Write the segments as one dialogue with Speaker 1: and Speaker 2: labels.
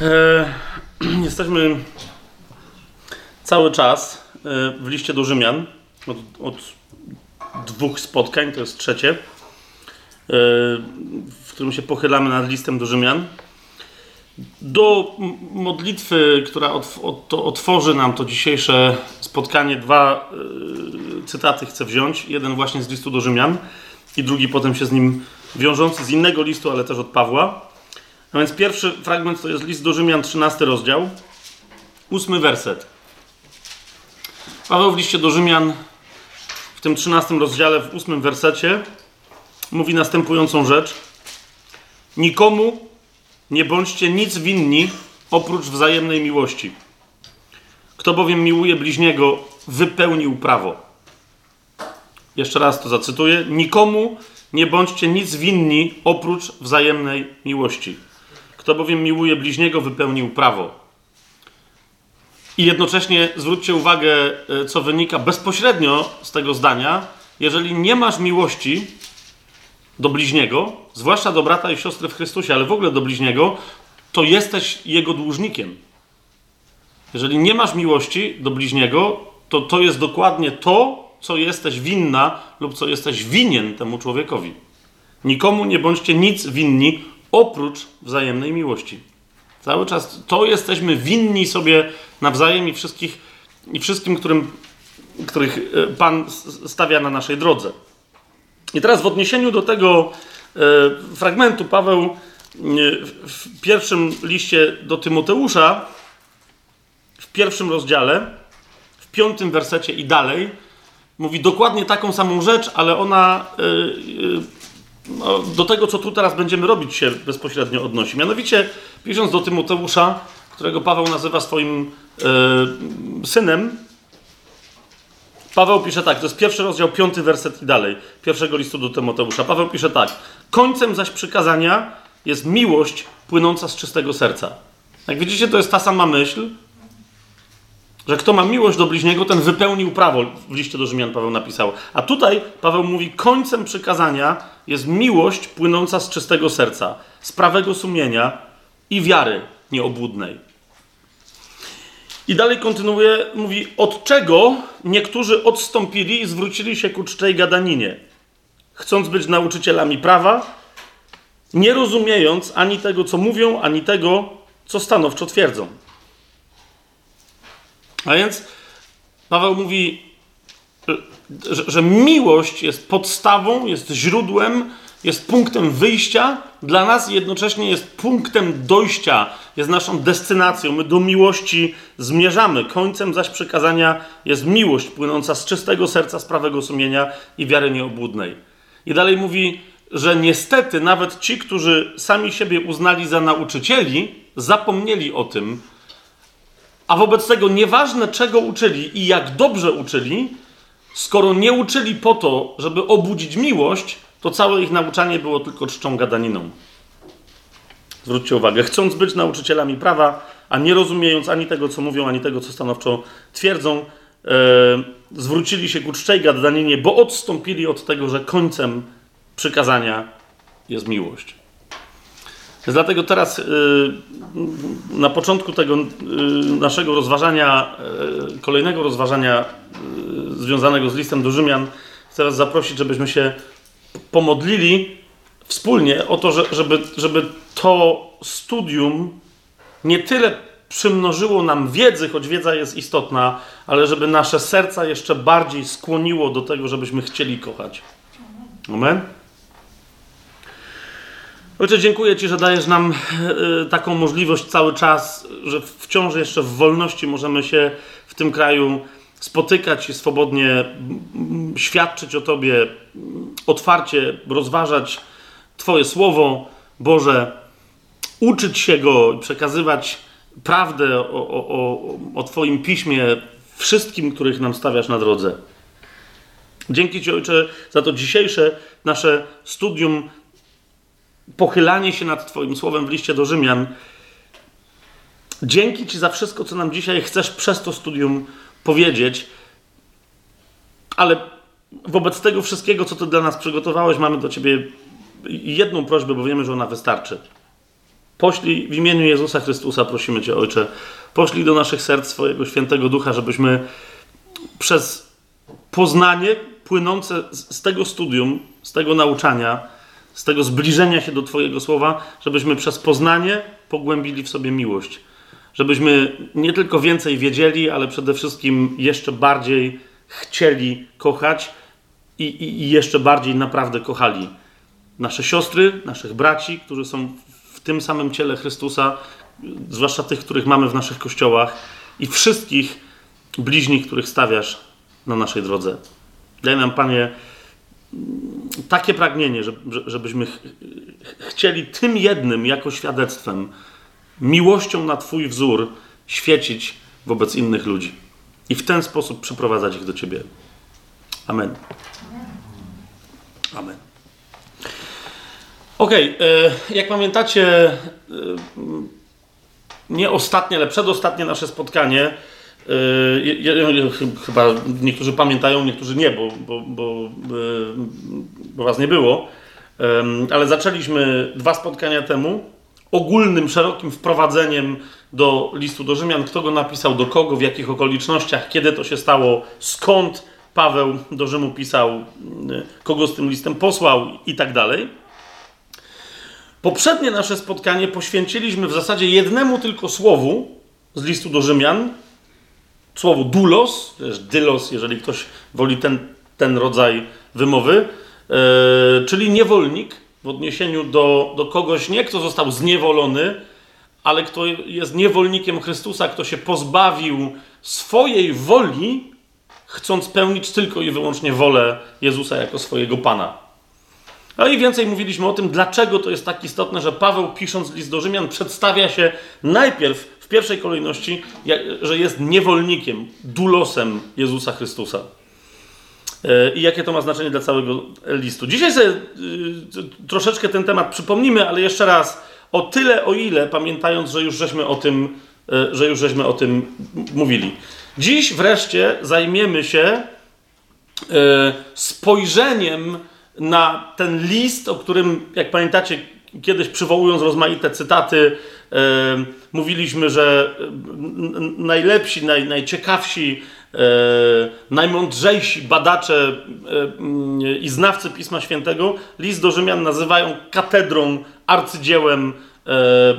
Speaker 1: E, jesteśmy cały czas e, w liście do Rzymian. Od, od dwóch spotkań, to jest trzecie, e, w którym się pochylamy nad listem do Rzymian. Do modlitwy, która otw otworzy nam to dzisiejsze spotkanie, dwa cytaty chcę wziąć. Jeden właśnie z listu do Rzymian i drugi potem się z nim wiążący z innego listu, ale też od Pawła. A więc pierwszy fragment to jest list do Rzymian, 13 rozdział, ósmy werset. Paweł w liście do Rzymian, w tym 13 rozdziale, w ósmym wersecie, mówi następującą rzecz. Nikomu nie bądźcie nic winni oprócz wzajemnej miłości. Kto bowiem miłuje bliźniego, wypełnił prawo. Jeszcze raz to zacytuję. Nikomu nie bądźcie nic winni oprócz wzajemnej miłości. Kto bowiem miłuje bliźniego, wypełnił prawo. I jednocześnie zwróćcie uwagę, e, co wynika bezpośrednio z tego zdania. Jeżeli nie masz miłości do bliźniego, zwłaszcza do brata i siostry w Chrystusie, ale w ogóle do bliźniego, to jesteś jego dłużnikiem. Jeżeli nie masz miłości do bliźniego, to to jest dokładnie to, co jesteś winna lub co jesteś winien temu człowiekowi. Nikomu nie bądźcie nic winni oprócz wzajemnej miłości. Cały czas to jesteśmy winni sobie nawzajem i, wszystkich, i wszystkim, którym, których e, Pan stawia na naszej drodze. I teraz w odniesieniu do tego e, fragmentu Paweł e, w pierwszym liście do Tymoteusza, w pierwszym rozdziale, w piątym wersecie i dalej, mówi dokładnie taką samą rzecz, ale ona no, do tego, co tu teraz będziemy robić, się bezpośrednio odnosi. Mianowicie, pisząc do Tymoteusza, którego Paweł nazywa swoim e, synem, Paweł pisze tak, to jest pierwszy rozdział, piąty werset i dalej, pierwszego listu do Tymoteusza. Paweł pisze tak, końcem zaś przykazania jest miłość płynąca z czystego serca. Jak widzicie, to jest ta sama myśl, że kto ma miłość do bliźniego, ten wypełnił prawo. W liście do Rzymian Paweł napisał. A tutaj Paweł mówi, końcem przykazania jest miłość płynąca z czystego serca, z prawego sumienia i wiary nieobłudnej. I dalej kontynuuje, mówi, od czego niektórzy odstąpili i zwrócili się ku czczej gadaninie, chcąc być nauczycielami prawa, nie rozumiejąc ani tego, co mówią, ani tego, co stanowczo twierdzą. A więc Paweł mówi, że, że, miłość jest podstawą, jest źródłem, jest punktem wyjścia dla nas i jednocześnie jest punktem dojścia, jest naszą destynacją. My do miłości zmierzamy. Końcem zaś przekazania jest miłość płynąca z czystego serca, z prawego sumienia i wiary nieobłudnej. I dalej mówi, że niestety nawet ci, którzy sami siebie uznali za nauczycieli, zapomnieli o tym, a wobec tego nieważne czego uczyli i jak dobrze uczyli, skoro nie uczyli po to, żeby obudzić miłość, to całe ich nauczanie było tylko czczą gadaniną. Zwróćcie uwagę, chcąc być nauczycielami prawa, a nie rozumiejąc ani tego, co mówią, ani tego, co stanowczo twierdzą, e, zwrócili się ku czczej gadaninie, bo odstąpili od tego, że końcem przykazania jest miłość. Dlatego teraz y, na początku tego y, naszego rozważania, y, kolejnego rozważania związanego z listem do Rzymian, chcę Was zaprosić, żebyśmy się pomodlili wspólnie o to, żeby, żeby to studium nie tyle przymnożyło nam wiedzy, choć wiedza jest istotna, ale żeby nasze serca jeszcze bardziej skłoniło do tego, żebyśmy chcieli kochać. Amen. Ojcze, dziękuję Ci, że dajesz nam e, taką możliwość cały czas, że wciąż jeszcze w wolności możemy się w tym kraju spotykać i swobodnie świadczyć o Tobie, otwarcie rozważać Twoje słowo, Boże, uczyć się go i przekazywać prawdę o, o, o, Twoim piśmie wszystkim, których nam stawiasz na drodze. Dzięki Ci, Ojcze, za to dzisiejsze nasze studium pochylanie się nad Twoim słowem w liście do Rzymian. Dzięki Ci za wszystko, co nam dzisiaj chcesz przez to studium powiedzieć, ale wobec tego wszystkiego, co Ty dla nas przygotowałeś, mamy do Ciebie jedną prośbę, bo wiemy, że ona wystarczy. Poślij w imieniu Jezusa Chrystusa, prosimy Cię, Ojcze, poślij do naszych serc swojego świętego ducha, żebyśmy przez poznanie płynące z tego studium, z tego nauczania, z tego zbliżenia się do Twojego słowa, żebyśmy przez poznanie pogłębili w sobie miłość. Żebyśmy nie tylko więcej wiedzieli, ale przede wszystkim jeszcze bardziej chcieli kochać i, i, i jeszcze bardziej naprawdę kochali nasze siostry, naszych braci, którzy są w tym samym ciele Chrystusa, zwłaszcza tych, których mamy w naszych kościołach, i wszystkich bliźnich, których stawiasz na naszej drodze. Daj nam, Panie, takie pragnienie, żebyśmy chcieli tym jednym jako świadectwem, miłością na Twój wzór świecić wobec innych ludzi i w ten sposób przyprowadzać ich do Ciebie. Amen. Amen. Okej, okay, jak pamiętacie, e, nie ostatnie, ale przedostatnie nasze spotkanie Yy, chyba niektórzy pamiętają, niektórzy nie, bo, bo, bo, bo was nie było. Ale zaczęliśmy dwa spotkania temu ogólnym, szerokim wprowadzeniem do listu do Rzymian, kto go napisał, do kogo, w jakich okolicznościach, kiedy to się stało, skąd Paweł do Rzymu pisał, kogo z tym listem posłał i tak dalej. Poprzednie nasze spotkanie poświęciliśmy w zasadzie jednemu tylko słowu z listu do Rzymian, słowo dulos, też dylos, jeżeli ktoś woli ten, ten rodzaj wymowy, yy, czyli niewolnik w odniesieniu do, do kogoś, nie kto został zniewolony, ale kto jest niewolnikiem Chrystusa, kto się pozbawił swojej woli, chcąc pełnić tylko i wyłącznie wolę Jezusa jako swojego Pana. No i więcej mówiliśmy o tym, dlaczego to jest tak istotne, że Paweł pisząc list do Rzymian przedstawia się najpierw w pierwszej kolejności, że jest niewolnikiem, dulosem Jezusa Chrystusa. E, I jakie to ma znaczenie dla całego listu. Dzisiaj sobie y, troszeczkę ten temat przypomnimy, ale jeszcze raz, o tyle, o ile, pamiętając, że już żeśmy o tym, e, że już żeśmy o tym mówili. Dziś wreszcie zajmiemy się e, spojrzeniem na ten list, o którym, jak pamiętacie, kiedyś przywołując rozmaite cytaty, mówiliśmy, że najlepsi, naj, najciekawsi, najmądrzejsi badacze i znawcy Pisma Świętego list do Rzymian nazywają katedrą, arcydziełem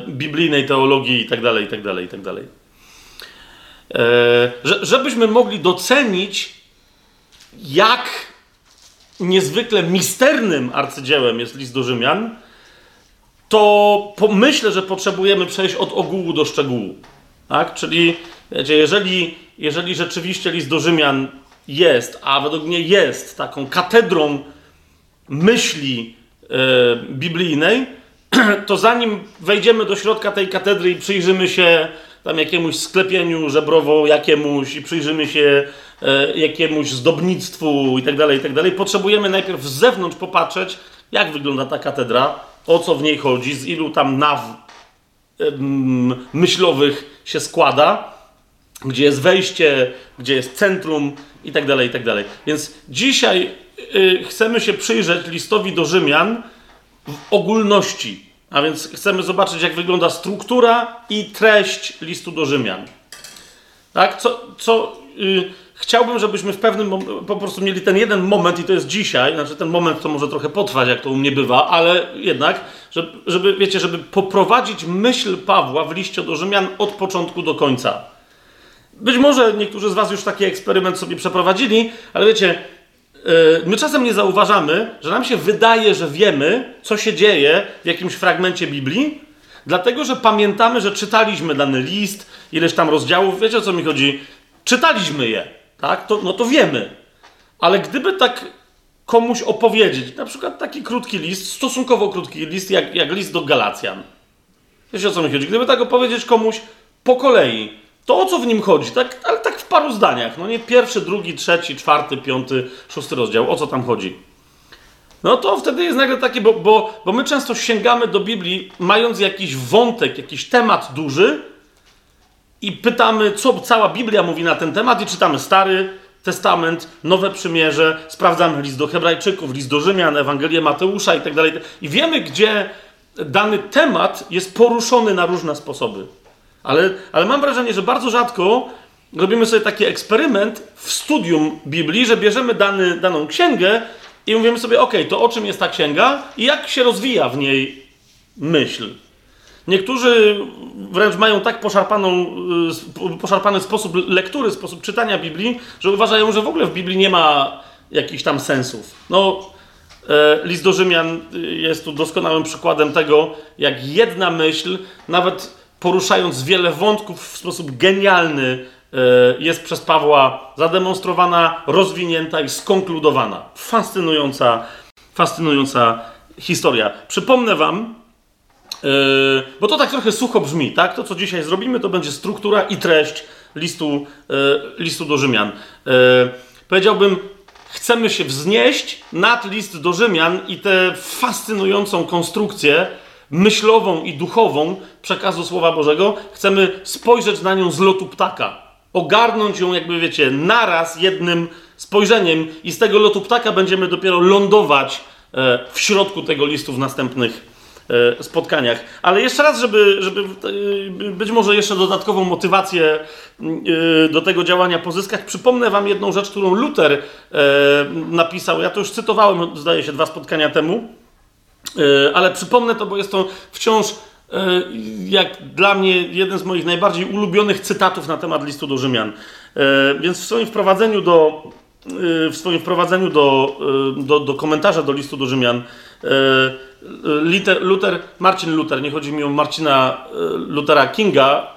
Speaker 1: biblijnej teologii itd., itd., itd. Żebyśmy mogli docenić, jak niezwykle misternym arcydziełem jest list do Rzymian, to myślę, że potrzebujemy przejść od ogółu do szczegółu. Tak? Czyli wiecie, jeżeli, jeżeli rzeczywiście list do Rzymian jest, a według mnie jest taką katedrą myśli e, biblijnej, to zanim wejdziemy do środka tej katedry i przyjrzymy się tam jakiemuś sklepieniu żebrowo jakiemuś i przyjrzymy się e, jakiemuś zdobnictwu i tak dalej, i tak dalej, potrzebujemy najpierw z zewnątrz popatrzeć, jak wygląda ta katedra, o co w niej chodzi, z ilu tam naw myślowych się składa, gdzie jest wejście, gdzie jest centrum i tak dalej, i tak dalej. Więc dzisiaj y, chcemy się przyjrzeć listowi do Rzymian w ogólności. A więc chcemy zobaczyć, jak wygląda struktura i treść listu do Rzymian. Tak? Co, co y, chciałbym, żebyśmy w pewnym po prostu mieli ten jeden moment, i to jest dzisiaj, znaczy ten moment to może trochę potrwać, jak to u mnie bywa, ale jednak, żeby, żeby wiecie, żeby poprowadzić myśl Pawła w liście do Rzymian od początku do końca. Być może niektórzy z Was już taki eksperyment sobie przeprowadzili, ale wiecie, yy, my czasem nie zauważamy, że nam się wydaje, że wiemy, co się dzieje w jakimś fragmencie Biblii, dlatego że pamiętamy, że czytaliśmy dany list, ileś tam rozdziałów, wiecie o co mi chodzi? Czytaliśmy je tak, to, no to wiemy. Ale gdyby tak komuś opowiedzieć, na przykład taki krótki list, stosunkowo krótki list, jak, jak list do Galacjan. Wiesz o co mi chodzi? Gdyby tak opowiedzieć komuś po kolei, to o co w nim chodzi? Tak, ale tak w paru zdaniach. No nie pierwszy, drugi, trzeci, czwarty, piąty, szósty rozdział. O co tam chodzi? No to wtedy jest nagle takie, bo, bo, bo my często sięgamy do Biblii, mając jakiś wątek, jakiś temat duży, i pytamy, co cała Biblia mówi na ten temat, i czytamy Stary Testament, Nowe Przymierze, sprawdzamy list do Hebrajczyków, list do Rzymian, Ewangelię Mateusza i tak dalej. I wiemy, gdzie dany temat jest poruszony na różne sposoby. Ale, ale mam wrażenie, że bardzo rzadko robimy sobie taki eksperyment w studium Biblii, że bierzemy dany, daną księgę i mówimy sobie, ok, to o czym jest ta księga i jak się rozwija w niej myśl. Niektórzy wręcz mają tak poszarpaną, y, poszarpany sposób lektury, sposób czytania Biblii, że uważają, że w ogóle w Biblii nie ma jakichś tam sensów. No, e, list do Rzymian y, jest tu doskonałym przykładem tego, jak jedna myśl, nawet poruszając wiele wątków w sposób genialny, e, jest przez Pawła zademonstrowana, rozwinięta i skonkludowana. Fascynująca, fascynująca historia. Przypomnę Wam, bo to tak trochę sucho brzmi, tak? To, co dzisiaj zrobimy, to będzie struktura i treść listu, yy, listu do Rzymian. Yy, powiedziałbym, chcemy się wznieść nad list do Rzymian i tę fascynującą konstrukcję myślową i duchową przekazu Słowa Bożego, chcemy spojrzeć na nią z lotu ptaka. Ogarnąć ją, jakby wiecie, naraz jednym spojrzeniem, i z tego lotu ptaka będziemy dopiero lądować w środku tego listu w następnych E, spotkaniach. Ale jeszcze raz, żeby, żeby e, być może jeszcze dodatkową motywację e, do tego działania pozyskać, przypomnę Wam jedną rzecz, którą Luther napisał. Ja to już cytowałem, zdaje się, dwa spotkania temu, ale przypomnę to, bo jest to wciąż jak dla mnie jeden z moich najbardziej ulubionych cytatów na temat listu do Rzymian. Więc w swoim wprowadzeniu do, w swoim wprowadzeniu do, do, do komentarza do listu do Rzymian Luther, Luther, Marcin Luther, nie chodzi mi o Marcina e, Luthera Kinga,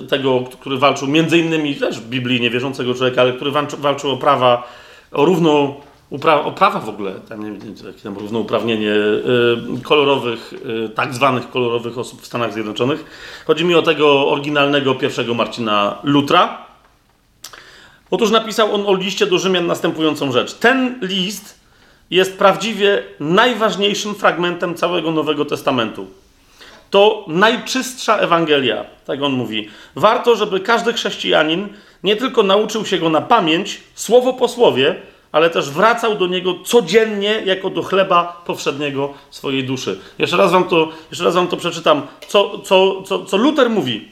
Speaker 1: e, tego, który walczył między innymi też w Biblii niewierzącego człowieka, ale który walczył o prawa, o równą, upra, o prawa w ogóle, tam nie wiem, jakie tam równouprawnienie e, kolorowych, tak zwanych kolorowych osób w Stanach Zjednoczonych. Chodzi mi o tego oryginalnego pierwszego Marcina Lutra. Otóż napisał on o liście do Rzymian następującą rzecz. Ten list jest prawdziwie najważniejszym fragmentem całego Nowego Testamentu. To najczystsza Ewangelia, tak on mówi. Warto, żeby każdy chrześcijanin nie tylko nauczył się go na pamięć, słowo po słowie, ale też wracał do niego codziennie jako do chleba powszedniego swojej duszy. Jeszcze raz wam to, jeszcze raz wam to przeczytam, co, co, co, co Luther mówi.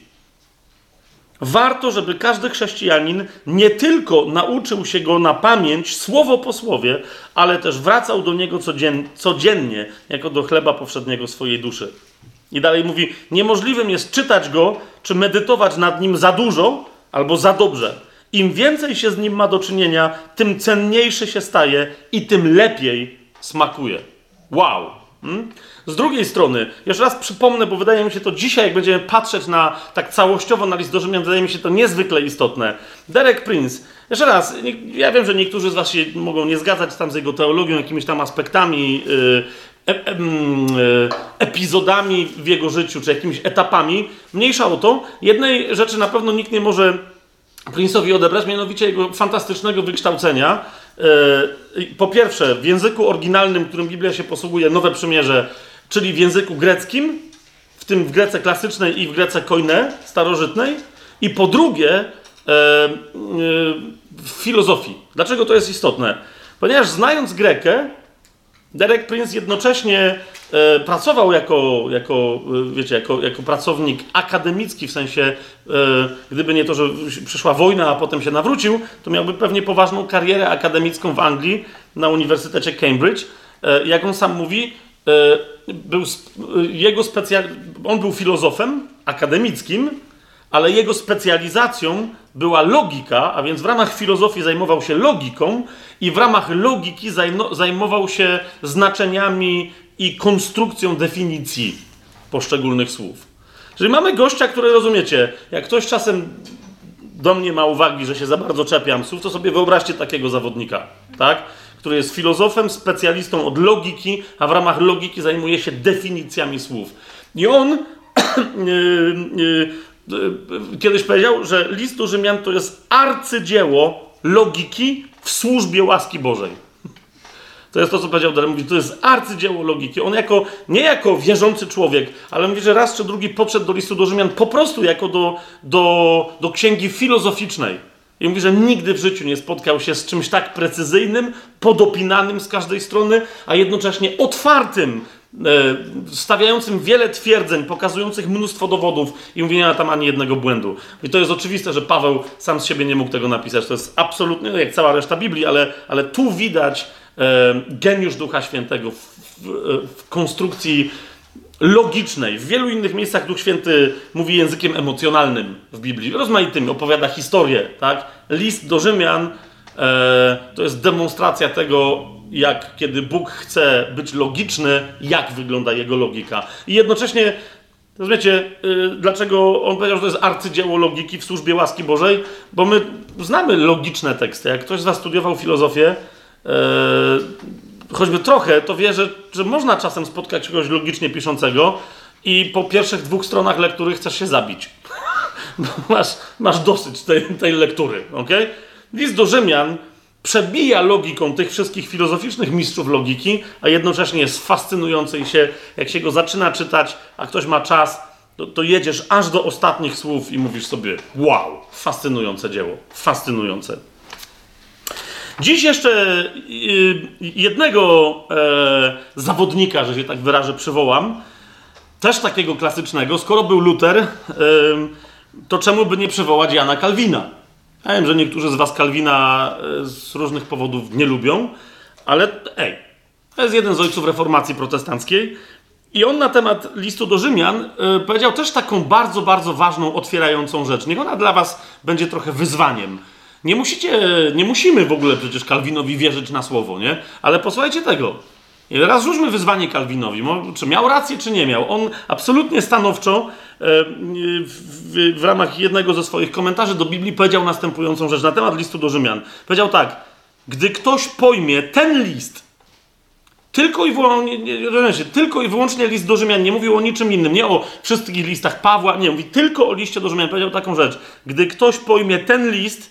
Speaker 1: Warto, żeby każdy chrześcijanin nie tylko nauczył się go na pamięć, słowo po słowie, ale też wracał do niego codziennie, jako do chleba powszedniego swojej duszy. I dalej mówi: Niemożliwym jest czytać go, czy medytować nad nim za dużo albo za dobrze. Im więcej się z nim ma do czynienia, tym cenniejszy się staje i tym lepiej smakuje. Wow! Hmm? Z drugiej strony, jeszcze raz przypomnę, bo wydaje mi się to dzisiaj, jak będziemy patrzeć na tak całościowo na list do Rzymian, wydaje mi się to niezwykle istotne. Derek Prince, jeszcze raz, ja wiem, że niektórzy z Was się mogą nie zgadzać tam z jego teologią, jakimiś tam aspektami, yy, epizodami w jego życiu, czy jakimiś etapami. Mniejsza o to. Jednej rzeczy na pewno nikt nie może Prince'owi odebrać, mianowicie jego fantastycznego wykształcenia. E, po pierwsze, w języku oryginalnym, którym Biblia się posługuje, Nowe Przymierze, czyli w języku greckim, w tym w Grece klasycznej i w Grece koine, starożytnej. I po drugie, e, e, w filozofii. Dlaczego to jest istotne? Ponieważ znając Grekę, Derek Prince jednocześnie e, pracował jako, jako, e, wiecie, jako, jako pracownik akademicki, w sensie, e, gdyby nie to, że przyszła wojna, a potem się nawrócił, to miałby pewnie poważną karierę akademicką w Anglii na Uniwersytecie Cambridge. E, jak on sam mówi, e, był, jego specjal... on był filozofem akademickim, ale jego specjalizacją była logika, a więc w ramach filozofii zajmował się logiką i w ramach logiki zajmował się znaczeniami i konstrukcją definicji poszczególnych słów. Czyli mamy gościa, który rozumiecie, jak ktoś czasem do mnie ma uwagi, że się za bardzo czepiam słów, to sobie wyobraźcie takiego zawodnika, tak? Który jest filozofem, specjalistą od logiki, a w ramach logiki zajmuje się definicjami słów. I on yy, yy, kiedyś powiedział, że list do Rzymian to jest arcydzieło logiki w służbie łaski Bożej. To jest to, co powiedział Darek. Mówi, to jest arcydzieło logiki. On jako, nie jako wierzący człowiek, ale mówi, że raz czy drugi podszedł do listu do Rzymian po prostu jako do, do, do księgi filozoficznej. I mówi, że nigdy w życiu nie spotkał się z czymś tak precyzyjnym, podopinanym z każdej strony, a jednocześnie otwartym stawiającym wiele twierdzeń, pokazujących mnóstwo dowodów i mówi, nie ma tam ani jednego błędu. I to jest oczywiste, że Paweł sam z siebie nie mógł tego napisać. To jest absolutnie, jak cała reszta Biblii, ale, ale tu widać e, geniusz Ducha Świętego w, w, w konstrukcji logicznej. W wielu innych miejscach Duch Święty mówi językiem emocjonalnym w Biblii, rozmaitym, opowiada historię, tak? List do Rzymian e, to jest demonstracja tego, jak kiedy Bóg chce być logiczny, jak wygląda jego logika. I jednocześnie, rozumiecie, y, dlaczego on powiedział, że to jest arcydzieło logiki w służbie łaski Bożej? Bo my znamy logiczne teksty. Jak ktoś z studiował filozofię, y, choćby trochę, to wie, że, że można czasem spotkać kogoś logicznie piszącego i po pierwszych dwóch stronach lektury chcesz się zabić. masz, masz dosyć tej, tej lektury, ok? List do Rzymian przebija logiką tych wszystkich filozoficznych mistrzów logiki, a jednocześnie jest fascynujący i się, jak się go zaczyna czytać, a ktoś ma czas, to, to jedziesz aż do ostatnich słów i mówisz sobie wow, fascynujące dzieło, fascynujące. Dziś jeszcze y, jednego e, zawodnika, że się tak wyrażę, przywołam. Też takiego klasycznego. Skoro był Luter, to czemu by nie przywołać Jana Kalwina? Ja wiem, że niektórzy z Was Kalwina e, z różnych powodów nie lubią, ale ej, to jest jeden z ojców reformacji protestanckiej. I on na temat listu do Rzymian y, powiedział też taką bardzo, bardzo ważną, otwierającą rzecz. Niech ona dla Was będzie trochę wyzwaniem. Nie musicie, nie musimy w ogóle przecież Kalwinowi wierzyć na słowo, nie? Ale posłuchajcie tego. I teraz rzućmy wyzwanie Kalwinowi. Czy miał rację, czy nie miał? On absolutnie stanowczo e, w, w, ramach jednego ze swoich komentarzy do Biblii powiedział następującą rzecz na temat listu do Rzymian. Powiedział tak: Gdy ktoś pojmie ten list, tylko i, wyłącznie, tylko i wyłącznie list do Rzymian, nie mówił o niczym innym, nie o wszystkich listach Pawła, nie, mówi tylko o liście do Rzymian. Powiedział taką rzecz: Gdy ktoś pojmie ten list,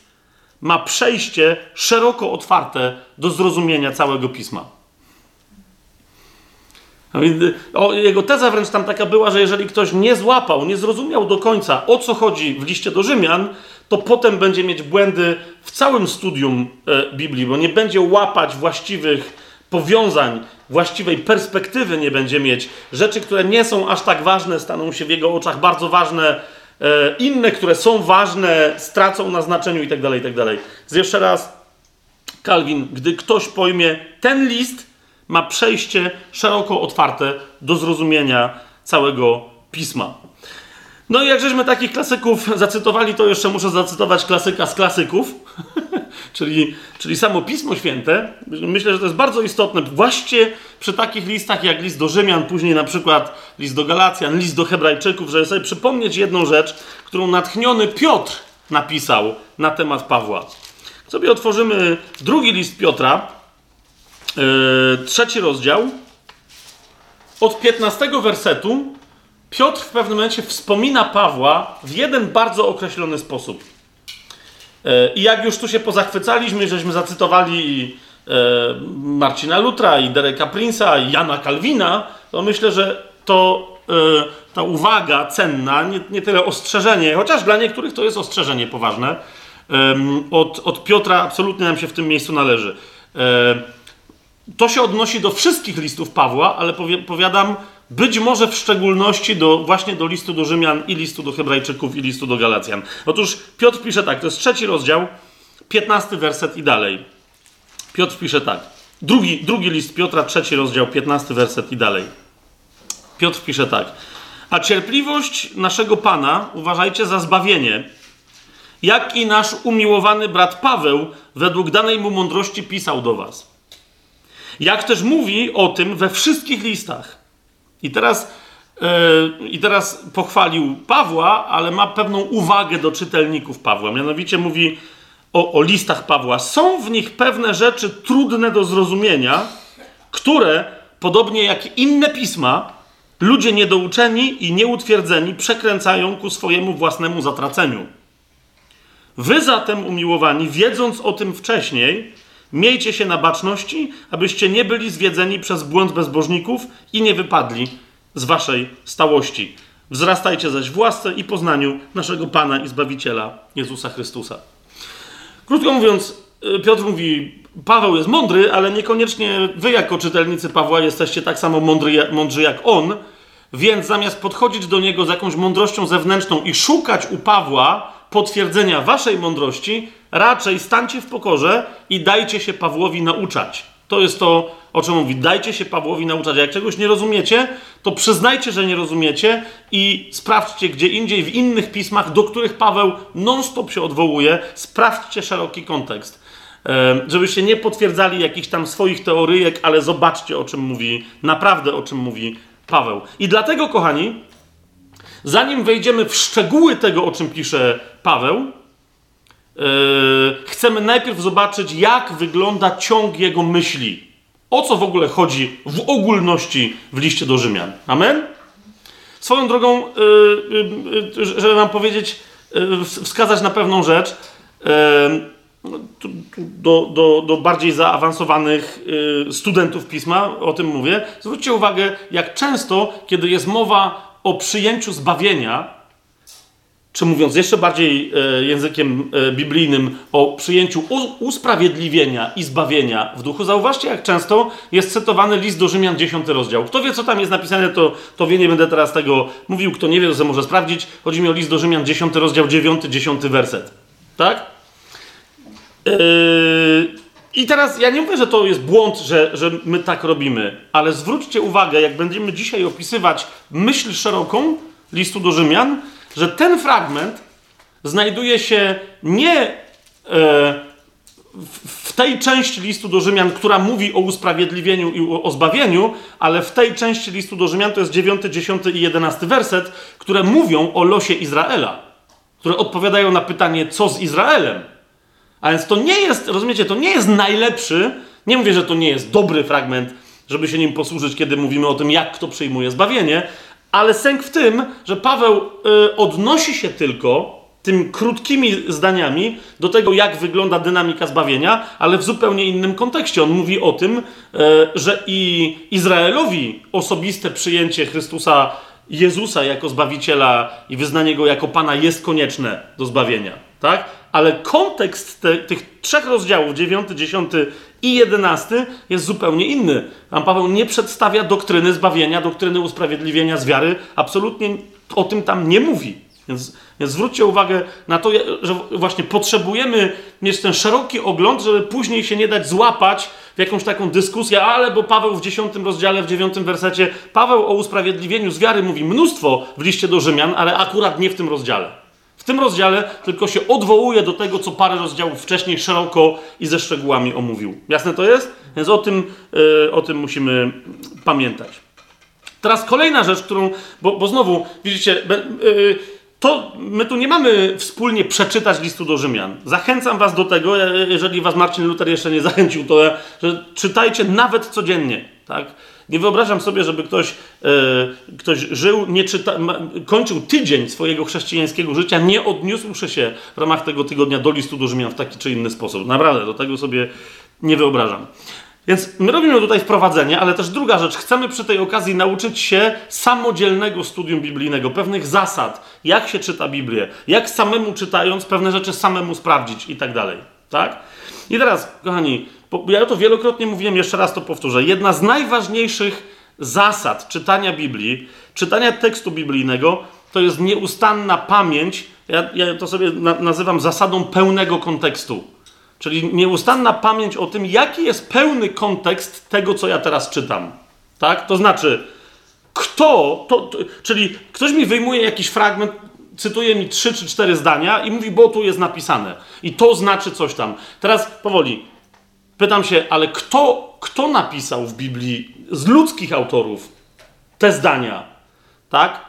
Speaker 1: ma przejście szeroko otwarte do zrozumienia całego pisma. O, jego teza wręcz tam taka była, że jeżeli ktoś nie złapał, nie zrozumiał do końca, o co chodzi w liście do Rzymian, to potem będzie mieć błędy w całym studium e, Biblii, bo nie będzie łapać właściwych powiązań, właściwej perspektywy nie będzie mieć. Rzeczy, które nie są aż tak ważne, staną się w jego oczach bardzo ważne. E, inne, które są ważne, stracą na znaczeniu i tak dalej, i tak dalej. Jeszcze raz, Kalwin, gdy ktoś pojmie ten list, ma przejście szeroko otwarte do zrozumienia całego pisma. No i jak żeśmy takich klasyków zacytowali, to jeszcze muszę zacytować klasyka z klasyków, czyli, czyli samo Pismo Święte. Myślę, że to jest bardzo istotne, właśnie przy takich listach jak list do Rzymian, później na przykład list do Galacjan, list do Hebrajczyków, żeby sobie przypomnieć jedną rzecz, którą natchniony Piotr napisał na temat Pawła. Sobie otworzymy drugi list Piotra, Yy, trzeci rozdział. Od 15 wersetu Piotr w pewnym momencie wspomina Pawła w jeden bardzo określony sposób. Yy, I jak już tu się pozachwycaliśmy, żeśmy zacytowali yy, Marcina Lutra i Dereka Prince'a i Jana Kalwina, to myślę, że to ta uwaga cenna, nie, nie tyle ostrzeżenie, chociaż dla niektórych to jest ostrzeżenie poważne, od, od Piotra absolutnie nam się w tym miejscu należy. To się odnosi do wszystkich listów Pawła, ale powiadam, być może w szczególności do, właśnie do listu do Rzymian i listu do Hebrajczyków i listu do Galacjan. Otóż Piotr pisze tak, to jest trzeci rozdział, piętnasty werset i dalej. Piotr pisze tak. Drugi, drugi list Piotra, trzeci rozdział, piętnasty werset i dalej. Piotr pisze tak. A cierpliwość naszego Pana uważajcie za zbawienie, jak i nasz umiłowany brat Paweł według danej mu mądrości pisał do was jak też mówi o tym we wszystkich listach. I teraz, yy, I teraz pochwalił Pawła, ale ma pewną uwagę do czytelników Pawła. Mianowicie mówi o, o listach Pawła. Są w nich pewne rzeczy trudne do zrozumienia, które, podobnie jak inne pisma, ludzie niedouczeni i nieutwierdzeni przekręcają ku swojemu własnemu zatraceniu. Wy zatem, umiłowani, wiedząc o tym wcześniej, Miejcie się na baczności, abyście nie byli zwiedzeni przez błąd bezbożników i nie wypadli z waszej stałości. Wzrastajcie zaś w łasce i poznaniu naszego Pana i Zbawiciela Jezusa Chrystusa. Krótko mówiąc, y, Piotr mówi, Paweł jest mądry, ale niekoniecznie wy jako czytelnicy Pawła jesteście tak samo mądry, mądrzy jak on, więc zamiast podchodzić do niego z jakąś mądrością zewnętrzną i szukać u Pawła potwierdzenia waszej mądrości, raczej stańcie w pokorze i dajcie się Pawłowi nauczać. To jest to, o czym mówi. Dajcie się Pawłowi nauczać. Jak czegoś nie rozumiecie, to przyznajcie, że nie rozumiecie i sprawdźcie gdzie indziej, w innych pismach, do których Paweł non-stop się odwołuje. Sprawdźcie szeroki kontekst. Żebyście nie potwierdzali jakichś tam swoich teoryjek, ale zobaczcie, o czym mówi, naprawdę o czym mówi Paweł. I dlatego, kochani, zanim wejdziemy w szczegóły tego, o czym pisze Paweł, chcemy najpierw zobaczyć, jak wygląda ciąg jego myśli. O co w ogóle chodzi w ogólności w liście do Rzymian. Amen? Swoją drogą, yy, yy, żeby wam powiedzieć, wskazać na pewną rzecz, do, do, do bardziej zaawansowanych studentów pisma, o tym mówię. Zwróćcie uwagę, jak często, kiedy jest mowa o przyjęciu zbawienia, czy mówiąc jeszcze bardziej e, językiem e, biblijnym, o przyjęciu usprawiedliwienia i zbawienia w duchu, zauważcie, jak często jest cytowany list do Rzymian, 10 rozdział. Kto wie, co tam jest napisane, to, to wie, nie będę teraz tego mówił. Kto nie wie, to może sprawdzić. Chodzi mi o list do Rzymian, 10 rozdział, 9, 10 werset. Tak? Yy... I teraz ja nie mówię, że to jest błąd, że, że my tak robimy, ale zwróćcie uwagę, jak będziemy dzisiaj opisywać myśl szeroką listu do Rzymian, że ten fragment znajduje się nie e, w tej części listu do Rzymian, która mówi o usprawiedliwieniu i o, zbawieniu, ale w tej części listu do Rzymian to jest 9, 10 i 11 werset, które mówią o losie Izraela, które odpowiadają na pytanie, co z Izraelem. A więc to nie jest, rozumiecie, to nie jest najlepszy, nie mówię, że to nie jest dobry fragment, żeby się nim posłużyć, kiedy mówimy o tym, jak kto przyjmuje zbawienie, ale sęk w tym, że Paweł y, odnosi się tylko tym krótkimi zdaniami do tego, jak wygląda dynamika zbawienia, ale w zupełnie innym kontekście. On mówi o tym, y, że i Izraelowi osobiste przyjęcie Chrystusa Jezusa jako Zbawiciela i wyznanie Go jako Pana jest konieczne do zbawienia. Tak? Ale kontekst te, tych trzech rozdziałów, 9, 10 i 11, jest zupełnie inny. Tam Paweł nie przedstawia doktryny zbawienia, doktryny usprawiedliwienia z wiary. Absolutnie o tym tam nie mówi. Więc, więc zwróćcie uwagę na to, że właśnie potrzebujemy mieć ten szeroki ogląd, żeby później się nie dać złapać w jakąś taką dyskusję, ale bo Paweł w 10 rozdziale, w 9 wersecie, Paweł o usprawiedliwieniu z wiary mówi mnóstwo w liście do Rzymian, ale akurat nie w tym rozdziale. Tym rozdziale tylko się odwołuje do tego, co parę rozdziałów wcześniej szeroko i ze szczegółami omówił. Jasne to jest? Więc o tym, yy, o tym musimy pamiętać. Teraz kolejna rzecz, którą, bo, bo znowu, widzicie, yy, to my tu nie mamy wspólnie przeczytać listu do Rzymian. Zachęcam was do tego, jeżeli was Marcin Luther jeszcze nie zachęcił, to że czytajcie nawet codziennie, tak? Nie wyobrażam sobie, żeby ktoś, e, ktoś żył, nie czyta, kończył tydzień swojego chrześcijańskiego życia, nie odniósłszy się w ramach tego tygodnia do listu do Rzymian w taki czy inny sposób. Naprawdę, do tego sobie nie wyobrażam. Więc my robimy tutaj wprowadzenie, ale też druga rzecz. Chcemy przy tej okazji nauczyć się samodzielnego studium biblijnego, pewnych zasad, jak się czyta Biblię, jak samemu czytając pewne rzeczy samemu sprawdzić i tak dalej. Tak? I teraz, kochani, ja to wielokrotnie mówiłem, jeszcze raz to powtórzę. Jedna z najważniejszych zasad czytania Biblii, czytania tekstu biblijnego, to jest nieustanna pamięć. Ja, ja to sobie na, nazywam zasadą pełnego kontekstu. Czyli nieustanna pamięć o tym, jaki jest pełny kontekst tego, co ja teraz czytam. Tak? To znaczy, kto, to, to, czyli ktoś mi wyjmuje jakiś fragment, cytuje mi trzy czy cztery zdania i mówi, bo tu jest napisane. I to znaczy coś tam. Teraz powoli. Pytam się, ale kto, kto napisał w Biblii z ludzkich autorów te zdania? Tak?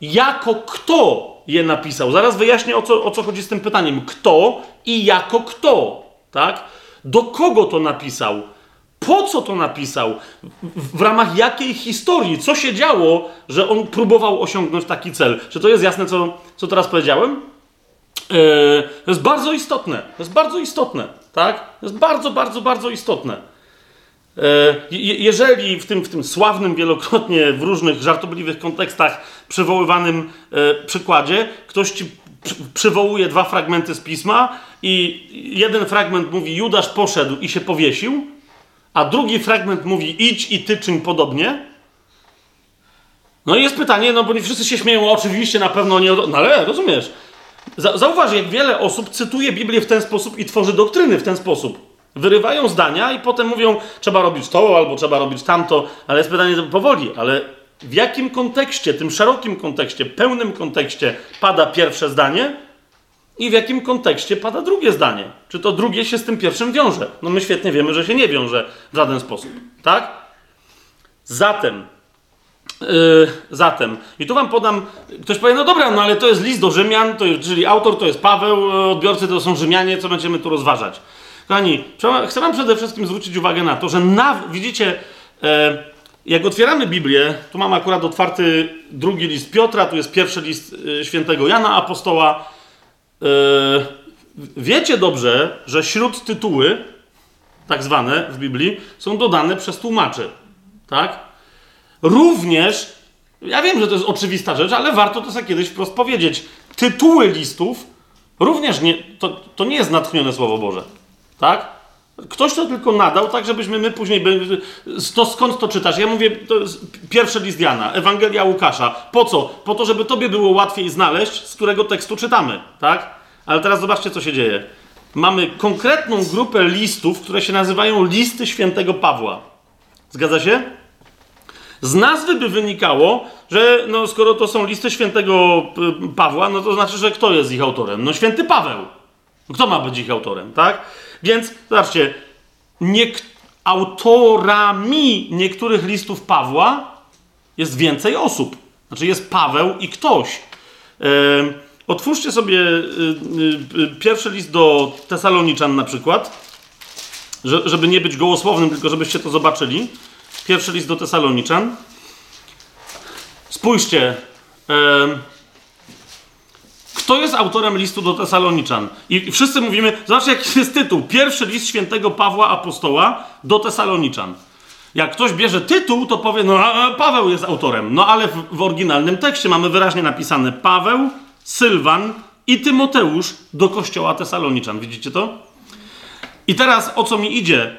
Speaker 1: Jako kto je napisał? Zaraz wyjaśnię, o co, o co chodzi z tym pytaniem. Kto i jako kto? Tak? Do kogo to napisał? Po co to napisał? W ramach jakiej historii? Co się działo, że on próbował osiągnąć taki cel? Czy to jest jasne, co, co teraz powiedziałem? Yy, to jest bardzo istotne. To jest bardzo istotne. Tak? To jest bardzo, bardzo, bardzo istotne. Yy, jeżeli w tym, w tym sławnym wielokrotnie w różnych żartobliwych kontekstach przywoływanym yy, przykładzie ktoś ci przywołuje dwa fragmenty z pisma i jeden fragment mówi Judasz poszedł i się powiesił, a drugi fragment mówi idź i ty czyń podobnie. No i jest pytanie, no bo nie wszyscy się śmieją, oczywiście na pewno nie... No ale rozumiesz, Zauważ, jak wiele osób cytuje Biblię w ten sposób i tworzy doktryny w ten sposób. Wyrywają zdania i potem mówią, trzeba robić to albo trzeba robić tamto, ale jest pytanie powoli, ale w jakim kontekście, tym szerokim kontekście, pełnym kontekście pada pierwsze zdanie i w jakim kontekście pada drugie zdanie? Czy to drugie się z tym pierwszym wiąże? No my świetnie wiemy, że się nie wiąże w żaden sposób, tak? Zatem Yy, zatem, i tu wam podam, ktoś powie, no dobra, no ale to jest list do Rzymian, to jest, czyli autor to jest Paweł, e, odbiorcy to są Rzymianie, co będziemy tu rozważać? Kochani, chcę wam przede wszystkim zwrócić uwagę na to, że na, widzicie, e, jak otwieramy Biblię, tu mam akurat otwarty drugi list Piotra, tu jest pierwszy list e, świętego Jana Apostoła. Wiecie dobrze, że śród tytuły, tak zwane w Biblii, są dodane przez tłumaczy, tak? Również, ja wiem, że to jest oczywista rzecz, ale warto to sobie kiedyś wprost powiedzieć. Tytuły listów również nie, to, to nie jest natchnione Słowo Boże. Tak? Ktoś to tylko nadał, tak żebyśmy my później. To skąd to czytasz? Ja mówię, to pierwszy list Jana, Ewangelia Łukasza. Po co? Po to, żeby tobie było łatwiej znaleźć, z którego tekstu czytamy. Tak? Ale teraz zobaczcie, co się dzieje. Mamy konkretną grupę listów, które się nazywają listy świętego Pawła. Zgadza się? Z nazwy by wynikało, że no, skoro to są listy świętego y, Pawła, no to znaczy, że kto jest ich autorem? No święty Paweł. Kto ma być ich autorem, tak? Więc zobaczcie, niek- autorami niektórych listów Pawła jest więcej osób. Znaczy jest Paweł i ktoś. Otwórzcie sobie yy, yy, pierwszy list do Tesaloniczan na przykład, że, żeby nie być gołosłownym, tylko żebyście to zobaczyli. Pierwszy list do Tesaloniczan. Spójrzcie. Kto jest autorem listu do Tesaloniczan? I wszyscy mówimy, zobaczcie jaki jest tytuł. Pierwszy list świętego Pawła Apostoła do Tesaloniczan. Jak ktoś bierze tytuł, to powie, no Paweł jest autorem. No ale w, w oryginalnym tekście mamy wyraźnie napisane Paweł, Sylwan i Tymoteusz do kościoła Tesaloniczan. Widzicie to? I teraz o co mi idzie?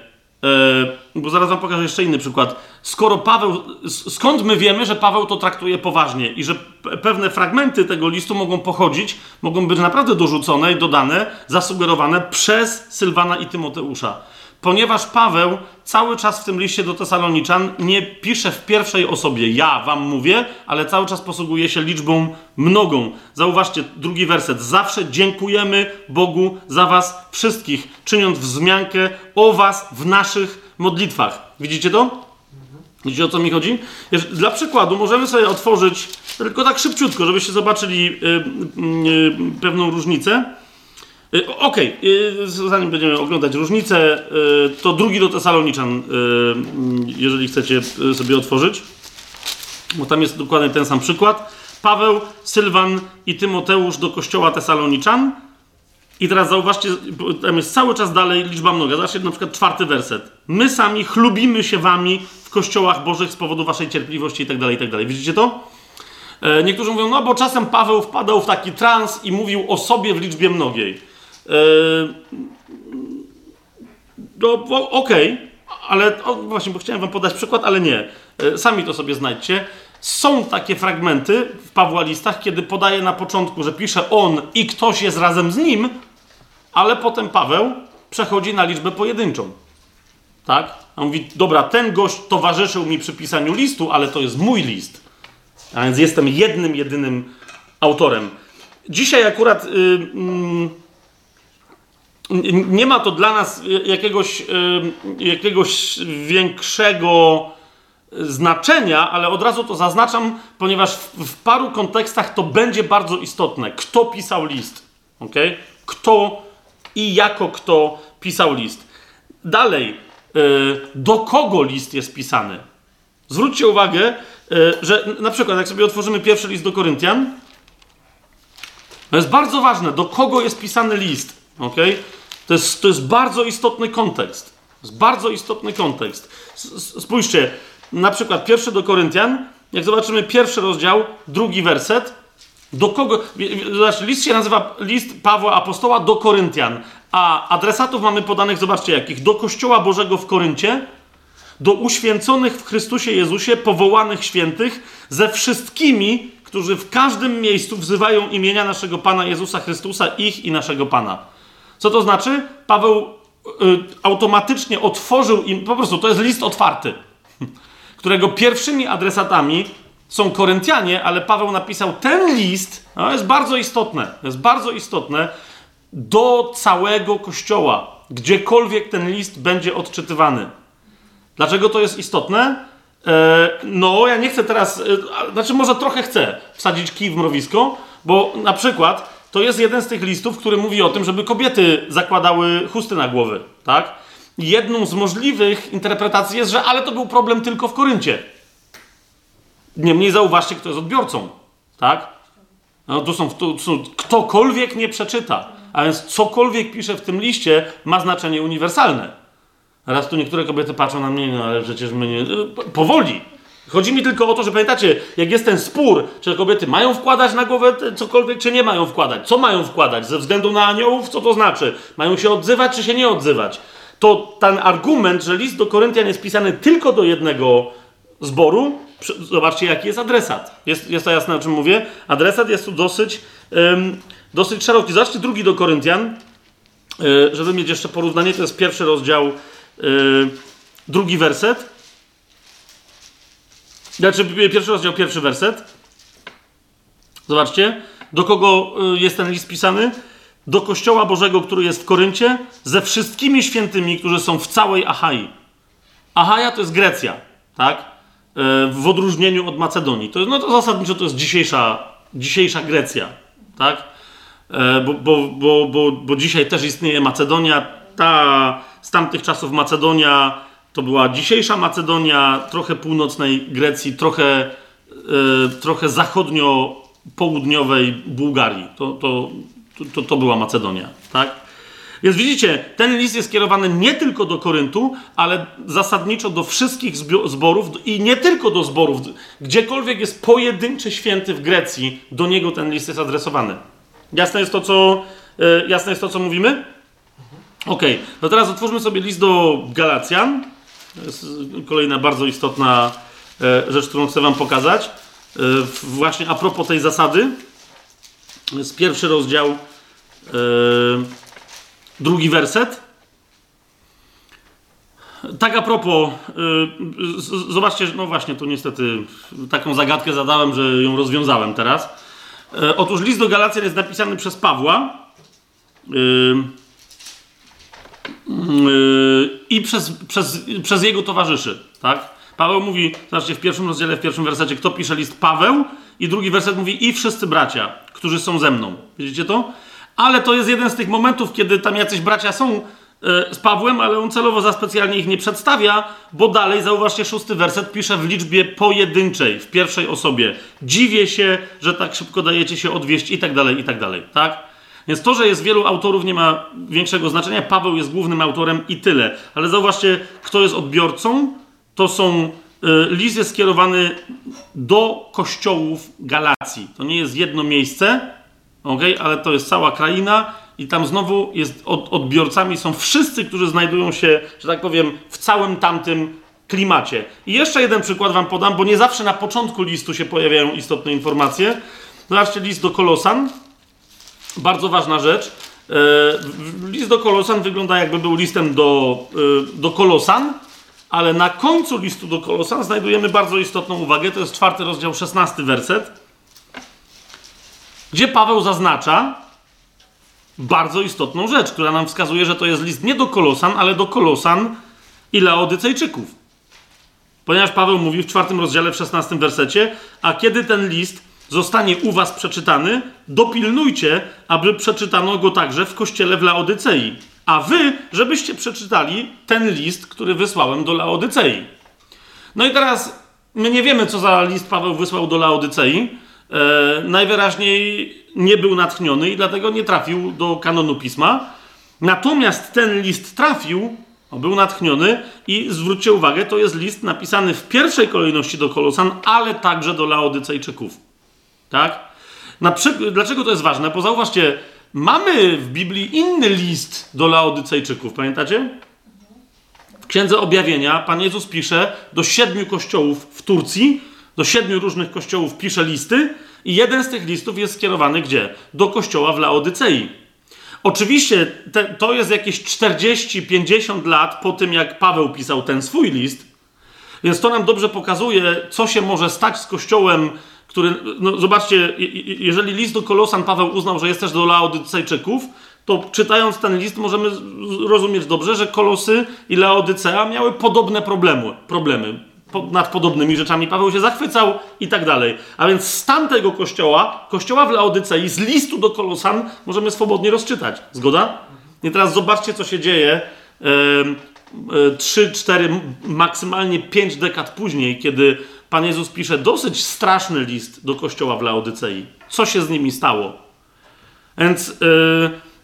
Speaker 1: Yy, bo zaraz wam pokażę jeszcze inny przykład. Skoro Paweł, skąd my wiemy, że Paweł to traktuje poważnie i że pewne fragmenty tego listu mogą pochodzić, mogą być naprawdę dorzucone i dodane, zasugerowane przez Sylwana i Tymoteusza? ponieważ Paweł cały czas w tym liście do Tesaloniczan nie pisze w pierwszej osobie, ja wam mówię, ale cały czas posługuje się liczbą mnogą. Zauważcie drugi werset. Zawsze dziękujemy Bogu za was wszystkich, czyniąc wzmiankę o was w naszych modlitwach. Widzicie to? Widzicie o co mi chodzi? Dla przykładu możemy sobie otworzyć, tylko tak szybciutko, żebyście zobaczyli yy, yy, pewną różnicę. Y, okej, okay. zanim będziemy oglądać różnice, y, to drugi do Tesaloniczan, y, jeżeli chcecie sobie otworzyć, bo tam jest dokładnie ten sam przykład. Paweł, Sylwan i Tymoteusz do kościoła Tesaloniczan. I teraz zauważcie, tam jest cały czas dalej liczba mnoga. Zobaczcie na przykład czwarty werset. My sami chlubimy się wami kościołach bożych z powodu waszej cierpliwości i tak dalej, i tak. Widzicie to? E, niektórzy mówią, no bo czasem Paweł wpadał w taki trans i mówił o sobie w liczbie mnogiej. Yy, no, okej, okay, ale o, właśnie, bo chciałem wam podać przykład, ale nie. Yy, sami to sobie znajdźcie. Są takie fragmenty w Pawła listach, kiedy podaje na początku, że pisze on i ktoś jest razem z nim, ale potem Paweł przechodzi na liczbę pojedynczą. Tak? On mówi, dobra, ten gość towarzyszył mi przy pisaniu listu, ale to jest mój list. A więc jestem jednym, jedynym autorem. Dzisiaj akurat. Yy, yy, nie ma to dla nas jakiegoś, jakiegoś większego znaczenia, ale od razu to zaznaczam, ponieważ w, paru kontekstach to będzie bardzo istotne. Kto pisał list? Okay? Kto i jako kto pisał list? Dalej, y, do kogo list jest pisany? Zwróćcie uwagę, y, że na przykład, jak sobie otworzymy pierwszy list do Koryntian, to jest bardzo ważne, do kogo jest pisany list. Okay? To jest, to jest bardzo istotny kontekst. To jest bardzo istotny kontekst. Spójrzcie, na przykład pierwszy do Koryntian, jak zobaczymy pierwszy rozdział, drugi werset, Do kogo? Znaczy, list się nazywa list Pawła Apostoła do Koryntian, a adresatów mamy podanych, zobaczcie jakich, do Kościoła Bożego w Koryncie, do uświęconych w Chrystusie Jezusie, powołanych świętych, ze wszystkimi, którzy w każdym miejscu wzywają imienia naszego Pana Jezusa Chrystusa, ich i naszego Pana. Co to znaczy? Paweł y, automatycznie otworzył im, po prostu to jest list otwarty, którego pierwszymi adresatami są Koryntianie, ale Paweł napisał ten list, no jest bardzo istotne, jest bardzo istotne, do całego kościoła, gdziekolwiek ten list będzie odczytywany. Dlaczego to jest istotne? E, no, ja nie chcę teraz, e, znaczy może trochę chcę wsadzić kij w mrowisko, bo na przykład to jest jeden z tych listów, który mówi o tym, żeby kobiety zakładały chusty na głowy, tak? Jedną z możliwych interpretacji jest, że ale to był problem tylko w Koryncie. Niemniej zauważcie, kto jest odbiorcą, tak? No, tu są, tu są, ktokolwiek nie przeczyta, a więc cokolwiek pisze w tym liście ma znaczenie uniwersalne. Raz tu niektóre kobiety patrzą na mnie, no ale przecież my nie... Powoli. Chodzi mi tylko o to, że pamiętacie, jak jest ten spór, czy kobiety mają wkładać na głowę cokolwiek, czy nie mają wkładać. Co mają wkładać? Ze względu na aniołów? Co to znaczy? Mają się odzywać, czy się nie odzywać? To ten argument, że list do Koryntian jest pisany tylko do jednego zboru, zobaczcie, jaki jest adresat. Jest, jest to jasne, o czym mówię? Adresat jest tu dosyć, dosyć szeroki. Zobaczcie drugi do Koryntian, yy, żeby mieć jeszcze porównanie. To jest pierwszy rozdział, yy, drugi werset. Znaczy, pierwszy rozdział, pierwszy werset. Zobaczcie, do kogo jest ten list pisany? Do Kościoła Bożego, który jest w Koryncie, ze wszystkimi świętymi, którzy są w całej Achai. Achaja to jest Grecja, tak? E, w odróżnieniu od Macedonii. To, no to zasadniczo to jest dzisiejsza, dzisiejsza Grecja, tak? E, bo, bo, bo, bo, bo dzisiaj też istnieje Macedonia. Ta z tamtych czasów Macedonia to była dzisiejsza Macedonia, trochę północnej Grecji, trochę, e, trochę zachodnio-południowej Bułgarii. To, to, to, to była Macedonia, tak? Więc widzicie, ten list jest skierowany nie tylko do Koryntu, ale zasadniczo do wszystkich zborów i nie tylko do zborów. Gdziekolwiek jest pojedynczy święty w Grecji, do niego ten list jest adresowany. Jasne jest to, co, e, jasne jest to, co mówimy? Ok, no teraz otwórzmy sobie list do Galacjan. To jest kolejna bardzo istotna e, rzecz, którą chcę Wam pokazać. E, właśnie a propos tej zasady. To jest pierwszy rozdział. Drugi werset. Tak a propos, zobaczcie, no właśnie, tu niestety taką zagadkę zadałem, że ją rozwiązałem teraz. Yy, otóż list do Galacjan jest napisany przez Pawła yy, i przez, przez, przez jego towarzyszy, tak? Paweł mówi, zobaczcie, w pierwszym rozdziale, w pierwszym wersecie, kto pisze list? Paweł i drugi werset mówi i wszyscy bracia, którzy są ze mną. Widzicie to? ale to jest jeden z tych momentów, kiedy tam jacyś bracia są e, z Pawłem, ale on celowo za specjalnie ich nie przedstawia, bo dalej, zauważcie, szósty werset pisze w liczbie pojedynczej, w pierwszej osobie. Dziwię się, że tak szybko dajecie się odwieść i tak dalej, i tak dalej, tak? Więc to, że jest wielu autorów nie ma większego znaczenia. Paweł jest głównym autorem i tyle. Ale zauważcie, kto jest odbiorcą, to są e, list jest skierowany do kościołów Galacji. To nie jest jedno miejsce, ok, ale to jest cała kraina i tam znowu jest od, odbiorcami są wszyscy, którzy znajdują się, że tak powiem, w całym tamtym klimacie. I jeszcze jeden przykład wam podam, bo nie zawsze na początku listu się pojawiają istotne informacje. Zobaczcie list do Kolosan. Bardzo ważna rzecz. E, list do Kolosan wygląda jakby był listem do, e, do Kolosan, ale na końcu listu do Kolosan znajdujemy bardzo istotną uwagę. To jest czwarty rozdział, szesnasty werset gdzie Paweł zaznacza bardzo istotną rzecz, która nam wskazuje, że to jest list nie do Kolosan, ale do Kolosan i Laodycejczyków. Ponieważ Paweł mówi w czwartym rozdziale, w szesnastym wersecie, a kiedy ten list zostanie u was przeczytany, dopilnujcie, aby przeczytano go także w kościele w Laodycei. A wy, żebyście przeczytali ten list, który wysłałem do Laodycei. No i teraz my nie wiemy, co za list Paweł wysłał do Laodycei, najwyraźniej nie był natchniony i dlatego nie trafił do kanonu pisma. Natomiast ten list trafił, był natchniony i zwróćcie uwagę, to jest list napisany w pierwszej kolejności do Kolosan, ale także do Laodycejczyków. Tak? Dlaczego to jest ważne? Bo zauważcie, mamy w Biblii inny list do Laodycejczyków, pamiętacie? W Księdze Objawienia Pan Jezus pisze do siedmiu kościołów w Turcji, do siedmiu różnych kościołów pisze listy i jeden z tych listów jest skierowany gdzie? Do kościoła w Laodycei. Oczywiście te, to jest jakieś 40-50 lat po tym, jak Paweł pisał ten swój list, więc to nam dobrze pokazuje, co się może stać z kościołem, który. No zobaczcie, jeżeli list do Kolosan Paweł uznał, że jest też do Laodycejczyków, to czytając ten list możemy rozumieć dobrze, że Kolosy i Laodycea miały podobne problemy. problemy nad podobnymi rzeczami Paweł się zachwycał i tak dalej. A więc stan tego kościoła, kościoła w Laodycei, z listu do Kolosan możemy swobodnie rozczytać. Zgoda? I teraz zobaczcie, co się dzieje. Trzy, cztery, maksymalnie pięć dekad później, kiedy Pan Jezus pisze dosyć straszny list do kościoła w Laodycei. Co się z nimi stało? Więc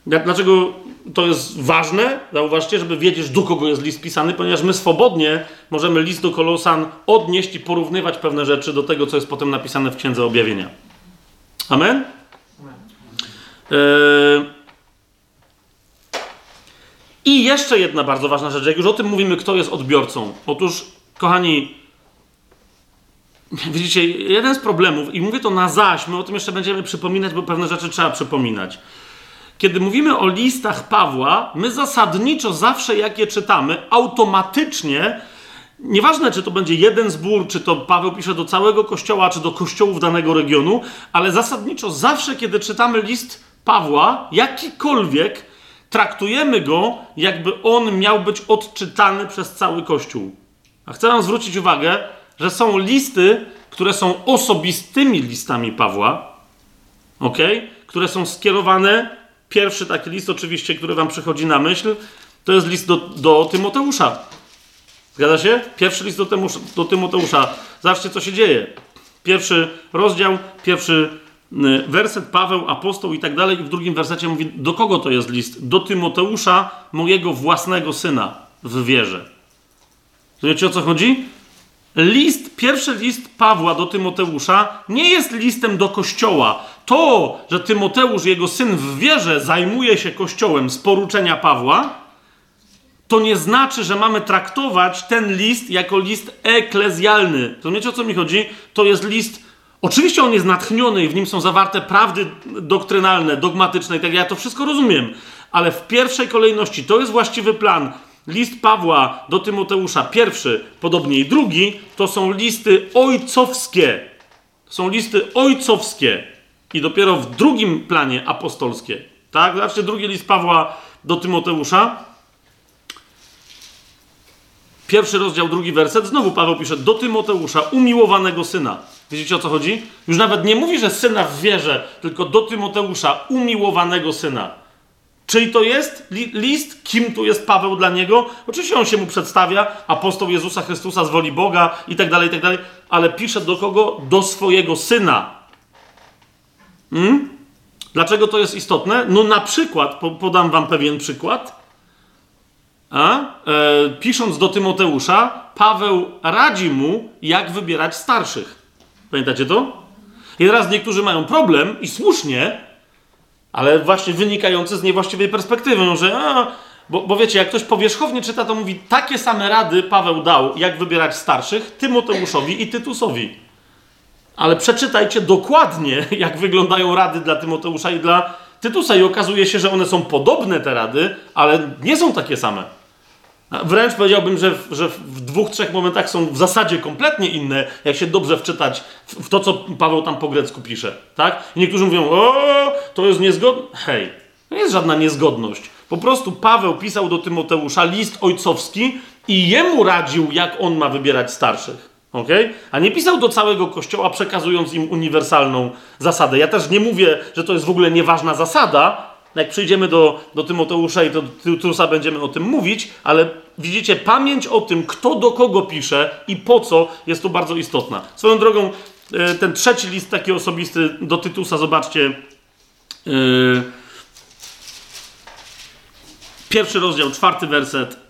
Speaker 1: yy, dlaczego to jest ważne, zauważcie, żeby wiedzieć, do kogo jest list pisany, ponieważ my swobodnie możemy list do Kolosan odnieść i porównywać pewne rzeczy do tego, co jest potem napisane w Księdze Objawienia. Amen? Yy... I jeszcze jedna bardzo ważna rzecz, jak już o tym mówimy, kto jest odbiorcą. Otóż, kochani, widzicie, jeden z problemów, i mówię to na zaś, my o tym jeszcze będziemy przypominać, bo pewne rzeczy trzeba przypominać kiedy mówimy o listach Pawła, my zasadniczo zawsze jak je czytamy, automatycznie, nieważne czy to będzie jeden zbór, czy to Paweł pisze do całego kościoła, czy do kościołów danego regionu, ale zasadniczo zawsze, kiedy czytamy list Pawła, jakikolwiek, traktujemy go, jakby on miał być odczytany przez cały kościół. A chcę Wam zwrócić uwagę, że są listy, które są osobistymi listami Pawła, ok? Które są skierowane Pierwszy taki list, oczywiście, który wam przychodzi na myśl, to jest list do, do Tymoteusza. Zgadza się? Pierwszy list do, Tymusza, do Tymoteusza. Zobaczcie, co się dzieje. Pierwszy rozdział, pierwszy y, werset, Paweł, apostoł i tak dalej. I w drugim wersecie mówi, do kogo to jest list? Do Tymoteusza, mojego własnego syna w wierze. Wiecie o co chodzi? List, pierwszy list Pawła do Tymoteusza nie jest listem do kościoła. To, że Tymoteusz, jego syn w wierze, zajmuje się kościołem z poruczenia Pawła, to nie znaczy, że mamy traktować ten list jako list eklezjalny. Rozumiecie o co mi chodzi? To jest list. Oczywiście on jest natchniony i w nim są zawarte prawdy doktrynalne, dogmatyczne i tak. Ja to wszystko rozumiem, ale w pierwszej kolejności to jest właściwy plan list Pawła do Tymoteusza, pierwszy, podobnie i drugi, to są listy ojcowskie. Są listy ojcowskie. I dopiero w drugim planie apostolskie. Tak? Zobaczcie, drugi list Pawła do Tymoteusza. Pierwszy rozdział, drugi werset. Znowu Paweł pisze do Tymoteusza, umiłowanego syna. Wiecie o co chodzi? Już nawet nie mówi, że syna w wierze, tylko do Tymoteusza, umiłowanego syna. Czyj to jest list? Kim tu jest Paweł dla niego? Oczywiście on się mu przedstawia, apostoł Jezusa Chrystusa z woli Boga i tak dalej, i tak dalej, ale pisze do kogo? Do swojego syna. Hmm? Dlaczego to jest istotne? No na przykład, podam wam pewien przykład. A? E, pisząc do Tymoteusza, Paweł radzi mu, jak wybierać starszych. Pamiętacie to? I teraz niektórzy mają problem, i słusznie, ale właśnie wynikający z niewłaściwej perspektywy, że a, bo, bo wiecie, jak ktoś powierzchownie czyta, to mówi, takie same rady Paweł dał, jak wybierać starszych, Tymoteuszowi i Tytusowi. Ale przeczytajcie dokładnie, jak wyglądają rady dla Tymoteusza i dla Tytusa i okazuje się, że one są podobne, te rady, ale nie są takie same. Wręcz powiedziałbym, że w, że w dwóch, trzech momentach są w zasadzie kompletnie inne, jak się dobrze wczytać w, to, co Paweł tam po grecku pisze. Tak? I niektórzy mówią, o, to jest niezgodne. Hej, to nie jest żadna niezgodność. Po prostu Paweł pisał do Tymoteusza list ojcowski i jemu radził, jak on ma wybierać starszych. Okay? A nie pisał do całego kościoła, przekazując im uniwersalną zasadę. Ja też nie mówię, że to jest w ogóle nieważna zasada, jak przyjdziemy do, do Tymoteusza i do Tytusa będziemy o tym mówić, ale widzicie, pamięć o tym, kto do kogo pisze i po co, jest tu bardzo istotna. Swoją drogą, e, ten trzeci list taki osobisty do Tytusa, zobaczcie. E, pierwszy rozdział, czwarty werset.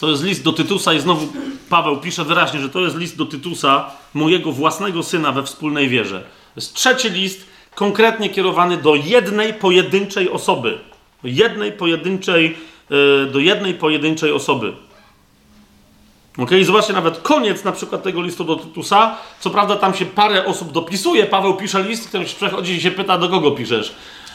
Speaker 1: To jest list do Tytusa i znowu Paweł pisze wyraźnie, że to jest list do Tytusa, mojego własnego syna we wspólnej wierze. To jest trzeci list, konkretnie kierowany do jednej pojedynczej osoby. Jednej pojedynczej, yy, do jednej pojedynczej osoby. Ok, zobaczcie nawet koniec na przykład tego listu do Tytusa. Co prawda tam się parę osób dopisuje. Paweł pisze list, ktoś przechodzi i się pyta, do kogo piszesz.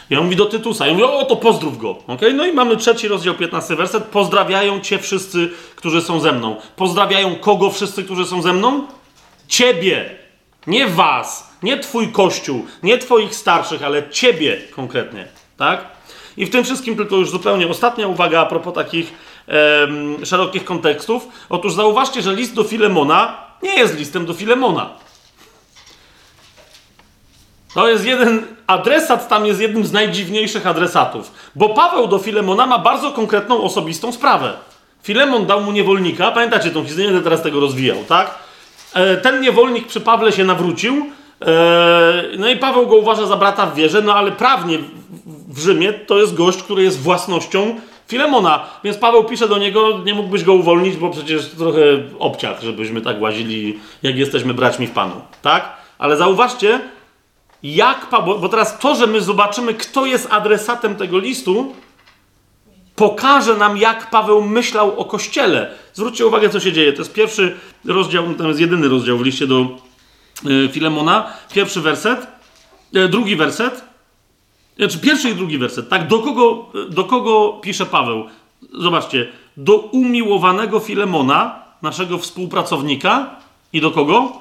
Speaker 1: Ja mówi do Tytusa. Ja mówię, o to pozdrów go. Ok, no i mamy trzeci rozdział, 15 werset. Pozdrawiają cię wszyscy, którzy są ze mną. Pozdrawiają kogo wszyscy, którzy są ze mną? Ciebie. Nie was. Nie twój kościół. Nie twoich starszych, ale ciebie konkretnie. Tak? I w tym wszystkim tylko już zupełnie ostatnia uwaga a propos takich em, szerokich kontekstów. Otóż zauważcie, że list do Filemona nie jest listem do Filemona. To jest jeden, adresat tam jest jednym z najdziwniejszych adresatów. Bo Paweł do Filemona ma bardzo konkretną, osobistą sprawę. Filemon dał mu niewolnika, pamiętacie tą historię, będę teraz tego rozwijał, tak? E, ten niewolnik przy Pawle się nawrócił, e, no i Paweł go uważa za brata w wierze, no ale prawnie w Rzymie to jest gość, który jest własnością Filemona. Więc Paweł pisze do niego, nie mógłbyś go uwolnić, bo przecież trochę obciach, żebyśmy tak łazili, jak jesteśmy braćmi w Panu. Tak? Ale zauważcie, jak Paweł, bo teraz to, że my zobaczymy, kto jest adresatem tego listu, pokaże nam, jak Paweł myślał o Kościele. Zwróćcie uwagę, co się dzieje. To jest pierwszy rozdział, to jest jedyny rozdział w liście do y, Filemona. Pierwszy werset, y, drugi werset. Znaczy pierwszy i drugi werset, tak? Do kogo, do kogo pisze Paweł? Zobaczcie. Do umiłowanego Filemona, naszego współpracownika. I do kogo?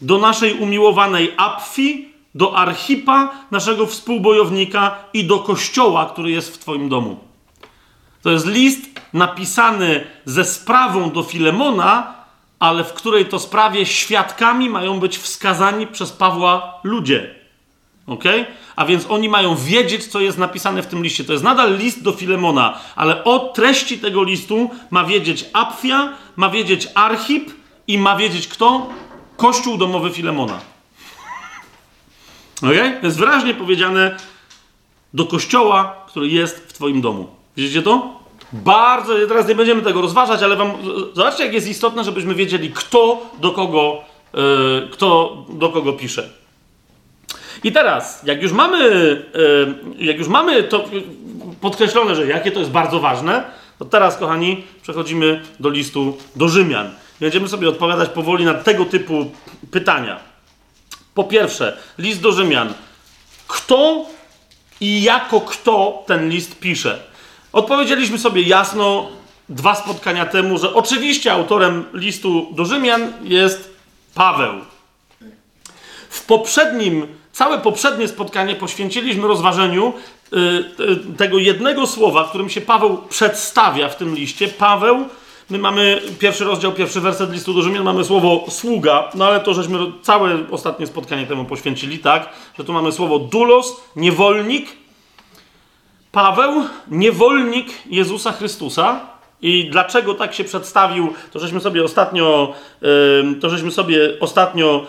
Speaker 1: Do naszej umiłowanej Apfi, do Archipa, naszego współbojownika i do kościoła, który jest w Twoim domu. To jest list napisany ze sprawą do Filemona, ale w której to sprawie świadkami mają być wskazani przez Pawła ludzie. Ok? A więc oni mają wiedzieć, co jest napisane w tym liście. To jest nadal list do Filemona, ale o treści tego listu ma wiedzieć Apfia, ma wiedzieć Archip i ma wiedzieć kto? Kościół domowy Filemona. Ok? To jest wyraźnie powiedziane do kościoła, który jest w Twoim domu. Widzicie to? Bardzo, teraz nie będziemy tego rozważać, ale wam, zobaczcie, jak jest istotne, żebyśmy wiedzieli, kto do kogo, yy, kto do kogo pisze. I teraz, jak już mamy, yy, jak już mamy to podkreślone, że jakie to jest bardzo ważne, to teraz, kochani, przechodzimy do listu do Rzymian. Będziemy sobie odpowiadać powoli na tego typu pytania. Po pierwsze, list do Rzymian. Kto i jako kto ten list pisze? Odpowiedzieliśmy sobie jasno dwa spotkania temu, że oczywiście autorem listu do Rzymian jest Paweł. W poprzednim, całe poprzednie spotkanie poświęciliśmy rozważeniu y, y, tego jednego słowa, którym się Paweł przedstawia w tym liście. Paweł, my mamy pierwszy rozdział, pierwszy werset listu do Rzymian, mamy słowo sługa, no ale to żeśmy całe ostatnie spotkanie temu poświęcili, tak? Że tu mamy słowo dulos, niewolnik, Paweł, niewolnik Jezusa Chrystusa. I dlaczego tak się przedstawił, to żeśmy sobie ostatnio, to żeśmy sobie ostatnio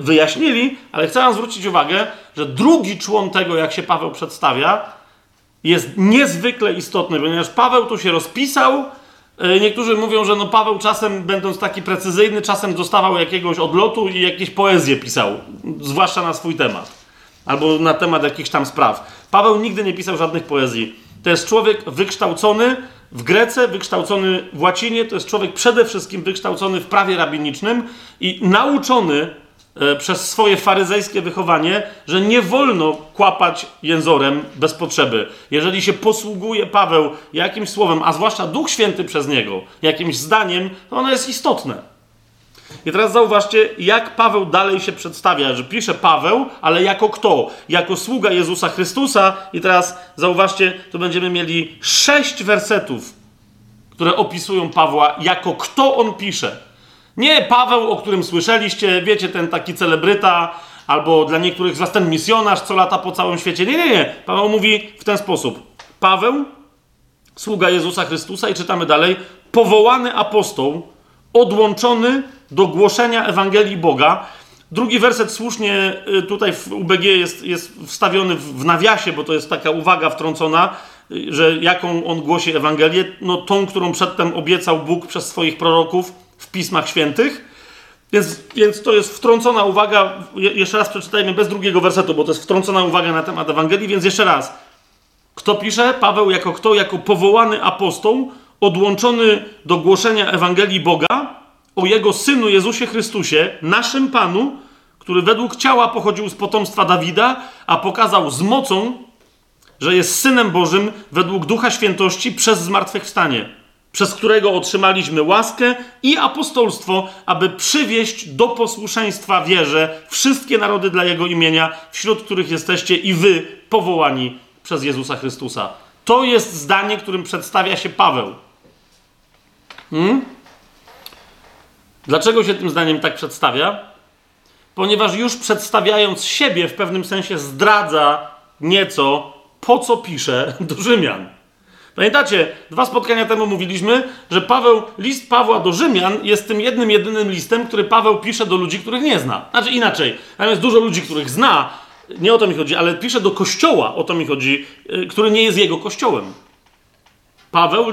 Speaker 1: wyjaśnili, ale chcę zwrócić uwagę, że drugi człon tego, jak się Paweł przedstawia, jest niezwykle istotny, ponieważ Paweł tu się rozpisał. Niektórzy mówią, że no Paweł czasem, będąc taki precyzyjny, czasem dostawał jakiegoś odlotu i jakieś poezje pisał, zwłaszcza na swój temat albo na temat jakichś tam spraw. Paweł nigdy nie pisał żadnych poezji. To jest człowiek wykształcony w Grece, wykształcony w łacinie, to jest człowiek przede wszystkim wykształcony w prawie rabinicznym i nauczony e, przez swoje faryzejskie wychowanie, że nie wolno kłapać jęzorem bez potrzeby. Jeżeli się posługuje Paweł jakimś słowem, a zwłaszcza Duch Święty przez niego, jakimś zdaniem, to ono jest istotne. I teraz zauważcie, jak Paweł dalej się przedstawia, że pisze Paweł, ale jako kto? Jako sługa Jezusa Chrystusa. I teraz zauważcie, tu będziemy mieli sześć wersetów, które opisują Pawła, jako kto on pisze. Nie Paweł, o którym słyszeliście, wiecie, ten taki celebryta, albo dla niektórych z was ten misjonarz, co lata po całym świecie. Nie, nie, nie. Paweł mówi w ten sposób. Paweł, sługa Jezusa Chrystusa, i czytamy dalej, powołany apostoł, odłączony do głoszenia Ewangelii Boga. Drugi werset słusznie y, tutaj w UBG jest, jest wstawiony w nawiasie, bo to jest taka uwaga wtrącona, y, że jaką on głosi Ewangelię? No tą, którą przedtem obiecał Bóg przez swoich proroków w Pismach Świętych. Więc, więc to jest wtrącona uwaga. Je, jeszcze raz przeczytajmy bez drugiego wersetu, bo to jest wtrącona uwaga na temat Ewangelii. Więc jeszcze raz. Kto pisze? Paweł jako kto? Jako powołany apostoł, odłączony do głoszenia Ewangelii Boga o Jego Synu Jezusie Chrystusie, naszym Panu, który według ciała pochodził z potomstwa Dawida, a pokazał z mocą, że jest Synem Bożym według Ducha Świętości przez zmartwychwstanie, przez którego otrzymaliśmy łaskę i apostolstwo, aby przywieść do posłuszeństwa wierze wszystkie narody dla Jego imienia, wśród których jesteście i wy powołani przez Jezusa Chrystusa. To jest zdanie, którym przedstawia się Paweł. Hmm? Dlaczego się tym zdaniem tak przedstawia? Ponieważ już przedstawiając siebie w pewnym sensie zdradza nieco, po co pisze do Rzymian. Pamiętacie, dwa spotkania temu mówiliśmy, że Paweł, list Pawła do Rzymian jest tym jednym, jedynym listem, który Paweł pisze do ludzi, których nie zna. Znaczy inaczej, tam jest dużo ludzi, których zna, nie o to mi chodzi, ale pisze do kościoła, o to mi chodzi, y, który nie jest jego kościołem. Paweł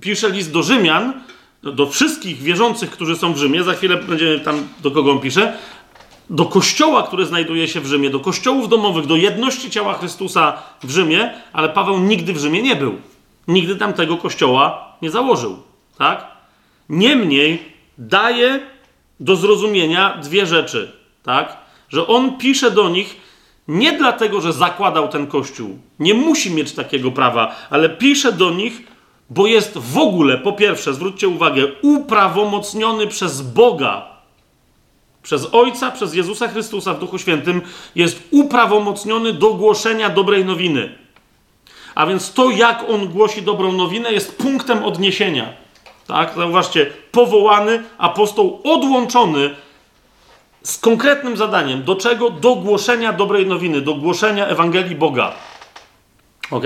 Speaker 1: pisze list do Rzymian, do wszystkich wierzących, którzy są w Rzymie, za chwilę będziemy tam, do kogo on pisze, do kościoła, który znajduje się w Rzymie, do kościołów domowych, do jedności ciała Chrystusa w Rzymie, ale Paweł nigdy w Rzymie nie był. Nigdy tam tego kościoła nie założył. Tak? Niemniej daje do zrozumienia dwie rzeczy. Tak? Że on pisze do nich nie dlatego, że zakładał ten kościół. Nie musi mieć takiego prawa, ale pisze do nich, bo jest w ogóle, po pierwsze, zwróćcie uwagę, uprawomocniony przez Boga przez Ojca, przez Jezusa Chrystusa w Duchu Świętym jest uprawomocniony do głoszenia dobrej nowiny. A więc to, jak on głosi dobrą nowinę, jest punktem odniesienia. Tak? Zauważcie, powołany apostoł odłączony z konkretnym zadaniem. Do czego? Do głoszenia dobrej nowiny, do głoszenia Ewangelii Boga. Ok?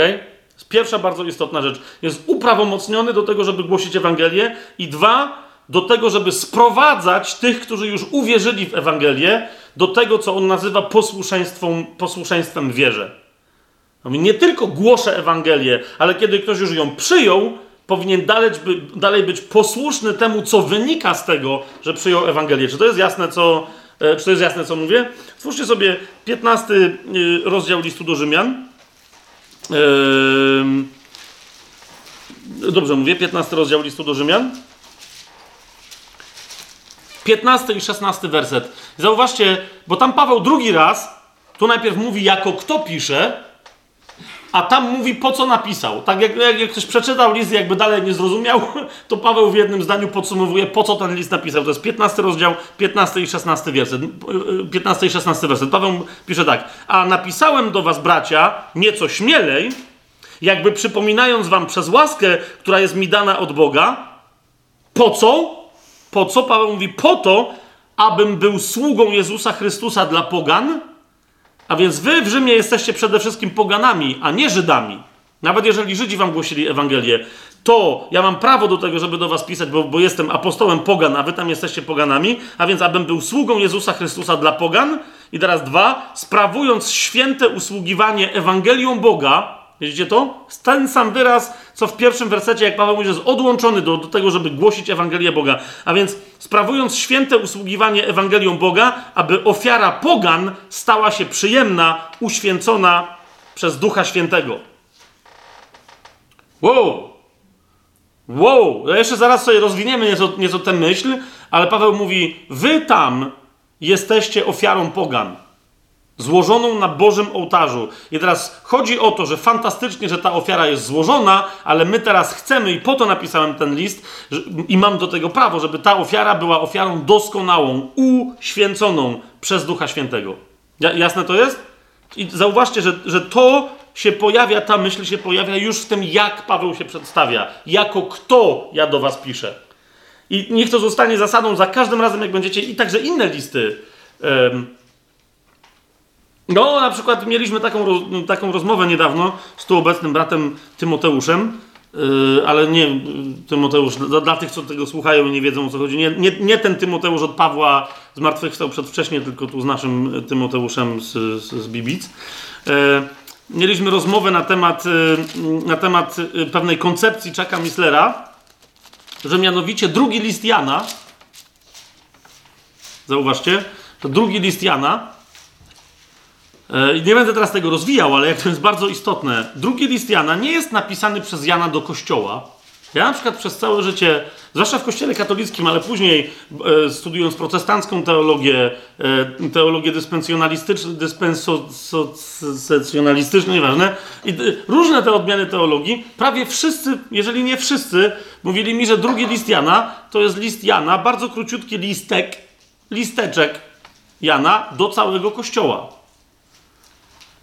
Speaker 1: Pierwsza bardzo istotna rzecz. Jest uprawomocniony do tego, żeby głosić Ewangelię. I dwa, do tego, żeby sprowadzać tych, którzy już uwierzyli w Ewangelię, do tego, co on nazywa posłuszeństwem, posłuszeństwem wierze. Nie tylko głoszę Ewangelię, ale kiedy ktoś już ją przyjął, powinien dalej, dalej być posłuszny temu, co wynika z tego, że przyjął Ewangelię. Czy to jest jasne, co, e, czy to jest jasne, co mówię? Spójrzcie sobie 15 y, rozdział listu do Rzymian. Dobrze mówię, 15 rozdział listu do Rzymian. 15 i 16 werset. Zauważcie, bo tam Paweł drugi raz, tu najpierw mówi jako kto pisze, a tam mówi po co napisał. Tak jak, jak, ktoś przeczytał list i jakby dalej nie zrozumiał, to Paweł w jednym zdaniu podsumowuje po co ten list napisał. To jest 15 rozdział, 15 i 16 werset. 15 i 16 werset. Paweł pisze tak. A napisałem do was, bracia, nieco śmielej, jakby przypominając wam przez łaskę, która jest mi dana od Boga, po co? Po co? Paweł mówi, po to, abym był sługą Jezusa Chrystusa dla pogan, a więc wy w Rzymie jesteście przede wszystkim poganami, a nie Żydami. Nawet jeżeli Żydzi wam głosili Ewangelię, to ja mam prawo do tego, żeby do was pisać, bo, bo jestem apostołem pogan, a wy tam jesteście poganami, a więc abym był sługą Jezusa Chrystusa dla pogan. I teraz dwa, sprawując święte usługiwanie Ewangelią Boga, Widzicie to? Ten sam wyraz, co w pierwszym wersecie, jak Paweł mówi, że jest odłączony do, do tego, żeby głosić Ewangelię Boga. A więc sprawując święte usługiwanie Ewangelią Boga, aby ofiara pogan stała się przyjemna, uświęcona przez Ducha Świętego. Wow! Wow! No jeszcze zaraz sobie rozwiniemy nieco, nieco tę myśl, ale Paweł mówi, wy tam jesteście ofiarą pogan złożoną na Bożym ołtarzu. I teraz chodzi o to, że fantastycznie, że ta ofiara jest złożona, ale my teraz chcemy, i po to napisałem ten list, że, i mam do tego prawo, żeby ta ofiara była ofiarą doskonałą, uświęconą przez Ducha Świętego. Ja, jasne to jest? I zauważcie, że, że to się pojawia, ta myśl się pojawia już w tym, jak Paweł się przedstawia, jako kto ja do was piszę. I niech to zostanie zasadą za każdym razem, jak będziecie, i także inne listy. No, na przykład mieliśmy taką, taką rozmowę niedawno z tu obecnym bratem Tymoteuszem, yy, ale nie Tymoteusz, dla, dla, tych, co tego słuchają i nie wiedzą o co chodzi, nie, nie, nie ten Tymoteusz od Pawła zmartwychwstał przedwcześnie, tylko tu z naszym Tymoteuszem z, z, z Bibic. Yy, mieliśmy rozmowę na temat, yy, na temat yy, pewnej koncepcji Chucka Mislera, że mianowicie drugi list Jana Zauważcie, to drugi list Jana. E, nie będę teraz tego rozwijał, ale jak to jest bardzo istotne. Drugi list Jana nie jest napisany przez Jana do kościoła. Ja na przykład przez całe życie, zwłaszcza w kościele katolickim, ale później e, studiując protestancką teologię, e, teologię dyspensjonalistyczną, dyspensjonalistyczną, nieważne, i, różne te odmiany teologii, prawie wszyscy, jeżeli nie wszyscy, mówili mi, że drugi list Jana to jest list Jana, bardzo króciutki listek, listeczek Jana do całego kościoła.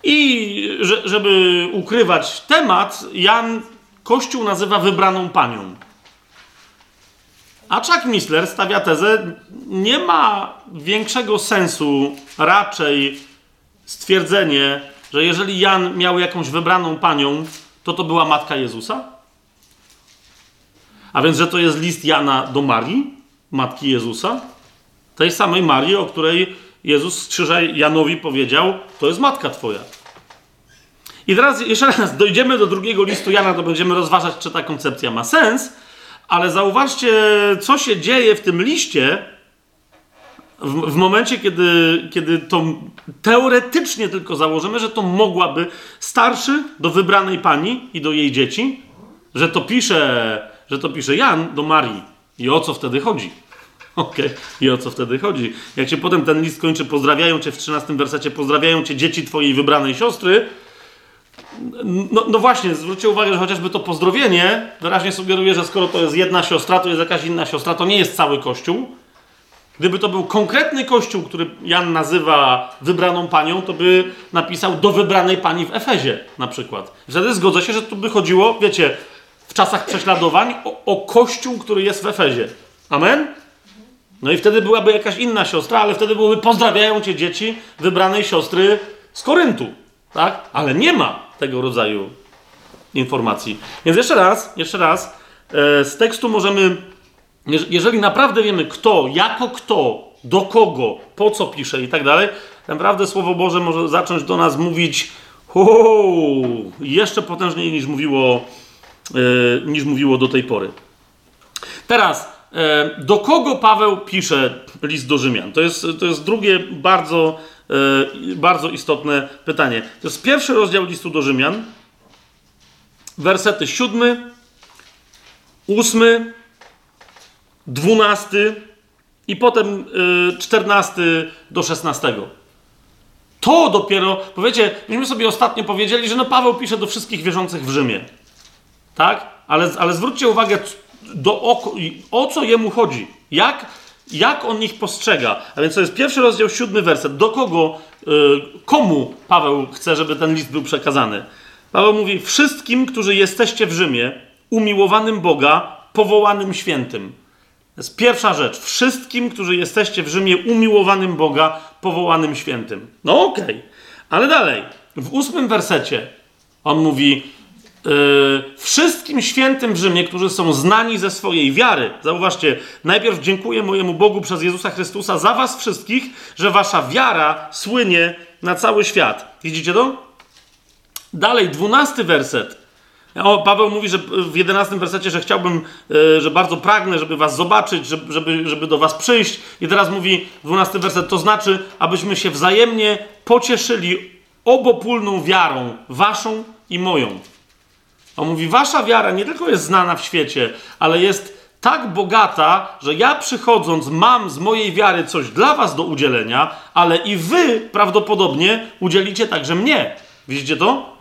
Speaker 1: I że, żeby ukrywać temat, Jan Kościół nazywa wybraną panią. A Chuck Missler stawia tezę, nie ma większego sensu raczej stwierdzenie, że jeżeli Jan miał jakąś wybraną panią, to to była matka Jezusa? A więc, że to jest list Jana do Marii, matki Jezusa? Tej samej Marii, o której Jezus z krzyża Janowi powiedział, to jest matka twoja. I teraz jeszcze raz dojdziemy do drugiego listu Jana, to będziemy rozważać, czy ta koncepcja ma sens, ale zauważcie, co się dzieje w tym liście w, w momencie, kiedy, kiedy to teoretycznie tylko założymy, że to mogłaby starszy do wybranej pani i do jej dzieci, że to pisze, że to pisze Jan do Marii. I o co wtedy chodzi? Okej, okay. i o co wtedy chodzi? Jak się potem ten list kończy, pozdrawiają cię w 13 wersecie, pozdrawiają cię dzieci twojej wybranej siostry, no, no, właśnie, zwróćcie uwagę, że chociażby to pozdrowienie wyraźnie sugeruje, że skoro to jest jedna siostra, to jest jakaś inna siostra, to nie jest cały kościół. Gdyby to był konkretny kościół, który Jan nazywa wybraną panią, to by napisał do wybranej pani w Efezie na przykład. Wtedy zgodzę się, że tu by chodziło, wiecie, w czasach prześladowań o, o kościół, który jest w Efezie. Amen? No i wtedy byłaby jakaś inna siostra, ale wtedy byłoby pozdrawiają cię dzieci wybranej siostry z Koryntu. Tak? Ale nie ma tego rodzaju informacji. Więc jeszcze raz, jeszcze raz, e, z tekstu możemy, jeżeli naprawdę wiemy kto, jako kto, do kogo, po co pisze i tak dalej, naprawdę Słowo Boże może zacząć do nas mówić uu, jeszcze potężniej niż mówiło, e, niż mówiło do tej pory. Teraz, do kogo Paweł pisze list do Rzymian? To jest, to jest drugie bardzo E, bardzo istotne pytanie. To jest pierwszy rozdział listu do Rzymian, wersety siódmy, ósmy, dwunasty i potem e, czternasty do szesnastego. To dopiero, powiecie, myśmy sobie ostatnio powiedzieli, że no Paweł pisze do wszystkich wierzących w Rzymie. Tak? Ale, ale zwróćcie uwagę, do, o, o co jemu chodzi. Jak jak on ich postrzega. A więc to jest pierwszy rozdział, siódmy werset. Do kogo, y, komu Paweł chce, żeby ten list był przekazany? Paweł mówi: Wszystkim, którzy jesteście w Rzymie, umiłowanym Boga, powołanym świętym. To jest pierwsza rzecz. Wszystkim, którzy jesteście w Rzymie, umiłowanym Boga, powołanym świętym. No okej. Okay. Ale dalej. W ósmym wersecie on mówi: wszystkim świętym w Rzymie, którzy są znani ze swojej wiary. Zauważcie, najpierw dziękuję mojemu Bogu przez Jezusa Chrystusa za was wszystkich, że wasza wiara słynie na cały świat. Widzicie to? Dalej, dwunasty werset. O, Paweł mówi, że w jedenastym wersecie, że chciałbym, yy, że bardzo pragnę, żeby was zobaczyć, żeby, żeby do was przyjść. I teraz mówi dwunasty werset, to znaczy, abyśmy się wzajemnie pocieszyli obopólną wiarą, waszą i moją. On mówi: Wasza wiara nie tylko jest znana w świecie, ale jest tak bogata, że ja przychodząc mam z mojej wiary coś dla Was do udzielenia, ale i Wy prawdopodobnie udzielicie także mnie. Widzicie to?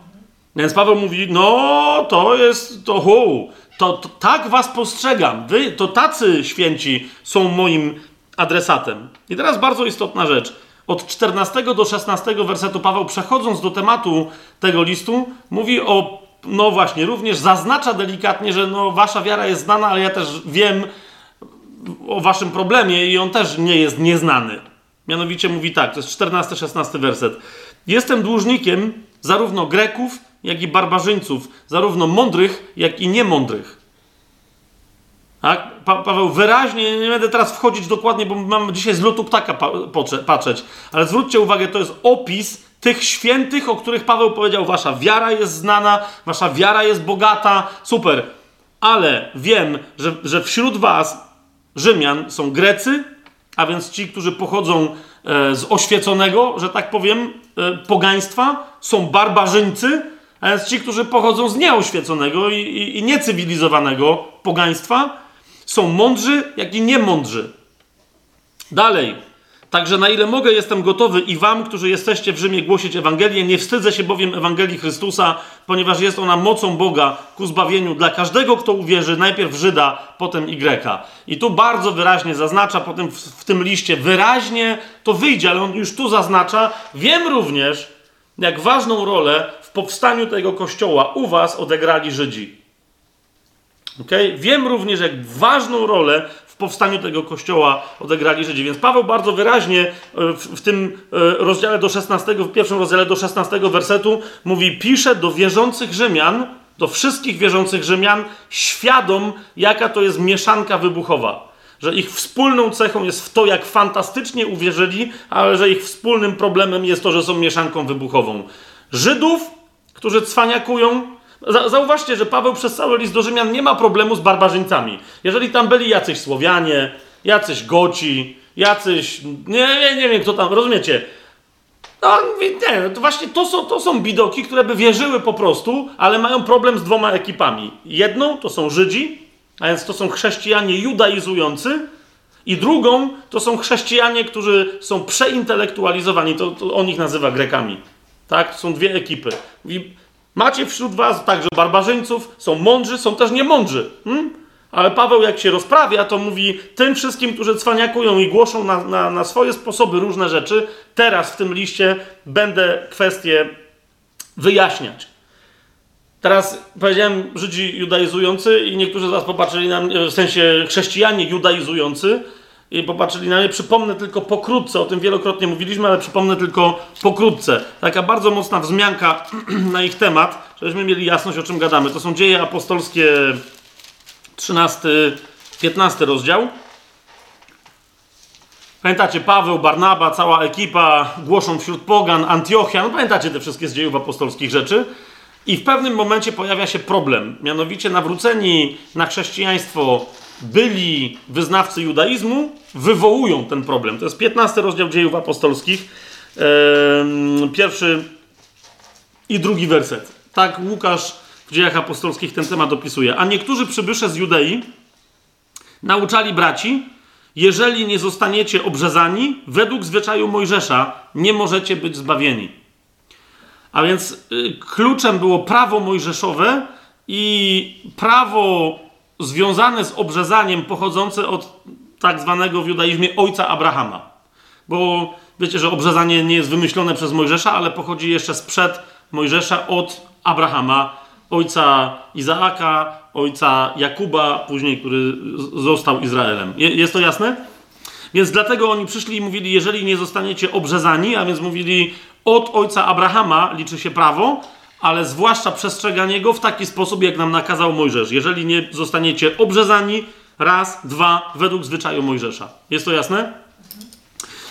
Speaker 1: Więc Paweł mówi: No, to jest to, hu, to, to tak Was postrzegam. Wy to tacy święci są moim adresatem. I teraz bardzo istotna rzecz. Od 14 do 16 wersetu Paweł, przechodząc do tematu tego listu, mówi o no właśnie, również zaznacza delikatnie, że no, wasza wiara jest znana, ale ja też wiem o waszym problemie i on też nie jest nieznany. Mianowicie mówi tak, to jest 14-16 werset. Jestem dłużnikiem zarówno Greków, jak i barbarzyńców, zarówno mądrych, jak i niemądrych. Tak? Pa Paweł wyraźnie, nie będę teraz wchodzić dokładnie, bo mam dzisiaj z lotu ptaka pa patrzeć, ale zwróćcie uwagę, to jest opis tych świętych, o których Paweł powiedział: Wasza wiara jest znana, wasza wiara jest bogata, super. Ale wiem, że, że wśród Was, Rzymian, są Grecy, a więc ci, którzy pochodzą e, z oświeconego, że tak powiem, e, pogaństwa, są barbarzyńcy, a więc ci, którzy pochodzą z nieoświeconego i, i, i niecywilizowanego pogaństwa, są mądrzy, jak i niemądrzy. Dalej. Także na ile mogę, jestem gotowy i wam, którzy jesteście w Rzymie, głosić Ewangelię. Nie wstydzę się bowiem Ewangelii Chrystusa, ponieważ jest ona mocą Boga ku zbawieniu dla każdego, kto uwierzy, najpierw Żyda, potem Y. I tu bardzo wyraźnie zaznacza, potem w, w tym liście wyraźnie to wyjdzie, ale on już tu zaznacza. Wiem również, jak ważną rolę w powstaniu tego kościoła u was odegrali Żydzi. Okay? Wiem również, jak ważną rolę powstaniu tego kościoła odegrali Żydzi. Więc Paweł bardzo wyraźnie e, w, w, tym e, rozdziale do 16, w pierwszym rozdziale do 16 wersetu mówi: pisze do wierzących Rzymian, do wszystkich wierzących Rzymian, świadom, jaka to jest mieszanka wybuchowa. Że ich wspólną cechą jest w to, jak fantastycznie uwierzyli, ale że ich wspólnym problemem jest to, że są mieszanką wybuchową. Żydów, którzy cwaniakują, Zauważcie, że Paweł przez cały list do Rzymian nie ma problemu z barbarzyńcami. Jeżeli tam byli jacyś Słowianie, jacyś Goci, jacyś. Nie, nie, nie wiem kto tam, rozumiecie? No, nie, to właśnie to są, to są bidoki, które by wierzyły po prostu, ale mają problem z dwoma ekipami. Jedną to są Żydzi, a więc to są chrześcijanie judaizujący, i drugą to są chrześcijanie, którzy są przeintelektualizowani. To, to on ich nazywa Grekami. Tak? To są dwie ekipy. Mówi, Macie wśród was także barbarzyńców, są mądrzy, są też niemądrzy. Hmm? Ale Paweł, jak się rozprawia, to mówi tym wszystkim, którzy cwaniakują i głoszą na, na, na swoje sposoby różne rzeczy, teraz w tym liście będę kwestie wyjaśniać. Teraz powiedziałem Żydzi judaizujący i niektórzy z was popatrzyli na mnie, w sensie chrześcijanie judaizujący, i popatrzyli na nie. Przypomnę tylko pokrótce, o tym wielokrotnie mówiliśmy, ale przypomnę tylko pokrótce. Taka bardzo mocna wzmianka na ich temat, żebyśmy mieli jasność, o czym gadamy. To są dzieje apostolskie 13, 15 rozdział. Pamiętacie, Paweł, Barnaba, cała ekipa głoszą wśród pogan, Antiochia. No pamiętacie te wszystkie z dziejów apostolskich rzeczy. I w pewnym momencie pojawia się problem. Mianowicie nawróceni na chrześcijaństwo byli wyznawcy judaizmu, wywołują ten problem. To jest 15 rozdział dziejów apostolskich, pierwszy i drugi werset. Tak Łukasz w dziejach apostolskich ten temat opisuje. A niektórzy przybysze z Judei nauczali braci, jeżeli nie zostaniecie obrzezani, według zwyczaju Mojżesza nie możecie być zbawieni. A więc y, kluczem było prawo mojżeszowe i prawo związane z obrzezaniem pochodzące od tak zwanego w judaizmie ojca Abrahama. Bo wiecie, że obrzezanie nie jest wymyślone przez Mojżesza, ale pochodzi jeszcze sprzed Mojżesza od Abrahama, ojca Izaaka, ojca Jakuba, później, który został Izraelem. Jest to jasne? Więc dlatego oni przyszli i mówili, jeżeli nie zostaniecie obrzezani, a więc mówili od ojca Abrahama liczy się prawo, ale zwłaszcza przestrzeganie go w taki sposób, jak nam nakazał Mojżesz. Jeżeli nie zostaniecie obrzezani, raz, dwa, według zwyczaju Mojżesza. Jest to jasne?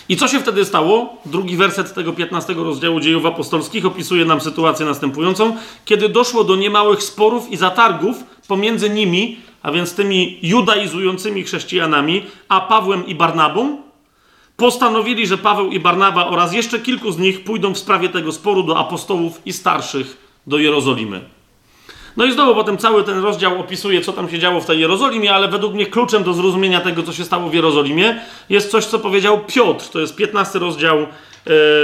Speaker 1: I co się wtedy stało? Drugi werset tego 15 rozdziału dziejów apostolskich opisuje nam sytuację następującą. Kiedy doszło do niemałych sporów i zatargów pomiędzy nimi, a więc tymi judaizującymi chrześcijanami, a Pawłem i Barnabą, postanowili, że Paweł i Barnaba oraz jeszcze kilku z nich pójdą w sprawie tego sporu do apostołów i starszych do Jerozolimy. No i znowu potem cały ten rozdział opisuje, co tam się działo w tej Jerozolimie, ale według mnie kluczem do zrozumienia tego, co się stało w Jerozolimie, jest coś, co powiedział Piotr. To jest 15 rozdział, e,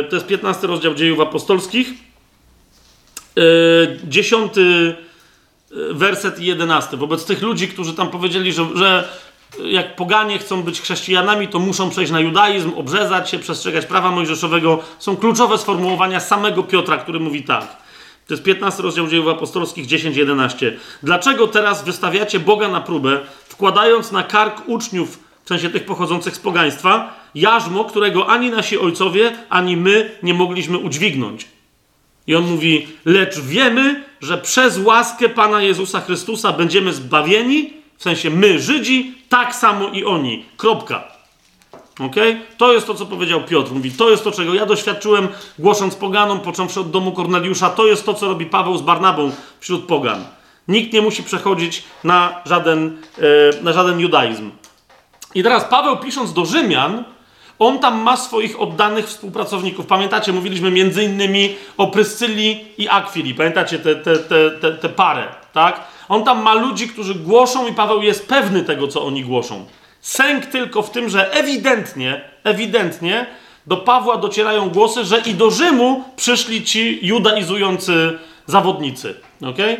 Speaker 1: to jest 15 rozdział dziejów apostolskich. E, 10 e, werset 11. Wobec tych ludzi, którzy tam powiedzieli, że, że jak poganie chcą być chrześcijanami, to muszą przejść na judaizm, obrzezać się, przestrzegać prawa mojżeszowego. Są kluczowe sformułowania samego Piotra, który mówi tak. To jest 15 rozdział dziejów apostolskich 10-11. Dlaczego teraz wystawiacie Boga na próbę, wkładając na kark uczniów, w sensie tych pochodzących z pogaństwa, jarzmo, którego ani nasi ojcowie, ani my nie mogliśmy udźwignąć? I on mówi, lecz wiemy, że przez łaskę Pana Jezusa Chrystusa będziemy zbawieni, w sensie my, Żydzi, tak samo i oni. Kropka. Ok? To jest to, co powiedział Piotr. Mówi, to jest to, czego ja doświadczyłem, głosząc poganom, począwszy od domu Korneliusza. To jest to, co robi Paweł z Barnabą wśród pogan. Nikt nie musi przechodzić na żaden, e, na żaden judaizm. I teraz Paweł pisząc do Rzymian, on tam ma swoich oddanych współpracowników. Pamiętacie, mówiliśmy między innymi o Pryscylii i Akwili. Pamiętacie tę te, te, te, te, parę, tak? On tam ma ludzi, którzy głoszą i Paweł jest pewny tego, co oni głoszą. Sęk tylko w tym, że ewidentnie, ewidentnie do Pawła docierają głosy, że i do Rzymu przyszli ci judaizujący zawodnicy. Okay?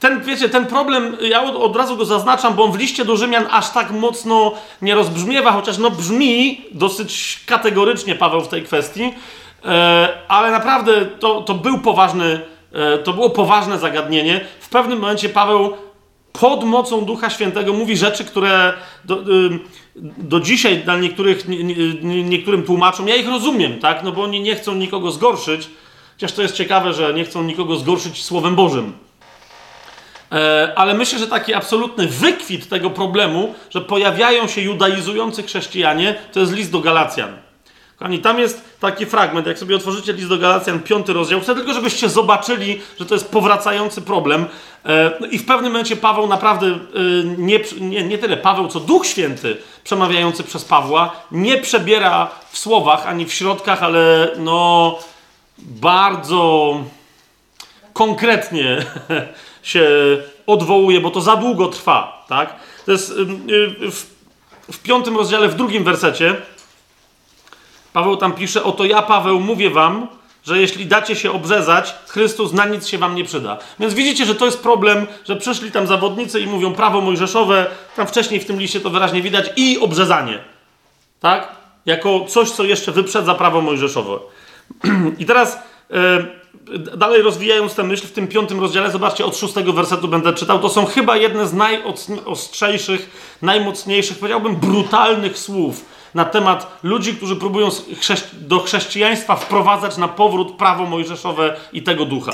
Speaker 1: Ten, wiecie, ten problem, ja od, od, razu go zaznaczam, bo on w liście do Rzymian aż tak mocno nie rozbrzmiewa, chociaż no brzmi dosyć kategorycznie Paweł w tej kwestii, e, ale naprawdę to, to był poważny, to było poważne zagadnienie. W pewnym momencie Paweł pod mocą Ducha Świętego mówi rzeczy, które do, do dzisiaj dla niektórych, nie, nie, niektórym tłumaczom, ja ich rozumiem, tak, no bo oni nie chcą nikogo zgorszyć, chociaż to jest ciekawe, że nie chcą nikogo zgorszyć Słowem Bożym. E, ale myślę, że taki absolutny wykwit tego problemu, że pojawiają się judaizujący chrześcijanie, to jest list do Galacjan. Kochani, tam jest taki fragment, jak sobie otworzycie list do Galacjan, piąty rozdział, chcę tylko, żebyście zobaczyli, że to jest powracający problem. E, I w pewnym momencie Paweł naprawdę, e, nie, nie, nie tyle Paweł, co Duch Święty przemawiający przez Pawła, nie przebiera w słowach ani w środkach, ale no bardzo konkretnie się odwołuje, bo to za długo trwa, tak? To jest w, w piątym rozdziale, w drugim wersecie, Paweł tam pisze, oto ja, Paweł, mówię wam, że jeśli dacie się obrzezać, Chrystus na nic się wam nie przyda. Więc widzicie, że to jest problem, że przyszli tam zawodnicy i mówią prawo mojżeszowe, tam wcześniej w tym liście to wyraźnie widać, i obrzezanie. Tak? Jako coś, co jeszcze wyprzedza prawo mojżeszowe. I teraz yy, dalej rozwijając tę myśl w tym piątym rozdziale, zobaczcie, od szóstego wersetu będę czytał, to są chyba jedne z najostrzejszych, najmocniejszych, powiedziałbym brutalnych słów, na temat ludzi, którzy próbują do chrześcijaństwa wprowadzać na powrót prawo mojżeszowe i tego ducha.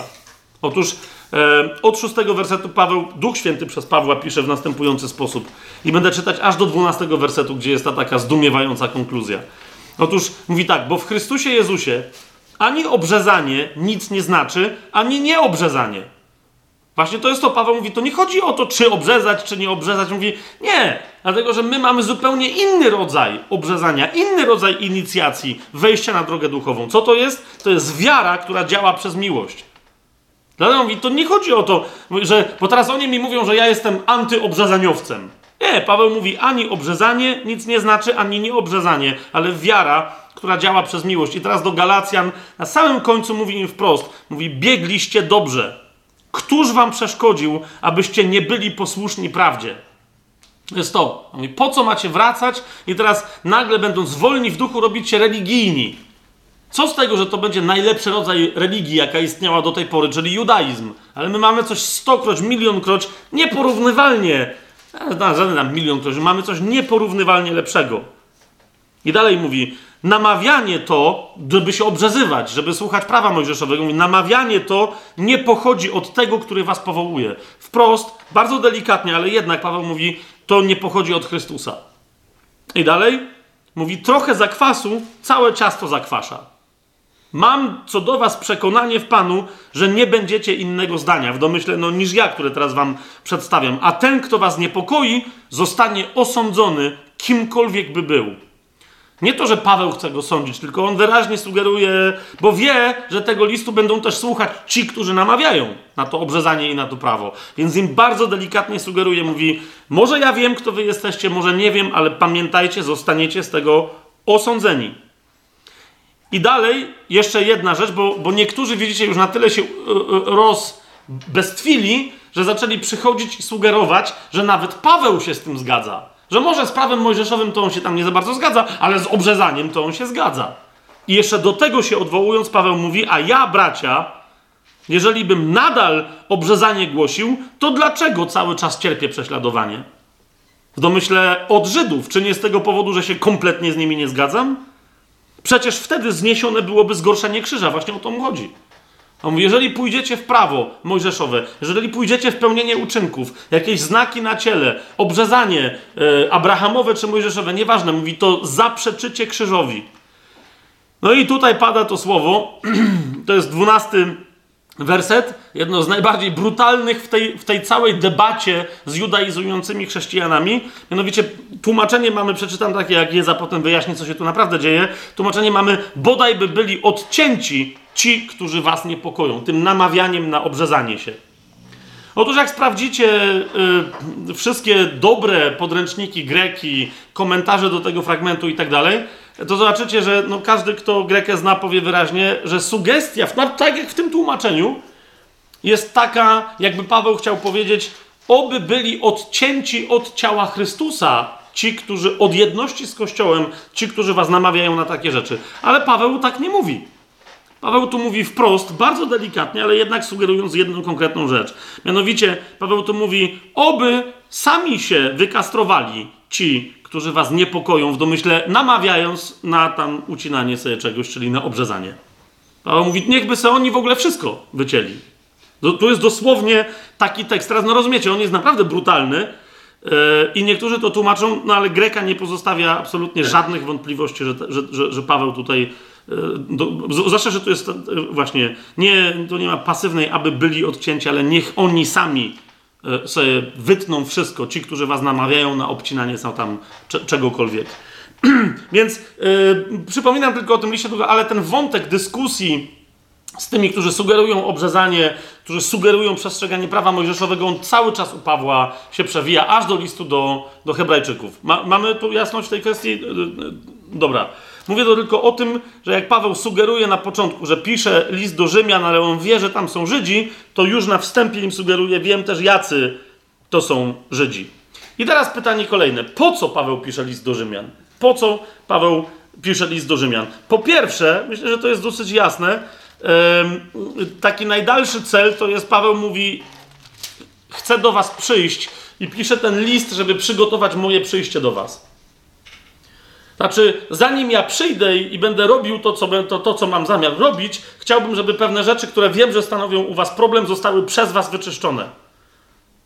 Speaker 1: Otóż e, od szóstego wersetu Paweł, Duch Święty przez Pawła pisze w następujący sposób. I będę czytać aż do dwunastego wersetu, gdzie jest ta taka zdumiewająca konkluzja. Otóż mówi tak, bo w Chrystusie Jezusie ani obrzezanie nic nie znaczy, ani nieobrzezanie. Właśnie to jest to, Paweł mówi, to nie chodzi o to, czy obrzezać, czy nie obrzezać. Mówi, nie, dlatego, że my mamy zupełnie inny rodzaj obrzezania, inny rodzaj inicjacji, wejścia na drogę duchową. Co to jest? To jest wiara, która działa przez miłość. Dlatego mówi, to nie chodzi o to, że, bo teraz oni mi mówią, że ja jestem antyobrzezaniowcem. Nie, Paweł mówi, ani obrzezanie nic nie znaczy, ani nieobrzezanie, ale wiara, która działa przez miłość. I teraz do Galacjan na samym końcu mówi im wprost, mówi, biegliście dobrze. Któż wam przeszkodził, abyście nie byli posłuszni prawdzie? Jest to. Mówi, po co macie wracać i teraz nagle będąc wolni w duchu robić się religijni? Co z tego, że to będzie najlepszy rodzaj religii, jaka istniała do tej pory, czyli judaizm. Ale my mamy coś stokroć, milionkroć, nieporównywalnie, no, żaden nam milionkroć, mamy coś nieporównywalnie lepszego. I dalej mówi, namawianie to, żeby się obrzezywać, żeby słuchać prawa mojżeszowego, namawianie to nie pochodzi od tego, który was powołuje. Wprost, bardzo delikatnie, ale jednak Paweł mówi, to nie pochodzi od Chrystusa. I dalej mówi, trochę zakwasu całe ciasto zakwasza. Mam co do was przekonanie w Panu, że nie będziecie innego zdania w domyśle no, niż ja, które teraz wam przedstawiam. A ten, kto was niepokoi, zostanie osądzony, kimkolwiek by był. Nie to, że Paweł chce go sądzić, tylko on wyraźnie sugeruje, bo wie, że tego listu będą też słuchać ci, którzy namawiają na to obrzezanie i na to prawo. Więc im bardzo delikatnie sugeruje, mówi: Może ja wiem, kto wy jesteście, może nie wiem, ale pamiętajcie, zostaniecie z tego osądzeni. I dalej jeszcze jedna rzecz, bo, bo niektórzy, widzicie, już na tyle się e, e, rozbestwili, że zaczęli przychodzić i sugerować, że nawet Paweł się z tym zgadza. Że może z prawem mojżeszowym to on się tam nie za bardzo zgadza, ale z obrzezaniem to on się zgadza. I jeszcze do tego się odwołując, Paweł mówi: A ja, bracia, jeżeli bym nadal obrzezanie głosił, to dlaczego cały czas cierpię prześladowanie? W domyśle od Żydów. Czy nie z tego powodu, że się kompletnie z nimi nie zgadzam? Przecież wtedy zniesione byłoby zgorszenie krzyża. Właśnie o to mu chodzi. On mówi, jeżeli pójdziecie w prawo mojżeszowe, jeżeli pójdziecie w pełnienie uczynków, jakieś znaki na ciele, obrzezanie e, abrahamowe czy mojżeszowe, nieważne, mówi, to zaprzeczycie krzyżowi. No i tutaj pada to słowo, to jest dwunasty werset, jedno z najbardziej brutalnych w tej, w tej całej debacie z judaizującymi chrześcijanami. Mianowicie tłumaczenie mamy, przeczytam takie jak jest, a potem wyjaśnię, co się tu naprawdę dzieje. Tłumaczenie mamy, bodaj by byli odcięci ci, którzy was niepokoją, tym namawianiem na obrzezanie się. Otóż jak sprawdzicie y, wszystkie dobre podręczniki greki, komentarze do tego fragmentu i tak dalej, to zobaczycie, że no, każdy, kto Grekę zna, powie wyraźnie, że sugestia, tak jak w tym tłumaczeniu, jest taka, jakby Paweł chciał powiedzieć, oby byli odcięci od ciała Chrystusa, ci, którzy od jedności z Kościołem, ci, którzy was namawiają na takie rzeczy. Ale Paweł tak nie mówi. Paweł tu mówi wprost, bardzo delikatnie, ale jednak sugerując jedną konkretną rzecz. Mianowicie, Paweł tu mówi, oby sami się wykastrowali ci, którzy was niepokoją w domyśle, namawiając na tam ucinanie sobie czegoś, czyli na obrzezanie. Paweł mówi, niechby se oni w ogóle wszystko wycięli. Tu jest dosłownie taki tekst. Teraz, no rozumiecie, on jest naprawdę brutalny yy, i niektórzy to tłumaczą, no ale Greka nie pozostawia absolutnie żadnych wątpliwości, że, że, że, że Paweł tutaj yy, zwłaszcza, że tu jest yy, właśnie, nie, tu nie ma pasywnej, aby byli odcięci, ale niech oni sami E, sobie wytną wszystko, ci, którzy was namawiają na obcinanie są tam czegokolwiek. Więc yy, przypominam tylko o tym liście, ale ten wątek dyskusji z tymi, którzy sugerują obrzezanie, którzy sugerują przestrzeganie prawa mojżeszowego, on cały czas u Pawła się przewija, aż do listu do, do Hebrajczyków. Ma, mamy tu jasność w tej kwestii? Dobra. Mówię to tylko o tym, że jak Paweł sugeruje na początku, że pisze list do Rzymian, ale on wie, że tam są Żydzi, to już na wstępie im sugeruje, wiem też jacy to są Żydzi. I teraz pytanie kolejne. Po co Paweł pisze list do Rzymian? Po co Paweł pisze list do Rzymian? Po pierwsze, myślę, że to jest dosyć jasne, taki najdalszy cel to jest, Paweł mówi, chcę do was przyjść i pisze ten list, żeby przygotować moje przyjście do was. Znaczy, zanim ja przyjdę i będę robił to co, to, to, co mam zamiar robić, chciałbym, żeby pewne rzeczy, które wiem, że stanowią u Was problem, zostały przez Was wyczyszczone.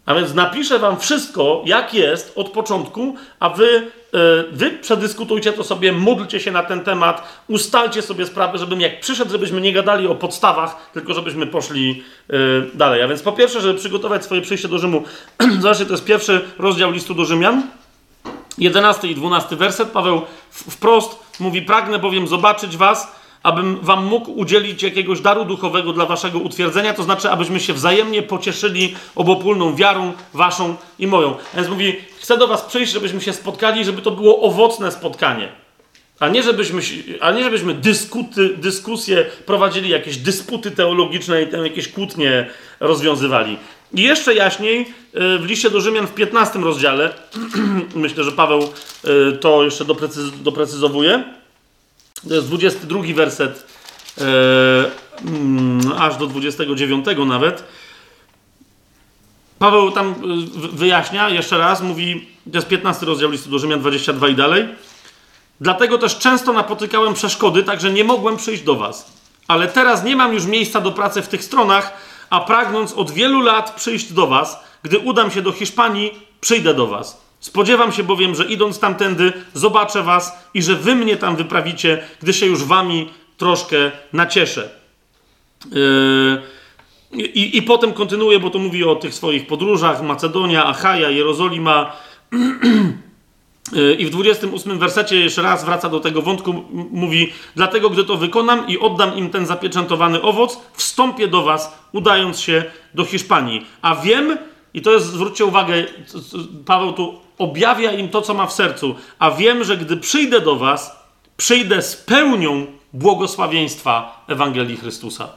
Speaker 1: A więc napiszę Wam wszystko, jak jest od początku, a Wy, yy, wy przedyskutujcie to sobie, módlcie się na ten temat, ustalcie sobie sprawę, żebym jak przyszedł, żebyśmy nie gadali o podstawach, tylko żebyśmy poszli yy, dalej. A więc po pierwsze, żeby przygotować swoje przyjście do Rzymu, zobaczcie, to jest pierwszy rozdział listu do Rzymian. 11 i 12 werset, Paweł wprost mówi: Pragnę bowiem zobaczyć Was, abym Wam mógł udzielić jakiegoś daru duchowego dla Waszego utwierdzenia, to znaczy, abyśmy się wzajemnie pocieszyli obopólną wiarą Waszą i moją. A więc mówi: Chcę do Was przyjść, żebyśmy się spotkali, żeby to było owocne spotkanie. A nie, żebyśmy, a nie żebyśmy dyskuty, dyskusje prowadzili, jakieś dysputy teologiczne i tam jakieś kłótnie rozwiązywali. I jeszcze jaśniej y, w liście do Rzymian w 15 rozdziale, myślę, że Paweł y, to jeszcze doprecyz doprecyzowuje. To jest 22 werset, y, mm, aż do 29 nawet. Paweł tam wyjaśnia jeszcze raz, mówi, to jest 15 rozdział listu do Rzymian 22 i dalej. Dlatego też często napotykałem przeszkody, także nie mogłem przyjść do was. Ale teraz nie mam już miejsca do pracy w tych stronach, a pragnąc od wielu lat przyjść do Was, gdy udam się do Hiszpanii, przyjdę do Was. Spodziewam się bowiem, że idąc tamtędy, zobaczę Was i że Wy mnie tam wyprawicie, gdy się już Wami troszkę nacieszę. Yy... I, I potem kontynuuje, bo to mówi o tych swoich podróżach: Macedonia, Achaja, Jerozolima. I w 28 wersecie jeszcze raz wraca do tego wątku, mówi: Dlatego, gdy to wykonam i oddam im ten zapieczętowany owoc, wstąpię do Was, udając się do Hiszpanii. A wiem, i to jest, zwróćcie uwagę, Paweł tu objawia im to, co ma w sercu, a wiem, że gdy przyjdę do Was, przyjdę z pełnią błogosławieństwa Ewangelii Chrystusa.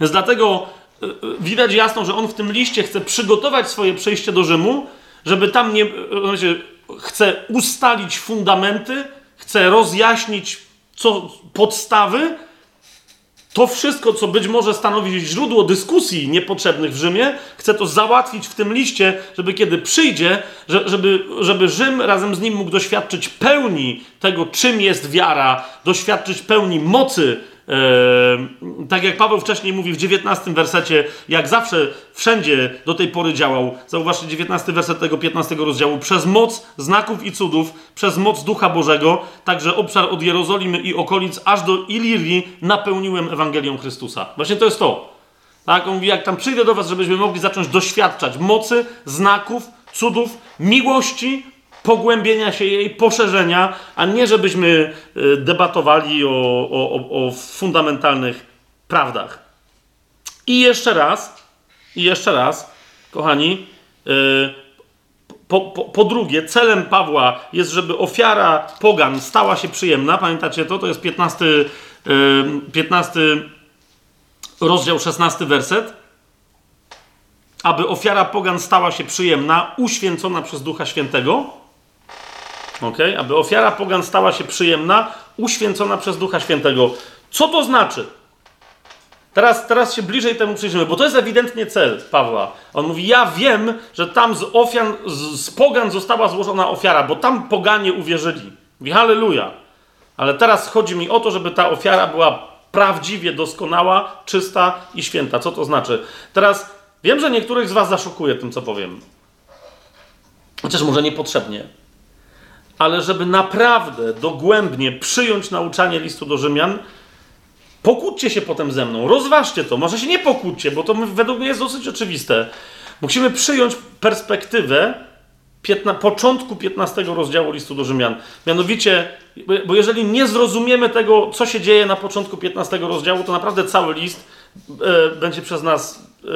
Speaker 1: Więc dlatego e, e, widać jasno, że on w tym liście chce przygotować swoje przejście do Rzymu, żeby tam nie. Znaczy, chce ustalić fundamenty, chce rozjaśnić co, podstawy. To wszystko, co być może stanowi źródło dyskusji niepotrzebnych w Rzymie, chce to załatwić w tym liście, żeby kiedy przyjdzie, żeby, żeby Rzym razem z nim mógł doświadczyć pełni tego, czym jest wiara, doświadczyć pełni mocy tak jak Paweł wcześniej mówi w 19 wersecie, jak zawsze wszędzie do tej pory działał, zauważcie 19 werset tego 15 rozdziału, przez moc znaków i cudów, przez moc Ducha Bożego, także obszar od Jerozolimy i okolic aż do Ilirii napełniłem Ewangelią Chrystusa. Właśnie to jest to. Tak? On mówi, jak tam przyjdę do was, żebyśmy mogli zacząć doświadczać mocy, znaków, cudów, miłości, pogłębienia się jej, poszerzenia, a nie żebyśmy y, debatowali o, o, o fundamentalnych prawdach. I jeszcze raz, i jeszcze raz, kochani, yy, po, po, po, drugie, celem Pawła jest, żeby ofiara pogan stała się przyjemna. Pamiętacie to? To jest 15, yy, 15 rozdział, 16 werset. Aby ofiara pogan stała się przyjemna, uświęcona przez Ducha Świętego. Ok? Aby ofiara pogan stała się przyjemna, uświęcona przez Ducha Świętego. Co to znaczy? Teraz, teraz się bliżej temu przyjrzymy, bo to jest ewidentnie cel Pawła. On mówi: Ja wiem, że tam z ofiar, z, z pogan została złożona ofiara, bo tam poganie uwierzyli. Mówi: Halleluja. Ale teraz chodzi mi o to, żeby ta ofiara była prawdziwie doskonała, czysta i święta. Co to znaczy? Teraz wiem, że niektórych z Was zaszokuje tym, co powiem. Chociaż może niepotrzebnie. Ale żeby naprawdę dogłębnie przyjąć nauczanie listu do Rzymian, Pokłóćcie się potem ze mną, rozważcie to. Może się nie pokłóćcie, bo to według mnie jest dosyć oczywiste. Musimy przyjąć perspektywę piętna, początku 15 rozdziału listu do Rzymian. Mianowicie, bo jeżeli nie zrozumiemy tego, co się dzieje na początku 15 rozdziału, to naprawdę cały list e, będzie przez nas. E,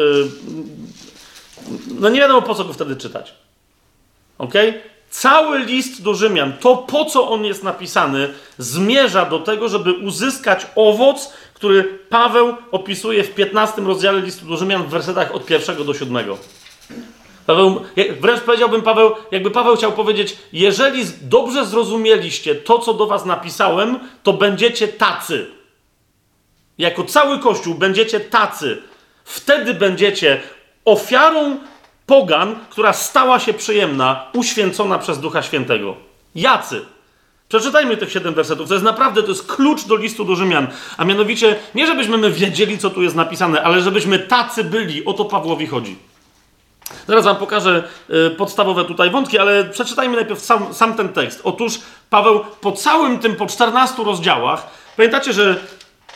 Speaker 1: no nie wiadomo po co go wtedy czytać. Ok? Cały list do Rzymian, to po co on jest napisany, zmierza do tego, żeby uzyskać owoc, który Paweł opisuje w 15 rozdziale listu do Rzymian w wersetach od pierwszego do siódmego. Paweł, wręcz powiedziałbym Paweł, jakby Paweł chciał powiedzieć, jeżeli dobrze zrozumieliście to, co do was napisałem, to będziecie tacy. Jako cały Kościół będziecie tacy. Wtedy będziecie ofiarą pogan, która stała się przyjemna, uświęcona przez Ducha Świętego. Jacy? Przeczytajmy tych siedem wersetów. To jest naprawdę, to jest klucz do listu do Rzymian. A mianowicie, nie żebyśmy my wiedzieli, co tu jest napisane, ale żebyśmy tacy byli. O to Pawłowi chodzi. Zaraz wam pokażę y, podstawowe tutaj wątki, ale przeczytajmy najpierw sam, sam ten tekst. Otóż Paweł po całym tym, po 14 rozdziałach, pamiętacie, że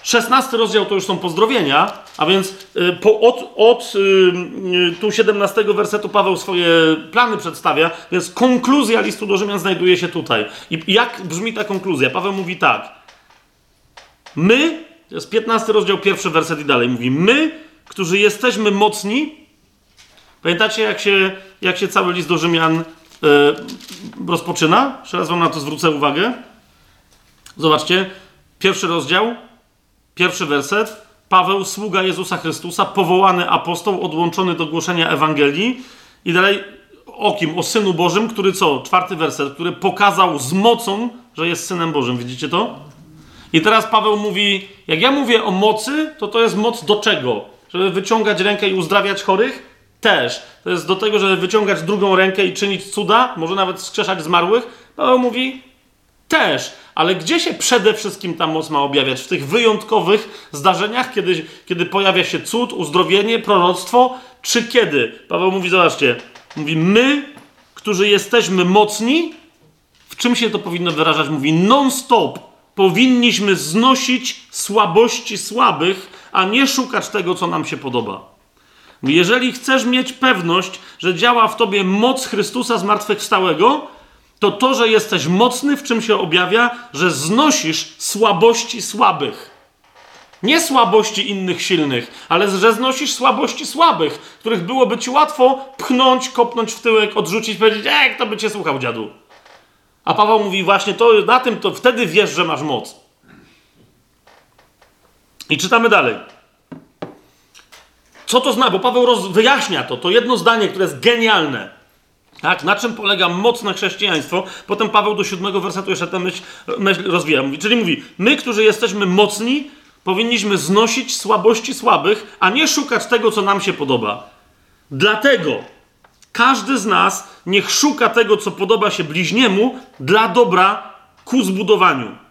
Speaker 1: 16 rozdział to już są pozdrowienia, a więc y, po, od, od y, y, tu 17 wersetu Paweł swoje plany przedstawia, więc konkluzja listu do Rzymian znajduje się tutaj. I jak brzmi ta konkluzja? Paweł mówi tak. My, to jest 15 rozdział, pierwszy werset i dalej, mówi my, którzy jesteśmy mocni, pamiętacie jak się, jak się cały list do Rzymian rozpoczyna? Jeszcze raz wam na to zwrócę uwagę. Zobaczcie, pierwszy rozdział, Pierwszy werset. Paweł, sługa Jezusa Chrystusa, powołany apostoł, odłączony do głoszenia Ewangelii. I dalej o kim? O Synu Bożym, który co? Czwarty werset, który pokazał z mocą, że jest Synem Bożym. Widzicie to? I teraz Paweł mówi, jak ja mówię o mocy, to to jest moc do czego? Żeby wyciągać rękę i uzdrawiać chorych? Też. To jest do tego, żeby wyciągać drugą rękę i czynić cuda, może nawet skrzeszać zmarłych. Paweł mówi, też. Ale gdzie się przede wszystkim ta moc ma objawiać? W tych wyjątkowych zdarzeniach, kiedy, kiedy pojawia się cud, uzdrowienie, proroctwo, czy kiedy? Paweł mówi, zobaczcie, mówi, my, którzy jesteśmy mocni, w czym się to powinno wyrażać? Mówi, non-stop powinniśmy znosić słabości słabych, a nie szukać tego, co nam się podoba. Jeżeli chcesz mieć pewność, że działa w tobie moc Chrystusa zmartwychwstałego, to to, że jesteś mocny, w czym się objawia, że znosisz słabości słabych. Nie słabości innych silnych, ale że znosisz słabości słabych, których byłoby ci łatwo pchnąć, kopnąć w tyłek, odrzucić, powiedzieć, ej, kto by cię słuchał, dziadu. A Paweł mówi właśnie to, na tym to wtedy wiesz, że masz moc. I czytamy dalej. Co to znaczy? Bo Paweł roz... wyjaśnia to. To jedno zdanie, które jest genialne. Tak? Na czym polega mocne chrześcijaństwo? Potem Paweł do siódmego wersetu jeszcze tę myśl, myśl rozwija. Mówi, czyli mówi, my, którzy jesteśmy mocni, powinniśmy znosić słabości słabych, a nie szukać tego, co nam się podoba. Dlatego każdy z nas niech szuka tego, co podoba się bliźniemu, dla dobra ku zbudowaniu.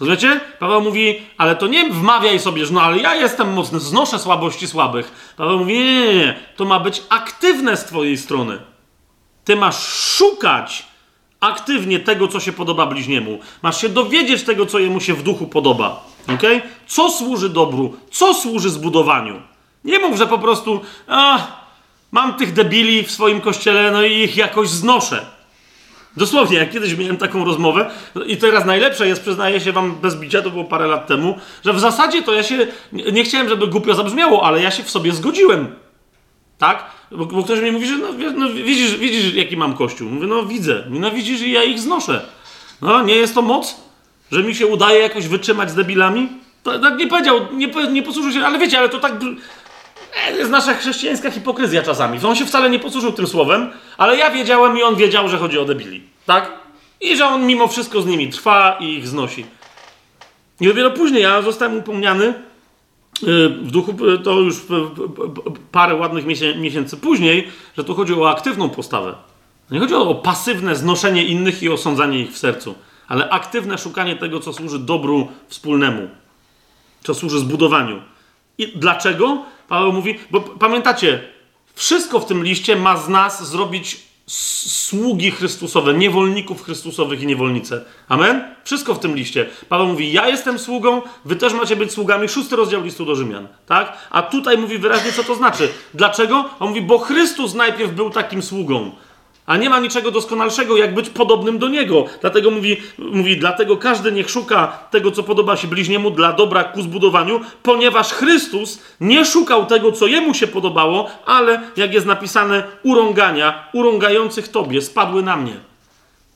Speaker 1: Rozumiecie? Paweł mówi, ale to nie wmawiaj sobie, że no ale ja jestem mocny, znoszę słabości słabych. Paweł mówi, nie, nie, nie, to ma być aktywne z twojej strony. Ty masz szukać aktywnie tego, co się podoba bliźniemu. Masz się dowiedzieć tego, co jemu się w duchu podoba. Okay? Co służy dobru? Co służy zbudowaniu? Nie mów, że po prostu a, mam tych debili w swoim kościele, no i ich jakoś znoszę. Dosłownie, jak kiedyś miałem taką rozmowę, i teraz najlepsze jest, przyznaję się wam bez bicia, to było parę lat temu, że w zasadzie to ja się, nie chciałem, żeby głupio zabrzmiało, ale ja się w sobie zgodziłem. Tak? Bo, bo ktoś mi mówi, że no, no, widzisz, widzisz, jaki mam kościół. Mówię, no widzę. No widzisz, i ja ich znoszę. No, nie jest to moc? Że mi się udaje jakoś wytrzymać z debilami? Tak nie powiedział, nie, nie posłużył się, ale wiecie, ale to tak e, jest nasza chrześcijańska hipokryzja czasami. On się wcale nie posłużył tym słowem, ale ja wiedziałem i on wiedział, że chodzi o debili. Tak? I że on mimo wszystko z nimi trwa i ich znosi. I dopiero później ja zostałem upomniany y, w duchu, y, to już parę ładnych miesięcy później, że tu chodzi o aktywną postawę. Nie chodzi o pasywne znoszenie innych i osądzanie ich w sercu, ale aktywne szukanie tego, co służy dobru wspólnemu, co służy zbudowaniu. I dlaczego? Paweł mówi, bo pamiętacie, wszystko w tym liście ma z nas zrobić sługi Chrystusowe, niewolników Chrystusowych i niewolnice. Amen? Wszystko w tym liście. Paweł mówi, ja jestem sługą, wy też macie być sługami. Szósty rozdział listu do Rzymian. Tak? A tutaj mówi wyraźnie, co to znaczy. Dlaczego? On mówi, bo Chrystus najpierw był takim sługą. A nie ma niczego doskonalszego, jak być podobnym do Niego. Dlatego mówi, mówi, dlatego każdy niech szuka tego, co podoba się bliźniemu dla dobra ku zbudowaniu, ponieważ Chrystus nie szukał tego, co Jemu się podobało, ale, jak jest napisane, urągania, urągających Tobie, spadły na mnie.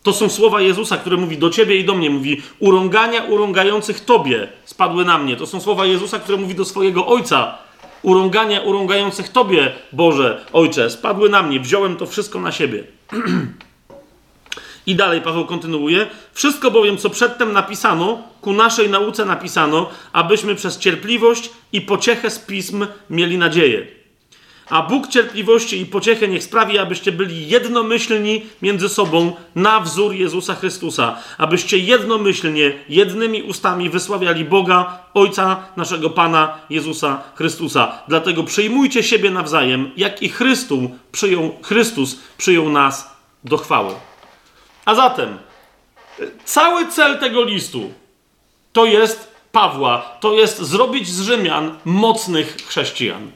Speaker 1: To są słowa Jezusa, które mówi do Ciebie i do mnie. Mówi, urągania urągających Tobie spadły na mnie. To są słowa Jezusa, które mówi do swojego Ojca, urągania urągających Tobie, Boże, Ojcze, spadły na mnie, wziąłem to wszystko na siebie. I dalej Paweł kontynuuje. Wszystko bowiem, co przedtem napisano, ku naszej nauce napisano, abyśmy przez cierpliwość i pociechę z pism mieli nadzieję. A Bóg cierpliwości i pociechę niech sprawi, abyście byli jednomyślni między sobą na wzór Jezusa Chrystusa, abyście jednomyślnie, jednymi ustami wysławiali Boga, Ojca naszego Pana Jezusa Chrystusa. Dlatego przyjmujcie siebie nawzajem, jak i Chrystus przyjął, Chrystus przyjął nas do chwały. A zatem, cały cel tego listu to jest Pawła, to jest zrobić z Rzymian mocnych chrześcijan.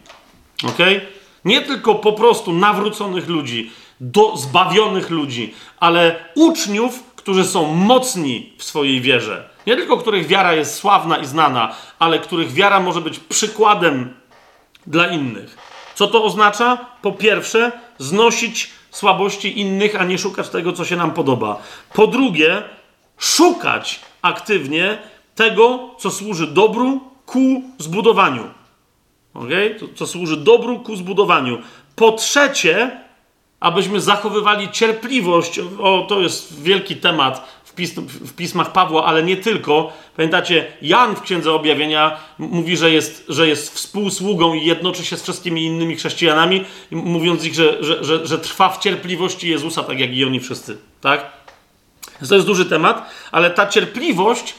Speaker 1: Okej? Okay? Nie tylko po prostu nawróconych ludzi, do zbawionych ludzi, ale uczniów, którzy są mocni w swojej wierze. Nie tylko których wiara jest sławna i znana, ale których wiara może być przykładem dla innych. Co to oznacza? Po pierwsze, znosić słabości innych, a nie szukać tego, co się nam podoba. Po drugie, szukać aktywnie tego, co służy dobru ku zbudowaniu okay? co, co służy dobru ku zbudowaniu. Po trzecie, abyśmy zachowywali cierpliwość. O, to jest wielki temat w, pis w, pismach Pawła, ale nie tylko. Pamiętacie, Jan w Księdze Objawienia mówi, że jest, że jest współsługą i jednoczy się z wszystkimi innymi chrześcijanami, mówiąc ich, że, że, że, że trwa w cierpliwości Jezusa, tak jak i oni wszyscy. Tak? To jest duży temat, ale ta cierpliwość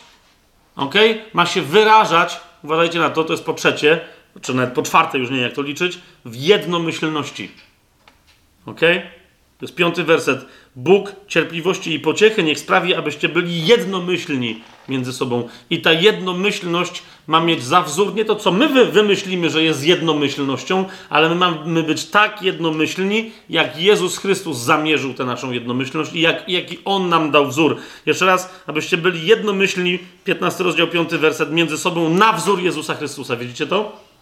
Speaker 1: okay, ma się wyrażać, uważajcie na to, to jest po trzecie, czy nawet po czwarte już nie jak to liczyć, w jednomyślności. Ok? To jest piąty werset. Bóg cierpliwości i pociechy niech sprawi, abyście byli jednomyślni między sobą. I ta jednomyślność ma mieć za wzór nie to, co my wy wymyślimy, że jest jednomyślnością, ale my mamy być tak jednomyślni, jak Jezus Chrystus zamierzył tę naszą jednomyślność i jak, jaki On nam dał wzór. Jeszcze raz, abyście byli jednomyślni, 15 rozdział, 5 werset, między sobą na wzór Jezusa Chrystusa. Widzicie to?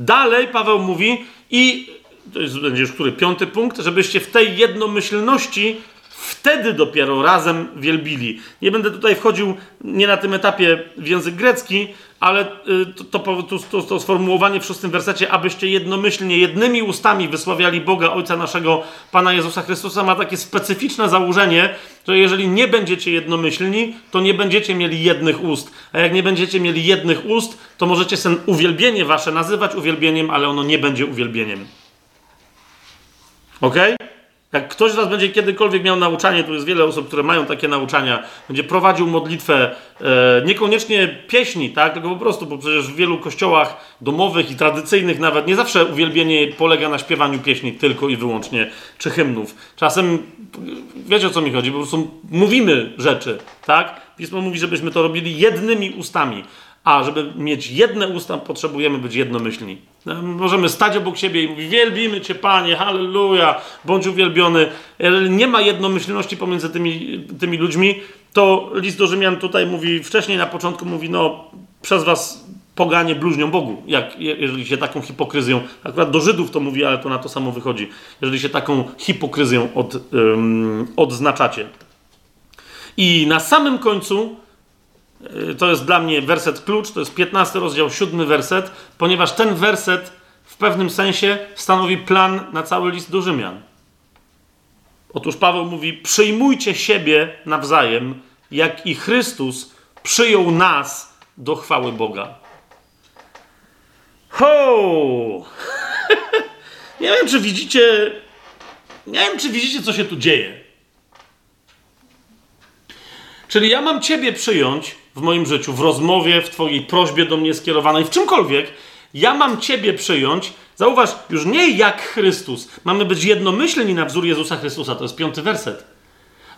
Speaker 1: Dalej Paweł mówi i to jest, będzie już który piąty punkt, żebyście w tej jednomyślności wtedy dopiero razem wielbili. Nie będę tutaj wchodził nie na tym etapie w język grecki, ale y, to, to, to, to, sformułowanie w szóstym wersecie, abyście jednomyślnie, jednymi ustami wysławiali Boga, Ojca naszego, Pana Jezusa Chrystusa, ma takie specyficzne założenie, że jeżeli nie będziecie jednomyślni, to nie będziecie mieli jednych ust. A jak nie będziecie mieli jednych ust, to możecie sen uwielbienie wasze nazywać uwielbieniem, ale ono nie będzie uwielbieniem. Ok? Jak ktoś z Was będzie kiedykolwiek miał nauczanie, tu jest wiele osób, które mają takie nauczania, będzie prowadził modlitwę, e, niekoniecznie pieśni, tak, tylko po prostu, bo przecież w wielu kościołach domowych i tradycyjnych nawet nie zawsze uwielbienie polega na śpiewaniu pieśni tylko i wyłącznie, czy hymnów. Czasem, wiecie o co mi chodzi, po prostu mówimy rzeczy, tak? Pismo mówi, żebyśmy to robili jednymi ustami. A żeby mieć jedne usta, potrzebujemy być jednomyślni. Możemy stać obok siebie i mówić: Wielbimy Cię, Panie, halleluja, bądź uwielbiony. Jeżeli nie ma jednomyślności pomiędzy tymi, tymi ludźmi, to list do Rzymian tutaj mówi, wcześniej na początku mówi: No, przez Was poganie bluźnią Bogu, jak, jeżeli się taką hipokryzją, akurat do Żydów to mówi, ale to na to samo wychodzi, jeżeli się taką hipokryzją od, odznaczacie. I na samym końcu, to jest dla mnie werset klucz, to jest 15 rozdział, 7 werset, ponieważ ten werset w pewnym sensie stanowi plan na cały list do Rzymian. Otóż Paweł mówi: Przyjmujcie siebie nawzajem, jak i Chrystus przyjął nas do chwały Boga. Ho! nie wiem, czy widzicie. Nie wiem, czy widzicie, co się tu dzieje. Czyli ja mam Ciebie przyjąć w moim życiu, w rozmowie, w Twojej prośbie do mnie skierowanej, w czymkolwiek. Ja mam Ciebie przyjąć. Zauważ, już nie jak Chrystus. Mamy być jednomyślni na wzór Jezusa Chrystusa. To jest piąty werset.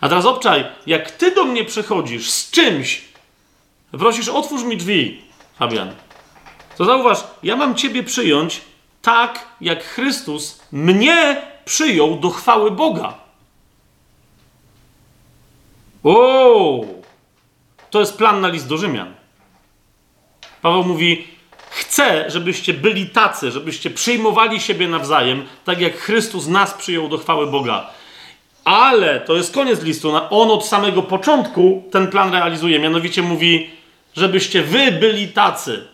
Speaker 1: A teraz obczaj, jak Ty do mnie przychodzisz z czymś, prosisz, otwórz mi drzwi, Fabian. To zauważ, ja mam Ciebie przyjąć tak, jak Chrystus mnie przyjął do chwały Boga. O! To jest plan na list do Rzymian. Paweł mówi: Chcę, żebyście byli tacy, żebyście przyjmowali siebie nawzajem, tak jak Chrystus nas przyjął do chwały Boga. Ale to jest koniec listu. On od samego początku ten plan realizuje. Mianowicie mówi, żebyście wy byli tacy.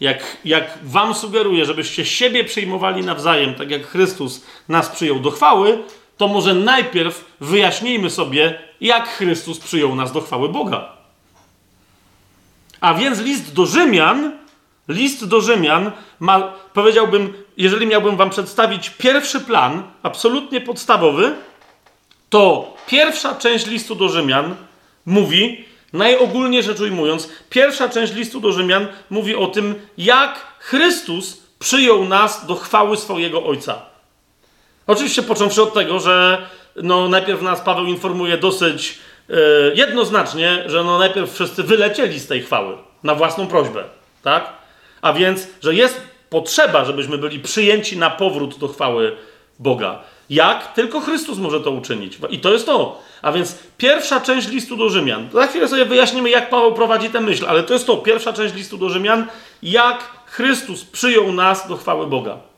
Speaker 1: Jak, jak wam sugeruje, żebyście siebie przyjmowali nawzajem, tak jak Chrystus nas przyjął do chwały, to może najpierw wyjaśnijmy sobie, jak Chrystus przyjął nas do chwały Boga. A więc list do Rzymian, list do Rzymian ma, powiedziałbym, jeżeli miałbym wam przedstawić pierwszy plan, absolutnie podstawowy, to pierwsza część listu do Rzymian mówi, najogólniej rzecz ujmując, pierwsza część listu do Rzymian mówi o tym, jak Chrystus przyjął nas do chwały swojego Ojca. Oczywiście począwszy od tego, że no, najpierw nas Paweł informuje dosyć e, jednoznacznie, że no, najpierw wszyscy wylecieli z tej chwały na własną prośbę, tak? A więc, że jest potrzeba, żebyśmy byli przyjęci na powrót do chwały Boga. Jak? Tylko Chrystus może to uczynić. I to jest to. A więc pierwsza część listu do Rzymian. Za chwilę sobie wyjaśnimy, jak Paweł prowadzi tę myśl, ale to jest to. Pierwsza część listu do Rzymian. Jak Chrystus przyjął nas do chwały Boga.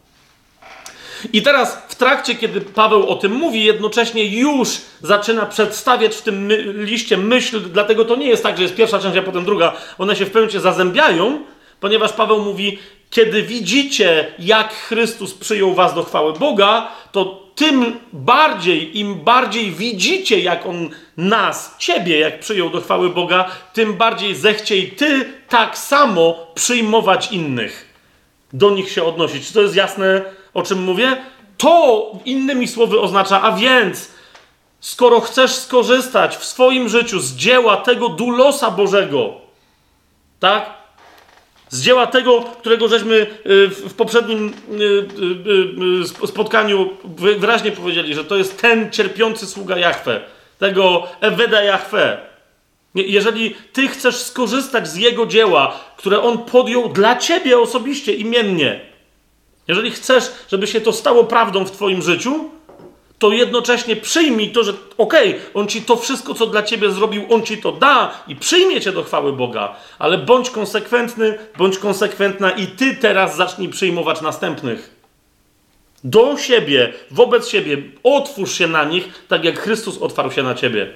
Speaker 1: I teraz w trakcie, kiedy Paweł o tym mówi, jednocześnie już zaczyna przedstawiać w tym my liście myśl, dlatego to nie jest tak, że jest pierwsza część, a potem druga. One się w pewnym momencie zazębiają, ponieważ Paweł mówi, kiedy widzicie, jak Chrystus przyjął was do chwały Boga, to tym bardziej, im bardziej widzicie, jak On nas, Ciebie, jak przyjął do chwały Boga, tym bardziej zechciej Ty tak samo przyjmować innych. Do nich się odnosić. Czy to jest jasne, o czym mówię? To innymi słowy oznacza, a więc, skoro chcesz skorzystać w swoim życiu z dzieła tego dulosa Bożego, tak? Z dzieła tego, którego żeśmy y, w poprzednim y, y, spotkaniu wyraźnie powiedzieli, że to jest ten cierpiący sługa Jahwe, tego Eweda Jahwe. Jeżeli ty chcesz skorzystać z jego dzieła, które on podjął dla ciebie osobiście, imiennie, jeżeli chcesz, żeby się to stało prawdą w twoim życiu, to jednocześnie przyjmij to, że okej, okay, on ci to wszystko, co dla ciebie zrobił, on ci to da i przyjmie cię do chwały Boga, ale bądź konsekwentny, bądź konsekwentna i ty teraz zacznij przyjmować następnych. Do siebie, wobec siebie, otwórz się na nich, tak jak Chrystus otwarł się na ciebie.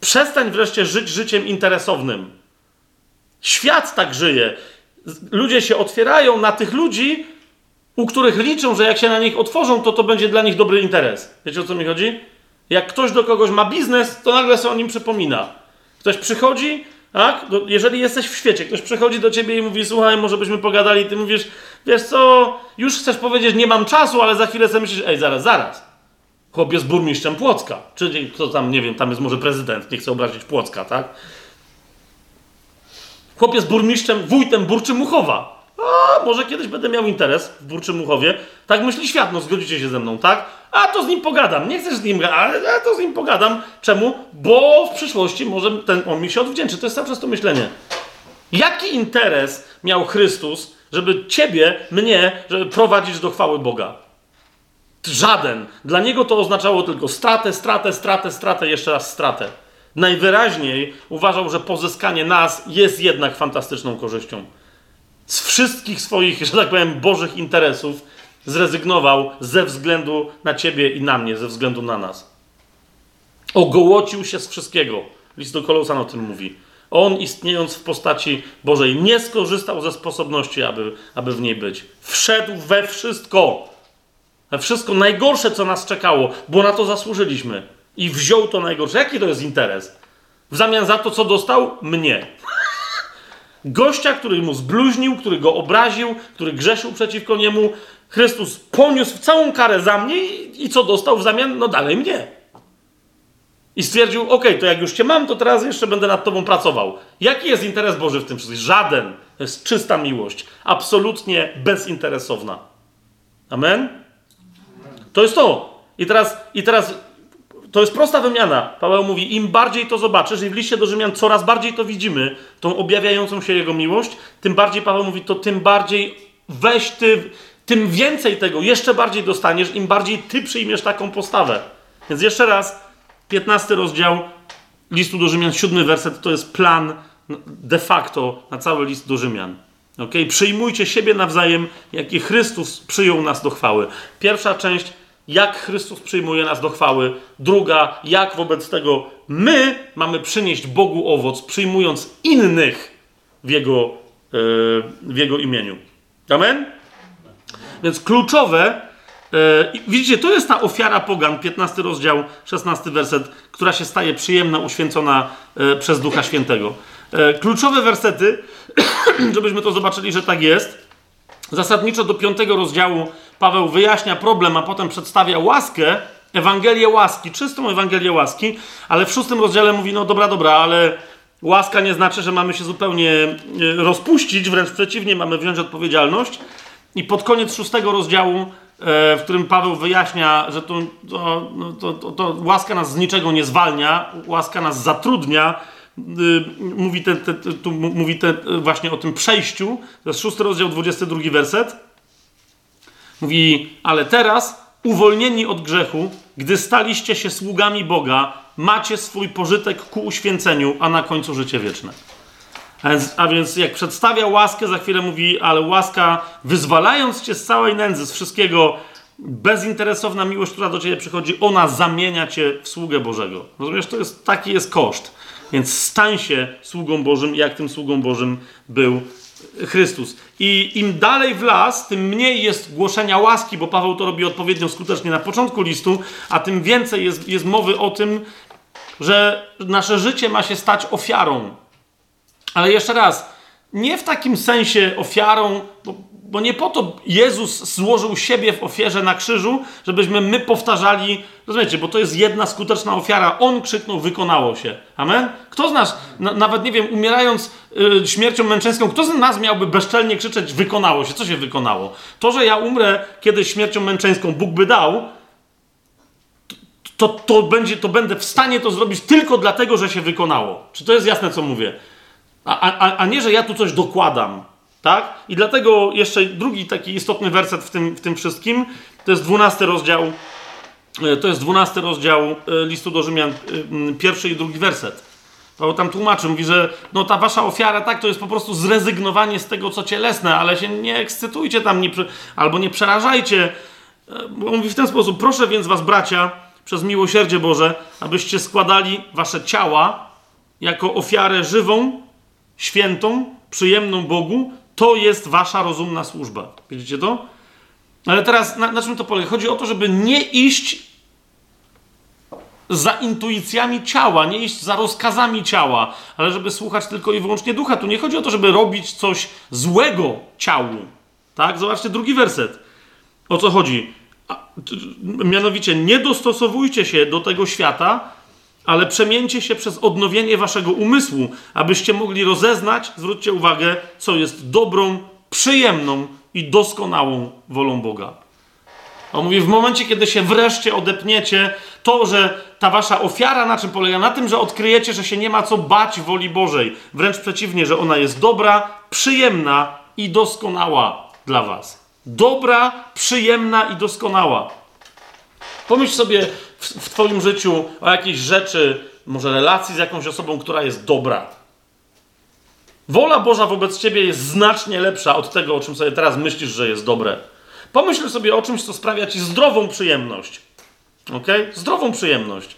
Speaker 1: Przestań wreszcie żyć życiem interesownym. Świat tak żyje. Ludzie się otwierają na tych ludzi, u których liczą, że jak się na nich otworzą, to to będzie dla nich dobry interes. Wiecie o co mi chodzi? Jak ktoś do kogoś ma biznes, to nagle sobie o nim przypomina. Ktoś przychodzi, tak? Jeżeli jesteś w świecie, ktoś przychodzi do ciebie i mówi: Słuchaj, może byśmy pogadali, ty mówisz: Wiesz co, już chcesz powiedzieć, nie mam czasu, ale za chwilę sobie myślisz: Ej, zaraz, zaraz. Chłop jest burmistrzem Płocka. Czyli kto tam, nie wiem, tam jest może prezydent, nie chcę obrazić Płocka, tak? Chłop jest burmistrzem, wójtem Burczymuchowa a może kiedyś będę miał interes w Burczym Muchowie. Tak myśli świat, no zgodzicie się ze mną, tak? A to z nim pogadam. Nie chcesz z nim, ale to z nim pogadam. Czemu? Bo w przyszłości może ten, on mi się odwdzięczy. To jest cały czas to myślenie. Jaki interes miał Chrystus, żeby ciebie, mnie, żeby prowadzić do chwały Boga? Żaden. Dla niego to oznaczało tylko stratę, stratę, stratę, stratę, jeszcze raz stratę. Najwyraźniej uważał, że pozyskanie nas jest jednak fantastyczną korzyścią. Z wszystkich swoich, że tak powiem, bożych interesów zrezygnował ze względu na ciebie i na mnie, ze względu na nas. Ogołocił się z wszystkiego. List do Kolosan o tym mówi. On, istniejąc w postaci Bożej, nie skorzystał ze sposobności, aby, aby w niej być. Wszedł we wszystko. We wszystko najgorsze, co nas czekało, bo na to zasłużyliśmy. I wziął to najgorsze. Jaki to jest interes? W zamian za to, co dostał? Mnie. Gościa, który mu zbluźnił, który go obraził, który grzeszył przeciwko niemu, Chrystus poniósł całą karę za mnie i, co dostał w zamian? No dalej mnie. I stwierdził, ok, to jak już cię mam, to teraz jeszcze będę nad tobą pracował. Jaki jest interes Boży w tym wszystkim? Żaden. To jest czysta miłość. Absolutnie bezinteresowna. Amen? To jest to. I teraz, i teraz to jest prosta wymiana. Paweł mówi, im bardziej to zobaczysz, i w liście do Rzymian coraz bardziej to widzimy, tą objawiającą się Jego miłość, tym bardziej Paweł mówi, to tym bardziej weź ty, tym więcej tego, jeszcze bardziej dostaniesz, im bardziej ty przyjmiesz taką postawę. Więc jeszcze raz, 15 rozdział listu do Rzymian, 7 werset, to jest plan de facto na cały list do Rzymian. Okay? Przyjmujcie siebie nawzajem, jaki Chrystus przyjął nas do chwały. Pierwsza część jak Chrystus przyjmuje nas do chwały. Druga, jak wobec tego my mamy przynieść Bogu owoc, przyjmując innych w Jego, e, w jego imieniu. Amen? Więc kluczowe, e, widzicie, to jest ta ofiara pogan, 15 rozdział, 16 werset, która się staje przyjemna, uświęcona e, przez Ducha Świętego. Kluczowe wersety, żebyśmy to zobaczyli, że tak jest. Zasadniczo do piątego rozdziału Paweł wyjaśnia problem, a potem przedstawia łaskę, Ewangelię łaski, czystą Ewangelię łaski, ale w szóstym rozdziale mówi, no dobra, dobra, ale łaska nie znaczy, że mamy się zupełnie e, rozpuścić, wręcz przeciwnie, mamy wziąć odpowiedzialność. I pod koniec szóstego rozdziału, e, w którym Paweł wyjaśnia, że to, no, to, to, to łaska nas z niczego nie zwalnia, łaska nas zatrudnia, y, mówi, te, te, tu mówi te, właśnie o tym przejściu. To jest szósty rozdział, 22 werset. Mówi, ale teraz, uwolnieni od grzechu, gdy staliście się sługami Boga, macie swój pożytek ku uświęceniu, a na końcu życie wieczne. A więc, jak przedstawia łaskę, za chwilę mówi, ale łaska, wyzwalając cię z całej nędzy, z wszystkiego, bezinteresowna miłość, która do ciebie przychodzi, ona zamienia cię w sługę Bożego. Rozumiesz, to jest, taki jest koszt. Więc stań się sługą Bożym, jak tym sługą Bożym był Chrystus. I im dalej w las, tym mniej jest głoszenia łaski, bo Paweł to robi odpowiednio skutecznie na początku listu, a tym więcej jest, jest mowy o tym, że nasze życie ma się stać ofiarą. Ale jeszcze raz, nie w takim sensie ofiarą, bo bo nie po to Jezus złożył siebie w ofierze na krzyżu, żebyśmy my powtarzali, rozumiecie, bo to jest jedna skuteczna ofiara. On krzyknął, wykonało się. Amen? Kto z nas, na, nawet nie wiem, umierając y, śmiercią męczeńską, kto z nas miałby bezczelnie krzyczeć, wykonało się? Co się wykonało? To, że ja umrę kiedyś śmiercią męczeńską, Bóg by dał, to, to, będzie, to będę w stanie to zrobić tylko dlatego, że się wykonało. Czy to jest jasne, co mówię? A, a, a nie, że ja tu coś dokładam. Tak? I dlatego jeszcze drugi taki istotny werset w tym, w tym wszystkim, to jest dwunasty rozdział, e, to jest dwunasty rozdział e, listu do Rzymian, e, pierwszy i drugi werset. To tam tłumaczy, mówi, że no ta wasza ofiara, tak, to jest po prostu zrezygnowanie z tego, co cielesne, ale się nie ekscytujcie tam, nie, albo nie przerażajcie. Bo mówi w ten sposób, proszę więc was, bracia, przez miłosierdzie Boże, abyście składali wasze ciała jako ofiarę żywą, świętą, przyjemną Bogu, to jest wasza rozumna służba. Widzicie to? Ale teraz na, na czym to polega? Chodzi o to, żeby nie iść za intuicjami ciała, nie iść za rozkazami ciała, ale żeby słuchać tylko i wyłącznie ducha. Tu nie chodzi o to, żeby robić coś złego ciału. Tak? Zobaczcie drugi werset. O co chodzi? A, mianowicie, nie dostosowujcie się do tego świata, ale przemieńcie się przez odnowienie waszego umysłu, abyście mogli rozeznać, zwróćcie uwagę, co jest dobrą, przyjemną i doskonałą wolą Boga. On mówi, w momencie, kiedy się wreszcie odepniecie, to, że ta wasza ofiara na czym polega? Na tym, że odkryjecie, że się nie ma co bać woli Bożej. Wręcz przeciwnie, że ona jest dobra, przyjemna i doskonała dla was. Dobra, przyjemna i doskonała. Pomyśl sobie w, Twoim życiu o jakiejś rzeczy, może relacji z jakąś osobą, która jest dobra. Wola Boża wobec Ciebie jest znacznie lepsza od tego, o czym sobie teraz myślisz, że jest dobre. Pomyśl sobie o czymś, co sprawia Ci zdrową przyjemność. Ok? Zdrową przyjemność.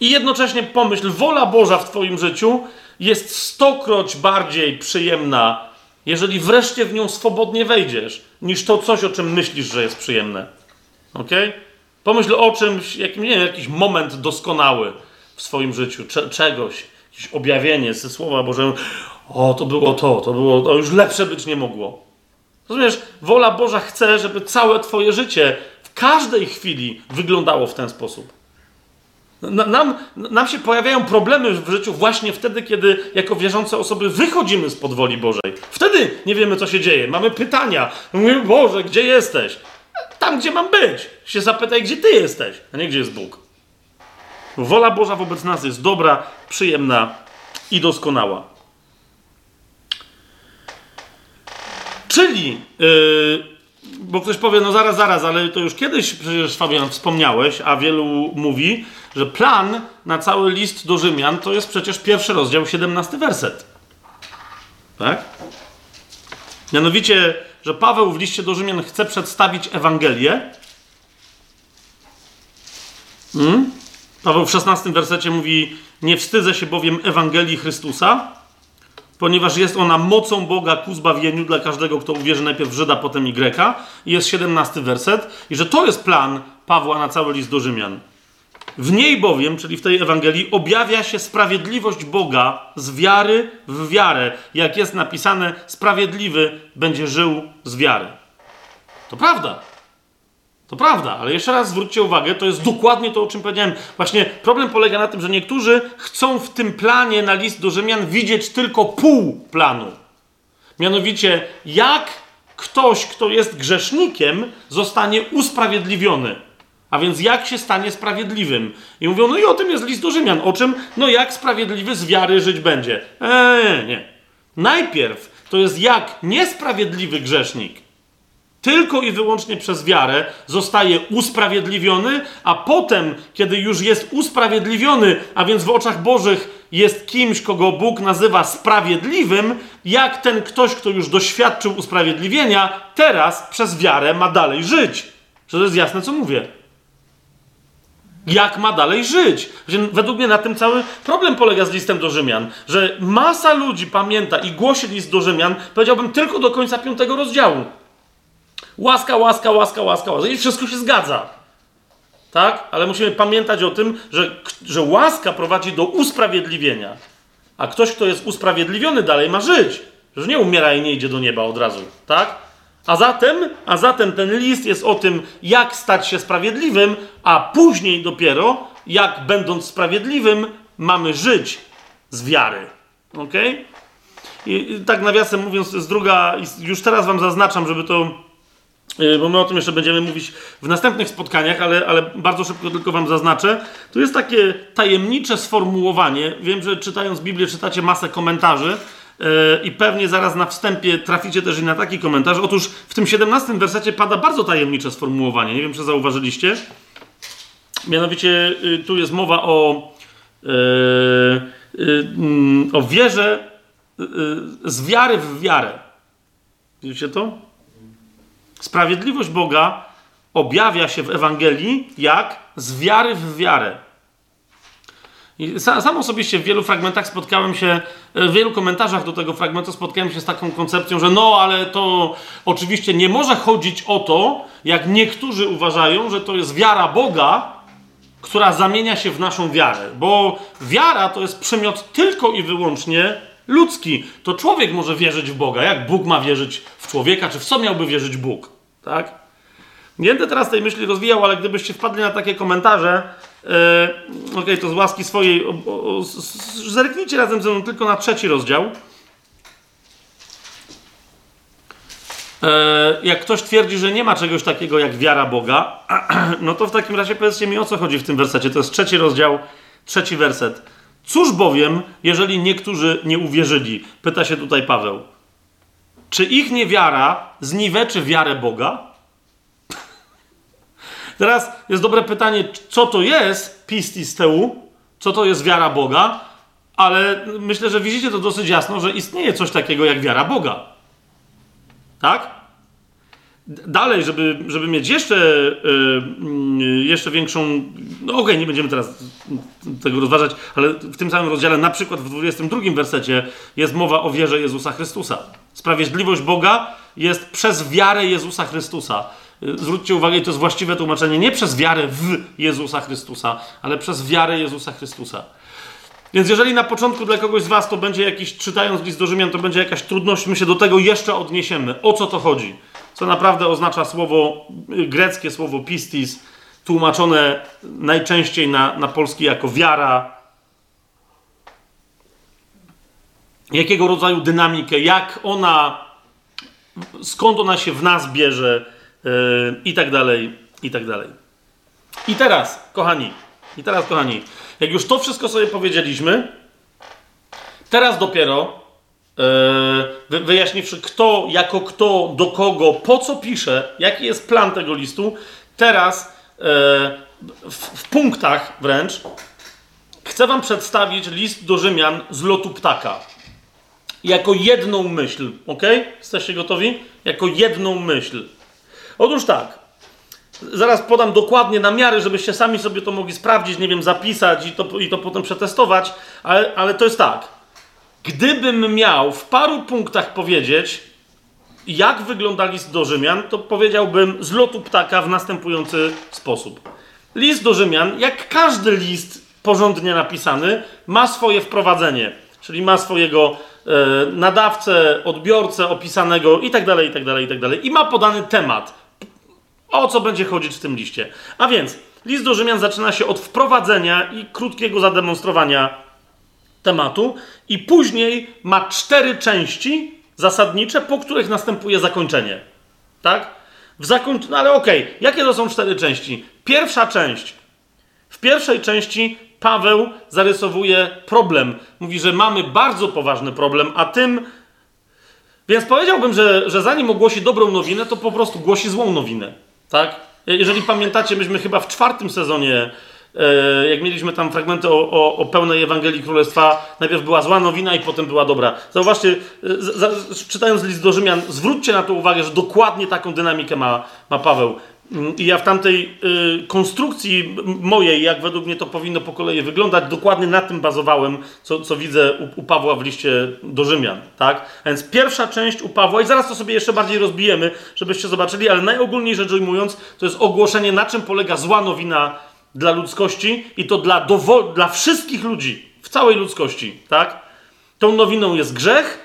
Speaker 1: I jednocześnie pomyśl, wola Boża w Twoim życiu jest stokroć bardziej przyjemna, jeżeli wreszcie w nią swobodnie wejdziesz, niż to coś, o czym myślisz, że jest przyjemne. Ok? Pomyśl o czymś, jakim, nie wiem, jakiś moment doskonały w swoim życiu, cze czegoś, jakieś objawienie ze Słowa Bożego. O, to było to, to było, to już lepsze być nie mogło. Rozumiesz, wola Boża chce, żeby całe Twoje życie w każdej chwili wyglądało w ten sposób. Nam, nam się pojawiają problemy w życiu właśnie wtedy, kiedy jako wierzące osoby wychodzimy z podwoli Bożej. Wtedy nie wiemy, co się dzieje. Mamy pytania. Mówimy, Boże, gdzie jesteś? Tam, gdzie mam być. Się zapytaj, gdzie Ty jesteś, a nie gdzie jest Bóg. Wola Boża wobec nas jest dobra, przyjemna i doskonała. Czyli, yy, bo ktoś powie, no zaraz, zaraz, ale to już kiedyś przecież Fabian wspomniałeś, a wielu mówi, że plan na cały list do Rzymian to jest przecież pierwszy rozdział, 17 werset. Tak? Mianowicie, że Paweł w liście do Rzymian chce przedstawić Ewangelię. Hmm? Paweł w 16 wersecie mówi: Nie wstydzę się bowiem Ewangelii Chrystusa, ponieważ jest ona mocą Boga ku zbawieniu dla każdego, kto uwierzy najpierw Żyda, potem i Greka. I jest 17 werset, i że to jest plan Pawła na cały list do Rzymian. W niej bowiem, czyli w tej Ewangelii, objawia się sprawiedliwość Boga z wiary w wiarę. Jak jest napisane, sprawiedliwy będzie żył z wiary. To prawda. To prawda, ale jeszcze raz zwróćcie uwagę, to jest dokładnie to, o czym powiedziałem. Właśnie problem polega na tym, że niektórzy chcą w tym planie na list do Rzymian widzieć tylko pół planu. Mianowicie, jak ktoś, kto jest grzesznikiem, zostanie usprawiedliwiony. A więc jak się stanie sprawiedliwym? I mówią, no i o tym jest list do Rzymian. O czym? No jak sprawiedliwy z wiary żyć będzie? Eee, nie. Najpierw to jest jak niesprawiedliwy grzesznik tylko i wyłącznie przez wiarę zostaje usprawiedliwiony, a potem, kiedy już jest usprawiedliwiony, a więc w oczach Bożych jest kimś, kogo Bóg nazywa sprawiedliwym, jak ten ktoś, kto już doświadczył usprawiedliwienia, teraz przez wiarę ma dalej żyć. Czy to jest jasne, co mówię? Jak ma dalej żyć? Według mnie na tym cały problem polega z listem do Rzymian, że masa ludzi pamięta i głosi list do Rzymian, powiedziałbym tylko do końca piątego rozdziału. Łaska, łaska, łaska, łaska, łaska. I wszystko się zgadza. Tak? Ale musimy pamiętać o tym, że, że łaska prowadzi do usprawiedliwienia. A ktoś, kto jest usprawiedliwiony, dalej ma żyć. Że nie umiera i nie idzie do nieba od razu. Tak? A zatem, a zatem ten list jest o tym, jak stać się sprawiedliwym, a później dopiero, jak będąc sprawiedliwym, mamy żyć z wiary. Ok? I, tak nawiasem mówiąc, jest druga, już teraz wam zaznaczam, żeby to Y, bo my o tym jeszcze będziemy mówić w następnych spotkaniach, ale, ale bardzo szybko tylko wam zaznaczę. Tu jest takie tajemnicze sformułowanie. Wiem, że czytając Biblię czytacie masę komentarzy i pewnie zaraz na wstępie traficie też i na taki komentarz. Otóż w tym 17 wersecie pada bardzo tajemnicze sformułowanie. Nie wiem, czy zauważyliście. Mianowicie yy, tu jest mowa o, yy, o wierze z wiary w wiarę. Widzicie to? Sprawiedliwość Boga objawia się w Ewangelii jak z wiary w wiarę. I sam osobiście w wielu fragmentach spotkałem się, w wielu komentarzach do tego fragmentu spotkałem się z taką koncepcją, że no, ale to oczywiście nie może chodzić o to, jak niektórzy uważają, że to jest wiara Boga, która zamienia się w naszą wiarę. Bo wiara to jest przymiot tylko i wyłącznie ludzki. To człowiek może wierzyć w Boga. Jak Bóg ma wierzyć w człowieka, czy w co miałby wierzyć Bóg? Tak? Nie będę teraz tej myśli rozwijał, ale gdybyście wpadli na takie komentarze, okej, okay, to z łaski swojej, o, o, zerknijcie razem ze mną tylko na trzeci rozdział. E, jak ktoś twierdzi, że nie ma czegoś takiego jak wiara Boga, no to w takim razie powiedzcie mi o co chodzi w tym wersecie. To jest trzeci rozdział, trzeci werset. Cóż bowiem, jeżeli niektórzy nie uwierzyli? Pyta się tutaj Paweł. Czy ich niewiara zniweczy wiarę Boga? Teraz jest dobre pytanie, co to jest pistis teu, co to jest wiara Boga, ale myślę, że widzicie to dosyć jasno, że istnieje coś takiego jak wiara Boga. Tak? Dalej, żeby, żeby mieć jeszcze, yy, jeszcze większą. No okej, okay, nie będziemy teraz tego rozważać, ale w tym samym rozdziale, na przykład w 22 wersecie, jest mowa o wierze Jezusa Chrystusa. Sprawiedliwość Boga jest przez wiarę Jezusa Chrystusa. Zwróćcie uwagę, to jest właściwe tłumaczenie, nie przez wiarę w Jezusa Chrystusa, ale przez wiarę Jezusa Chrystusa. Więc jeżeli na początku dla kogoś z Was to będzie jakiś, czytając list do Rzymian, to będzie jakaś trudność, my się do tego jeszcze odniesiemy. O co to chodzi? Co naprawdę oznacza słowo, y, greckie słowo pistis, tłumaczone najczęściej na, na polski jako wiara. Jakiego rodzaju dynamikę, jak ona, skąd ona się w nas bierze yy, i tak dalej, i tak dalej. I teraz, kochani, i teraz, kochani, jak już to wszystko sobie powiedzieliśmy, teraz dopiero yy, wyjaśniwszy kto, jako kto, do kogo, po co pisze, jaki jest plan tego listu, teraz yy, w, w punktach wręcz chcę Wam przedstawić list do Rzymian z lotu ptaka. Jako jedną myśl, ok? Jesteście gotowi? Jako jedną myśl. Otóż tak. Zaraz podam dokładnie na miary, żebyście sami sobie to mogli sprawdzić, nie wiem, zapisać i to, i to potem przetestować, ale, ale to jest tak. Gdybym miał w paru punktach powiedzieć, jak wygląda list do Rzymian, to powiedziałbym z lotu ptaka w następujący sposób. List do Rzymian, jak każdy list porządnie napisany, ma swoje wprowadzenie, czyli ma swojego e, nadawcę, odbiorcę opisanego i tak dalej, i tak dalej, i tak dalej. I ma podany temat o co będzie chodzić w tym liście. A więc list do Rzymian zaczyna się od wprowadzenia i krótkiego zademonstrowania tematu, i później ma cztery części zasadnicze, po których następuje zakończenie. Tak? W zakończeniu, no ale okej, okay. jakie to są cztery części? Pierwsza część. W pierwszej części Paweł zarysowuje problem. Mówi, że mamy bardzo poważny problem, a tym. Więc powiedziałbym, że, że zanim ogłosi dobrą nowinę, to po prostu głosi złą nowinę. Tak? Jeżeli pamiętacie, myśmy chyba w czwartym sezonie, e, jak mieliśmy tam fragmenty o, o, o, pełnej Ewangelii Królestwa, najpierw była zła nowina i potem była dobra. Zauważcie, e, czytając list do Rzymian, zwróćcie na to uwagę, że dokładnie taką dynamikę ma, ma Paweł. Mm, I ja w tamtej y, konstrukcji mojej, jak według mnie to powinno po kolei wyglądać, dokładnie na tym bazowałem, co, co widzę u, u, Pawła w liście do Rzymian. Tak? Więc pierwsza część u Pawła, i zaraz to sobie jeszcze bardziej rozbijemy, żebyście zobaczyli, ale najogólniej rzecz ujmując, to jest ogłoszenie, na czym polega zła nowina dla ludzkości i to dla, dla wszystkich ludzi, w całej ludzkości. Tak? Tą nowiną jest grzech,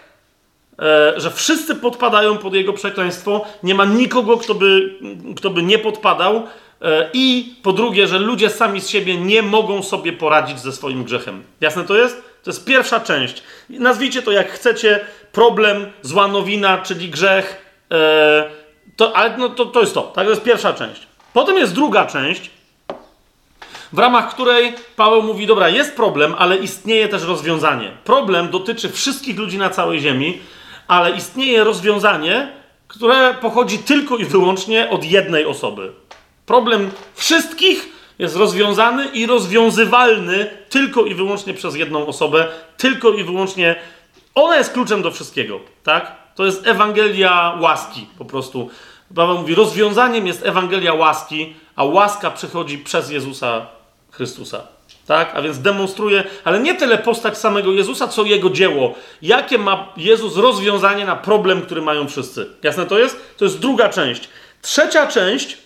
Speaker 1: że wszyscy podpadają pod jego przekleństwo, nie ma nikogo, kto by, kto by nie podpadał. E, I po drugie, że ludzie sami z siebie nie mogą sobie poradzić ze swoim grzechem. Jasne to jest? To jest pierwsza część. Nazwijcie to jak chcecie. Problem, zła nowina, czyli grzech. E, to, ale no, to, to jest to. Tak, to jest pierwsza część. Potem jest druga część, w ramach której Paweł mówi: Dobra, jest problem, ale istnieje też rozwiązanie. Problem dotyczy wszystkich ludzi na całej Ziemi, ale istnieje rozwiązanie, które pochodzi tylko i wyłącznie od jednej osoby. Problem wszystkich jest rozwiązany i rozwiązywalny tylko i wyłącznie przez jedną osobę, tylko i wyłącznie ona jest kluczem do wszystkiego, tak? To jest Ewangelia łaski po prostu. Paweł mówi, rozwiązaniem jest Ewangelia łaski, a łaska przychodzi przez Jezusa Chrystusa. Tak? A więc demonstruje, ale nie tyle postać samego Jezusa, co jego dzieło. Jakie ma Jezus rozwiązanie na problem, który mają wszyscy. Jasne to jest? To jest druga część. Trzecia część,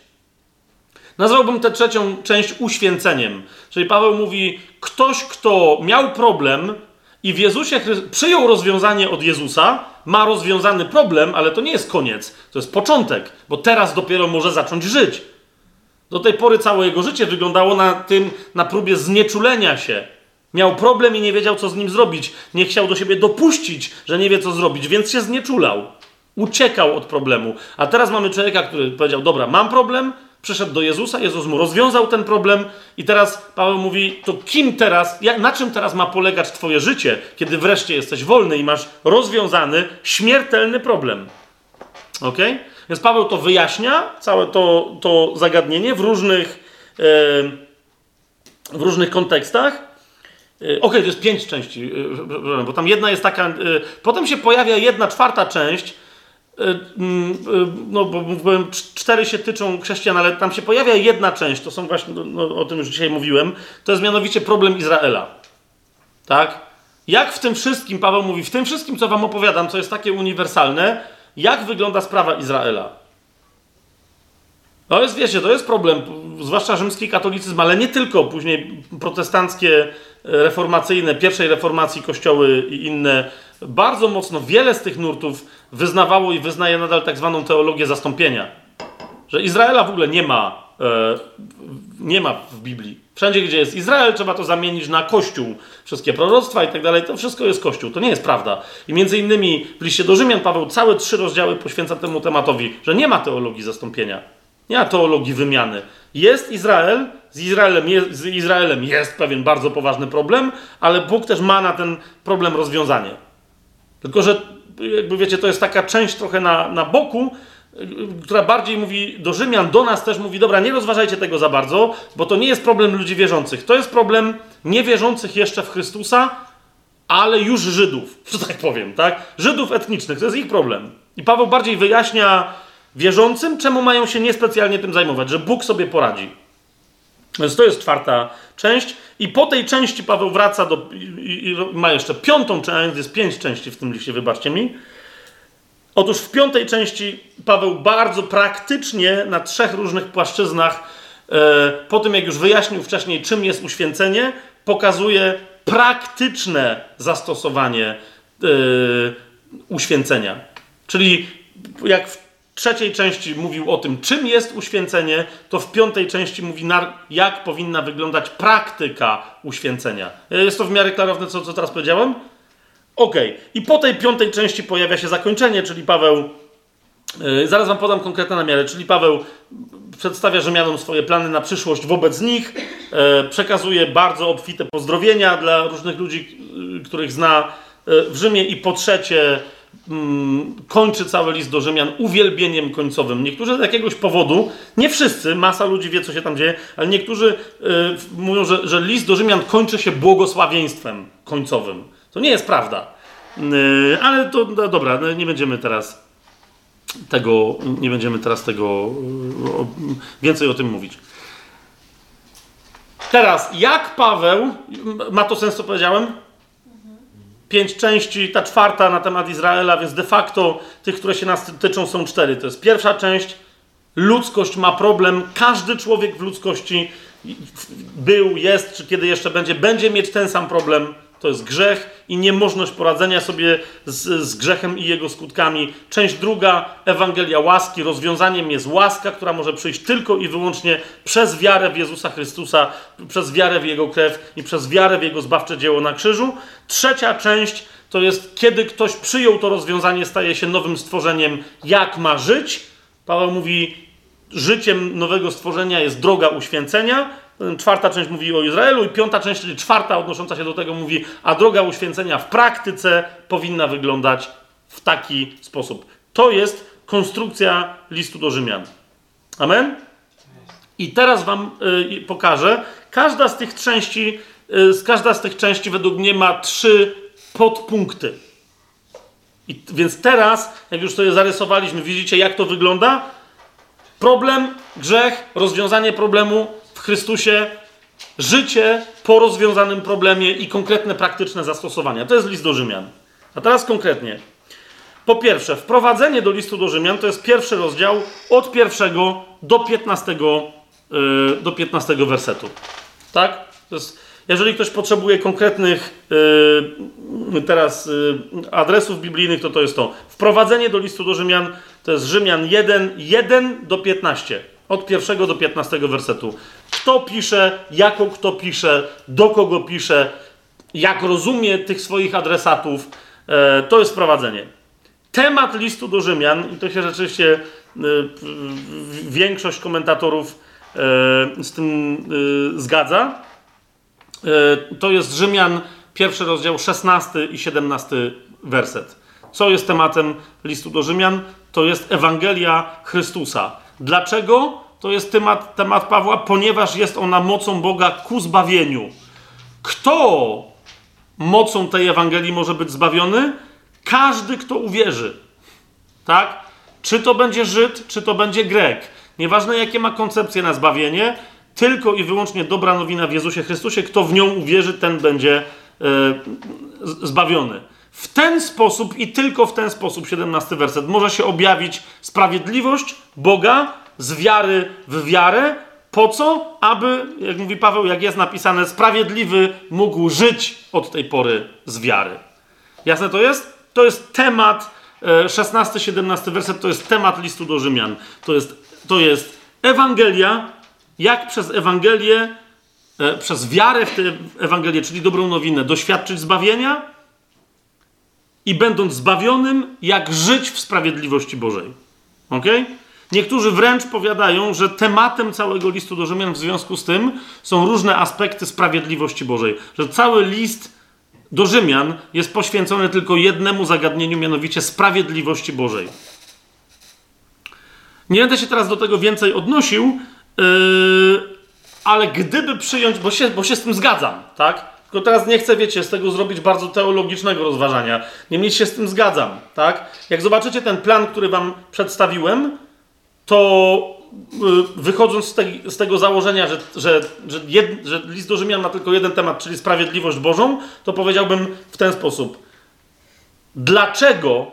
Speaker 1: nazwałbym tę trzecią część uświęceniem. Czyli Paweł mówi, ktoś, kto miał problem i w Jezusie przyjął rozwiązanie od Jezusa, ma rozwiązany problem, ale to nie jest koniec, to jest początek, bo teraz dopiero może zacząć żyć. Do tej pory całe jego życie wyglądało na tym, na próbie znieczulenia się. Miał problem i nie wiedział, co z nim zrobić. Nie chciał do siebie dopuścić, że nie wie, co zrobić, więc się znieczulał. Uciekał od problemu. A teraz mamy człowieka, który powiedział: Dobra, mam problem, przyszedł do Jezusa, Jezus mu rozwiązał ten problem, i teraz Paweł mówi: To kim teraz, na czym teraz ma polegać Twoje życie, kiedy wreszcie jesteś wolny i masz rozwiązany, śmiertelny problem? Ok? Więc Paweł to wyjaśnia, całe to, to zagadnienie w różnych, e, w różnych kontekstach. E, ok, to jest pięć części, e, bo tam jedna jest taka. Potem się pojawia jedna czwarta część. No, bo mówiłem, cztery się tyczą chrześcijan, ale tam się pojawia jedna część, to są właśnie, no, no, o tym już dzisiaj mówiłem, to jest mianowicie problem Izraela. Tak? Jak w tym wszystkim, Paweł mówi, w tym wszystkim, co wam opowiadam, co jest takie uniwersalne, jak wygląda sprawa Izraela. To jest, wiecie, to jest problem, zwłaszcza rzymski katolicyzm, ale nie tylko, później protestanckie, reformacyjne, pierwszej reformacji kościoły i inne, bardzo mocno wiele z tych nurtów wyznawało i wyznaje nadal tak zwaną teologię zastąpienia. Że Izraela w ogóle nie ma, e, nie ma w Biblii. Wszędzie, gdzie jest Izrael, trzeba to zamienić na Kościół. Wszystkie proroctwa i tak dalej, to wszystko jest Kościół. To nie jest prawda. I między innymi w liście do Rzymian Paweł całe trzy rozdziały poświęca temu tematowi, że nie ma teologii zastąpienia. Nie ma teologii wymiany. Jest Izrael, z Izraelem, jest, z Izraelem jest pewien bardzo poważny problem, ale Bóg też ma na ten problem rozwiązanie. Tylko, że jakby wiecie, to jest taka część trochę na, na boku, która bardziej mówi do Rzymian, do nas też mówi, dobra, nie rozważajcie tego za bardzo, bo to nie jest problem ludzi wierzących. To jest problem niewierzących jeszcze w Chrystusa, ale już Żydów, że tak powiem, tak? Żydów etnicznych, to jest ich problem. I Paweł bardziej wyjaśnia wierzącym, czemu mają się niespecjalnie tym zajmować, że Bóg sobie poradzi. Więc to jest czwarta część. I po tej części Paweł wraca do. I, i ma jeszcze piątą część, jest pięć części w tym liście, wybaczcie mi. Otóż w piątej części Paweł bardzo praktycznie na trzech różnych płaszczyznach, e, po tym jak już wyjaśnił wcześniej, czym jest uświęcenie, pokazuje praktyczne zastosowanie e, uświęcenia. Czyli jak w trzeciej części mówił o tym, czym jest uświęcenie, to w piątej części mówi, jak powinna wyglądać praktyka uświęcenia. Jest to w miarę klarowne, co, co teraz powiedziałem? Ok. I po tej piątej części pojawia się zakończenie, czyli Paweł. Yy, zaraz wam podam konkretne namiary, czyli Paweł przedstawia Rzymianom swoje plany na przyszłość wobec nich, yy, przekazuje bardzo obfite pozdrowienia dla różnych ludzi, yy, których zna w Rzymie i po trzecie mm, kończy cały list do Rzymian uwielbieniem końcowym. Niektórzy z jakiegoś powodu, nie wszyscy, masa ludzi wie, co się tam dzieje, ale niektórzy mówią, że, że list do Rzymian kończy się błogosławieństwem końcowym. To nie jest prawda. Yy, ale to no dobra, no nie będziemy teraz tego, nie będziemy teraz tego yy, więcej o tym mówić. Teraz, jak Paweł, ma to sens, co powiedziałem? Pięć części, ta czwarta na temat Izraela, więc de facto tych, które się nas tyczą, są cztery. To jest pierwsza część. Ludzkość ma problem. Każdy człowiek w ludzkości był, jest, czy kiedy jeszcze będzie, będzie mieć ten sam problem to jest grzech i niemożność poradzenia sobie z, z, grzechem i jego skutkami. Część druga, Ewangelia łaski. Rozwiązaniem jest łaska, która może przyjść tylko i wyłącznie przez wiarę w Jezusa Chrystusa, przez wiarę w Jego krew i przez wiarę w Jego zbawcze dzieło na krzyżu. Trzecia część to jest, kiedy ktoś przyjął to rozwiązanie, staje się nowym stworzeniem, jak ma żyć. Paweł mówi, życiem nowego stworzenia jest droga uświęcenia. Czwarta część mówi o Izraelu i piąta część, czyli czwarta odnosząca się do tego mówi, a droga uświęcenia w praktyce powinna wyglądać w taki sposób. To jest konstrukcja listu do Rzymian. Amen? I teraz wam y, pokażę. Każda z tych części, y, każda z tych części według mnie ma trzy podpunkty. I, więc teraz, jak już sobie zarysowaliśmy, widzicie jak to wygląda? Problem, grzech, rozwiązanie problemu, Chrystusie życie po rozwiązanym problemie i konkretne praktyczne zastosowania. To jest list do Rzymian. A teraz konkretnie. Po pierwsze, wprowadzenie do listu do Rzymian to jest pierwszy rozdział od pierwszego do piętnastego, yy, do 15 wersetu. Tak? Jest, jeżeli ktoś potrzebuje konkretnych yy, teraz yy, adresów biblijnych, to to jest to. Wprowadzenie do listu do Rzymian to jest Rzymian 1, 1 do 15. Od pierwszego do 15 wersetu. Kto pisze, jako kto pisze, do kogo pisze, jak rozumie tych swoich adresatów, e, to jest wprowadzenie. temat listu do Rzymian, i to się rzeczywiście y, większość komentatorów y, z tym zgadza, to jest Rzymian, pierwszy rozdział, 16 i 17 werset. Co jest tematem listu do Rzymian? To jest Ewangelia Chrystusa. Dlaczego? To jest temat, temat Pawła, ponieważ jest ona mocą Boga ku zbawieniu. Kto mocą tej Ewangelii może być zbawiony? Każdy, kto uwierzy. Tak? Czy to będzie Żyd, czy to będzie Grek. Nieważne, jakie ma koncepcje na zbawienie, tylko i wyłącznie dobra nowina w Jezusie Chrystusie. Kto w nią uwierzy, ten będzie e, zbawiony. W ten sposób i tylko w ten sposób, 17 werset, może się objawić sprawiedliwość Boga z wiary w wiarę. Po co? Aby, jak mówi Paweł, jak jest napisane, sprawiedliwy mógł żyć od tej pory z wiary. Jasne to jest? To jest temat, 16-17 e, werset, to jest temat listu do Rzymian. To jest, to jest Ewangelia, jak przez Ewangelię, e, przez wiarę w tę Ewangelię, czyli dobrą nowinę, doświadczyć zbawienia i będąc zbawionym, jak żyć w sprawiedliwości Bożej. Ok? Niektórzy wręcz powiadają, że tematem całego listu do Rzymian w związku z tym są różne aspekty sprawiedliwości Bożej. Że cały list do Rzymian jest poświęcony tylko jednemu zagadnieniu, mianowicie sprawiedliwości Bożej. Nie będę się teraz do tego więcej odnosił, yy, ale gdyby przyjąć, bo się, bo się z tym zgadzam, tak? Tylko teraz nie chcę, wiecie, z tego zrobić bardzo teologicznego rozważania. Niemniej się z tym zgadzam, tak? Jak zobaczycie ten plan, który wam przedstawiłem, to y, wychodząc z, tej, z, tego założenia, że, że, że, jed, że list do Rzymian ma tylko jeden temat, czyli sprawiedliwość Bożą, to powiedziałbym w ten sposób. Dlaczego?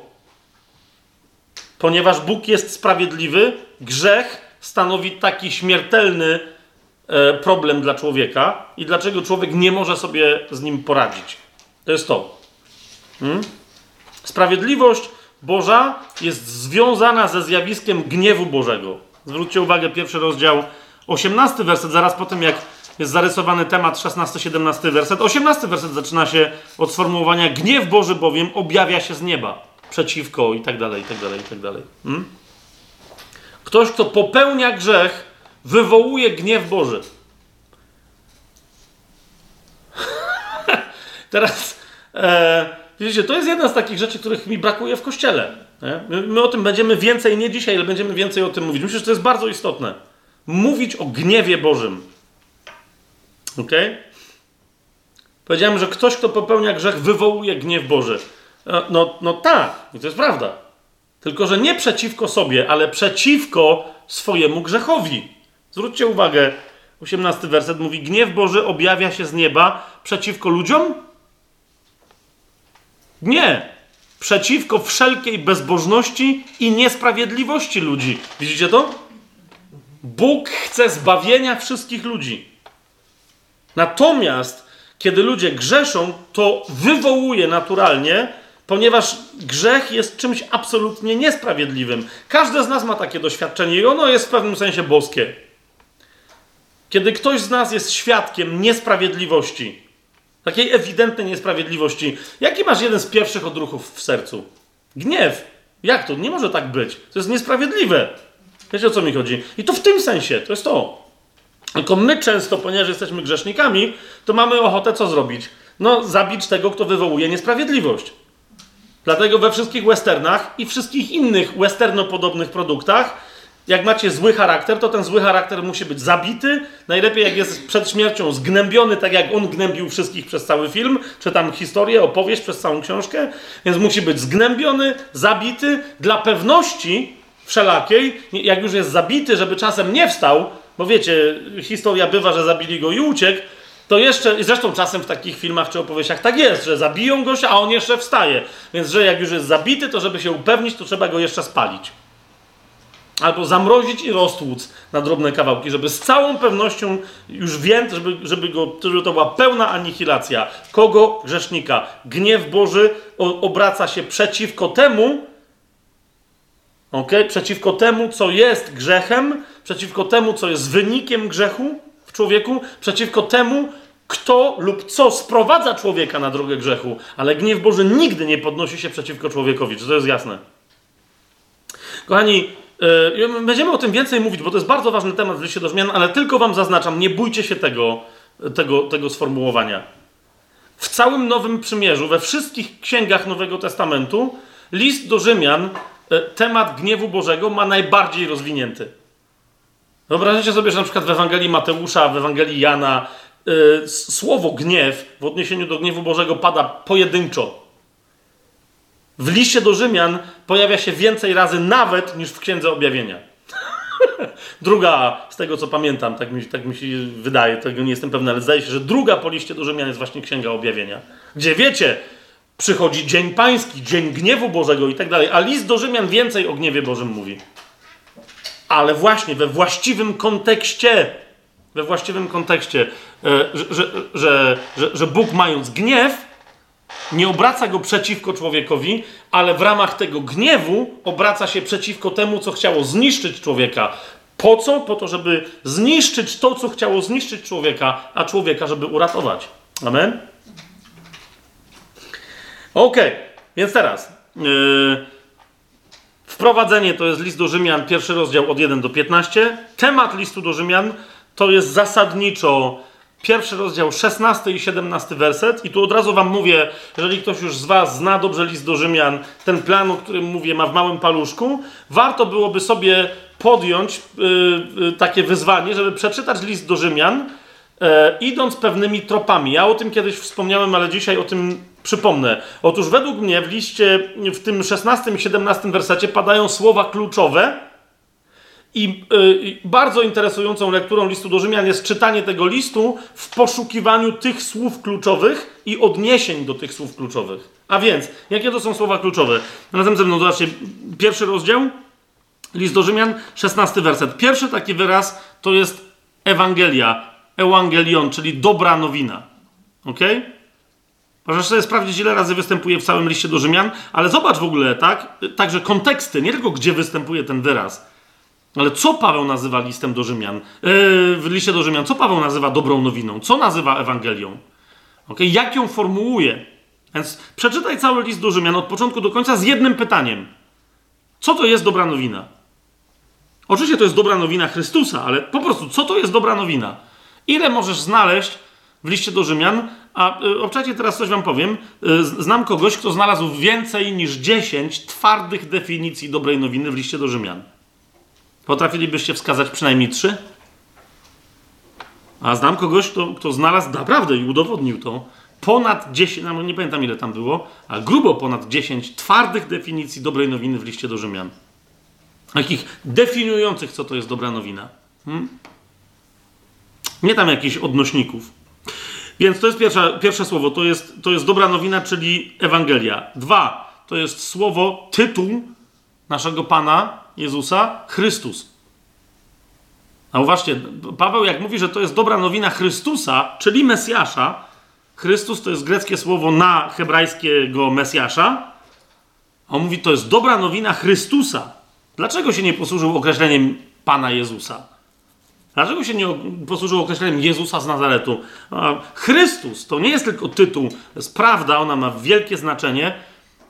Speaker 1: Ponieważ Bóg jest sprawiedliwy, grzech stanowi taki śmiertelny e, problem dla człowieka i dlaczego człowiek nie może sobie z nim poradzić. To jest to. Hmm? Sprawiedliwość Boża jest związana ze zjawiskiem gniewu Bożego. Zwróćcie uwagę, pierwszy rozdział, 18 werset, zaraz po tym jak jest zarysowany temat, 16-17 werset. 18 werset zaczyna się od sformułowania gniew Boży bowiem objawia się z nieba przeciwko i tak dalej, i tak dalej, i tak dalej. Hmm? Ktoś, kto popełnia grzech, wywołuje gniew Boży. Teraz e, Widzicie, to jest jedna z takich rzeczy, których mi brakuje w kościele. My, my, o tym będziemy więcej, nie dzisiaj, ale będziemy więcej o tym mówić. Myślę, że to jest bardzo istotne. Mówić o gniewie Bożym. Ok? Powiedziałem, że ktoś, kto popełnia grzech, wywołuje gniew Boży. No, no, no tak, i to jest prawda. Tylko, że nie przeciwko sobie, ale przeciwko swojemu grzechowi. Zwróćcie uwagę, 18 werset mówi: Gniew Boży objawia się z nieba przeciwko ludziom, nie. Przeciwko wszelkiej bezbożności i niesprawiedliwości ludzi. Widzicie to? Bóg chce zbawienia wszystkich ludzi. Natomiast, kiedy ludzie grzeszą, to wywołuje naturalnie, ponieważ grzech jest czymś absolutnie niesprawiedliwym. Każdy z nas ma takie doświadczenie i ono jest w pewnym sensie boskie. Kiedy ktoś z nas jest świadkiem niesprawiedliwości, Takiej ewidentnej niesprawiedliwości. Jaki masz jeden z pierwszych odruchów w sercu? Gniew. Jak to? Nie może tak być. To jest niesprawiedliwe. Wiecie o co mi chodzi? I to w tym sensie, to jest to. Tylko my często, ponieważ jesteśmy grzesznikami, to mamy ochotę co zrobić? No, zabić tego, kto wywołuje niesprawiedliwość. Dlatego we wszystkich westernach i wszystkich innych westernopodobnych produktach jak macie zły charakter, to ten zły charakter musi być zabity. Najlepiej, jak jest przed śmiercią zgnębiony, tak jak on gnębił wszystkich przez cały film, czy tam historię, opowieść przez całą książkę. Więc musi być zgnębiony, zabity. Dla pewności wszelakiej, jak już jest zabity, żeby czasem nie wstał, bo wiecie, historia bywa, że zabili go i uciekł, to jeszcze, zresztą czasem w takich filmach czy opowieściach tak jest, że zabiją gościa, a on jeszcze wstaje. Więc, że jak już jest zabity, to żeby się upewnić, to trzeba go jeszcze spalić. Albo zamrozić i roztłuc na drobne kawałki, żeby z całą pewnością już wiem, żeby, żeby, go, żeby to była pełna anihilacja. Kogo? Grzesznika. Gniew Boży obraca się przeciwko temu, ok? Przeciwko temu, co jest grzechem, przeciwko temu, co jest wynikiem grzechu w człowieku, przeciwko temu, kto lub co sprowadza człowieka na drogę grzechu, ale gniew Boży nigdy nie podnosi się przeciwko człowiekowi. Czy to jest jasne? Kochani, będziemy o tym więcej mówić, bo to jest bardzo ważny temat w liście do zmian, ale tylko wam zaznaczam, nie bójcie się tego, tego, tego sformułowania. W całym Nowym Przymierzu, we wszystkich księgach Nowego Testamentu, list do Rzymian, yy, temat gniewu Bożego ma najbardziej rozwinięty. Wyobraźcie sobie, że na przykład w Ewangelii Mateusza, w Ewangelii Jana yy, słowo gniew w odniesieniu do gniewu Bożego pada pojedynczo. W liście do Rzymian pojawia się więcej razy nawet niż w Księdze Objawienia. druga, z tego co pamiętam, tak mi, tak mi się wydaje, tego nie jestem pewny, ale zdaje się, że druga po liście do Rzymian jest właśnie Księga Objawienia. Gdzie wiecie, przychodzi Dzień Pański, Dzień Gniewu Bożego i tak dalej, a list do Rzymian więcej o gniewie Bożym mówi ale właśnie we właściwym kontekście, we właściwym kontekście, e, że, że, że, że Bóg mając gniew, nie obraca go przeciwko człowiekowi, ale w ramach tego gniewu obraca się przeciwko temu, co chciało zniszczyć człowieka. Po co? Po to, żeby zniszczyć to, co chciało zniszczyć człowieka, a człowieka, żeby uratować. Amen? Ok, więc teraz. Yy, Wprowadzenie to jest list do Rzymian, pierwszy rozdział od 1 do 15. Temat listu do Rzymian to jest zasadniczo pierwszy rozdział, 16 i 17 werset. I tu od razu Wam mówię, jeżeli ktoś już z Was zna dobrze list do Rzymian, ten plan, o którym mówię, ma w małym paluszku, warto byłoby sobie podjąć yy, yy, takie wyzwanie, żeby przeczytać list do Rzymian, yy, idąc pewnymi tropami. Ja o tym kiedyś wspomniałem, ale dzisiaj o tym Przypomnę. Otóż według mnie w liście, w tym 16 i 17 wersecie padają słowa kluczowe i yy, bardzo interesującą lekturą listu do Rzymian jest czytanie tego listu w poszukiwaniu tych słów kluczowych i odniesień do tych słów kluczowych. A więc, jakie to są słowa kluczowe? Razem ze mną zobaczcie, pierwszy rozdział, list do Rzymian, 16 werset. Pierwszy taki wyraz to jest Ewangelia, Ewangelion, czyli dobra nowina. Okay? Możesz sobie sprawdzić, ile razy występuje w całym liście do Rzymian, ale zobacz w ogóle, tak? Także konteksty, nie tylko gdzie występuje ten wyraz, ale co Paweł nazywa listem do Rzymian, yy, w liście do Rzymian, co Paweł nazywa dobrą nowiną, co nazywa Ewangelią, okay? jak ją formułuje. Więc przeczytaj cały list do Rzymian od początku do końca z jednym pytaniem. Co to jest dobra nowina? Oczywiście to jest dobra nowina Chrystusa, ale po prostu, co to jest dobra nowina? Ile możesz znaleźć w liście do Rzymian a y, obczacie teraz coś wam powiem. Y, znam kogoś, kto znalazł więcej niż 10 twardych definicji dobrej nowiny w liście do Rzymian. Potrafilibyście wskazać przynajmniej 3? A znam kogoś, kto, kto znalazł naprawdę i udowodnił to ponad 10, no nie pamiętam ile tam było, a grubo ponad 10 twardych definicji dobrej nowiny w liście do Rzymian. Takich definiujących, co to jest dobra nowina. Hmm? Nie tam jakichś odnośników. Więc to jest pierwsza, pierwsze słowo, to jest, to jest dobra nowina, czyli Ewangelia. Dwa, to jest słowo, tytuł naszego Pana Jezusa, Chrystus. A uważcie, Paweł jak mówi, że to jest dobra nowina Chrystusa, czyli Mesjasza, Chrystus to jest greckie słowo na hebrajskiego Mesjasza, on mówi, to jest dobra nowina Chrystusa. Dlaczego się nie posłużył określeniem Pana Jezusa? Dlaczego się nie posłużył określeniem Jezusa z Nazaretu? Chrystus to nie jest tylko tytuł, to jest prawda, ona ma wielkie znaczenie.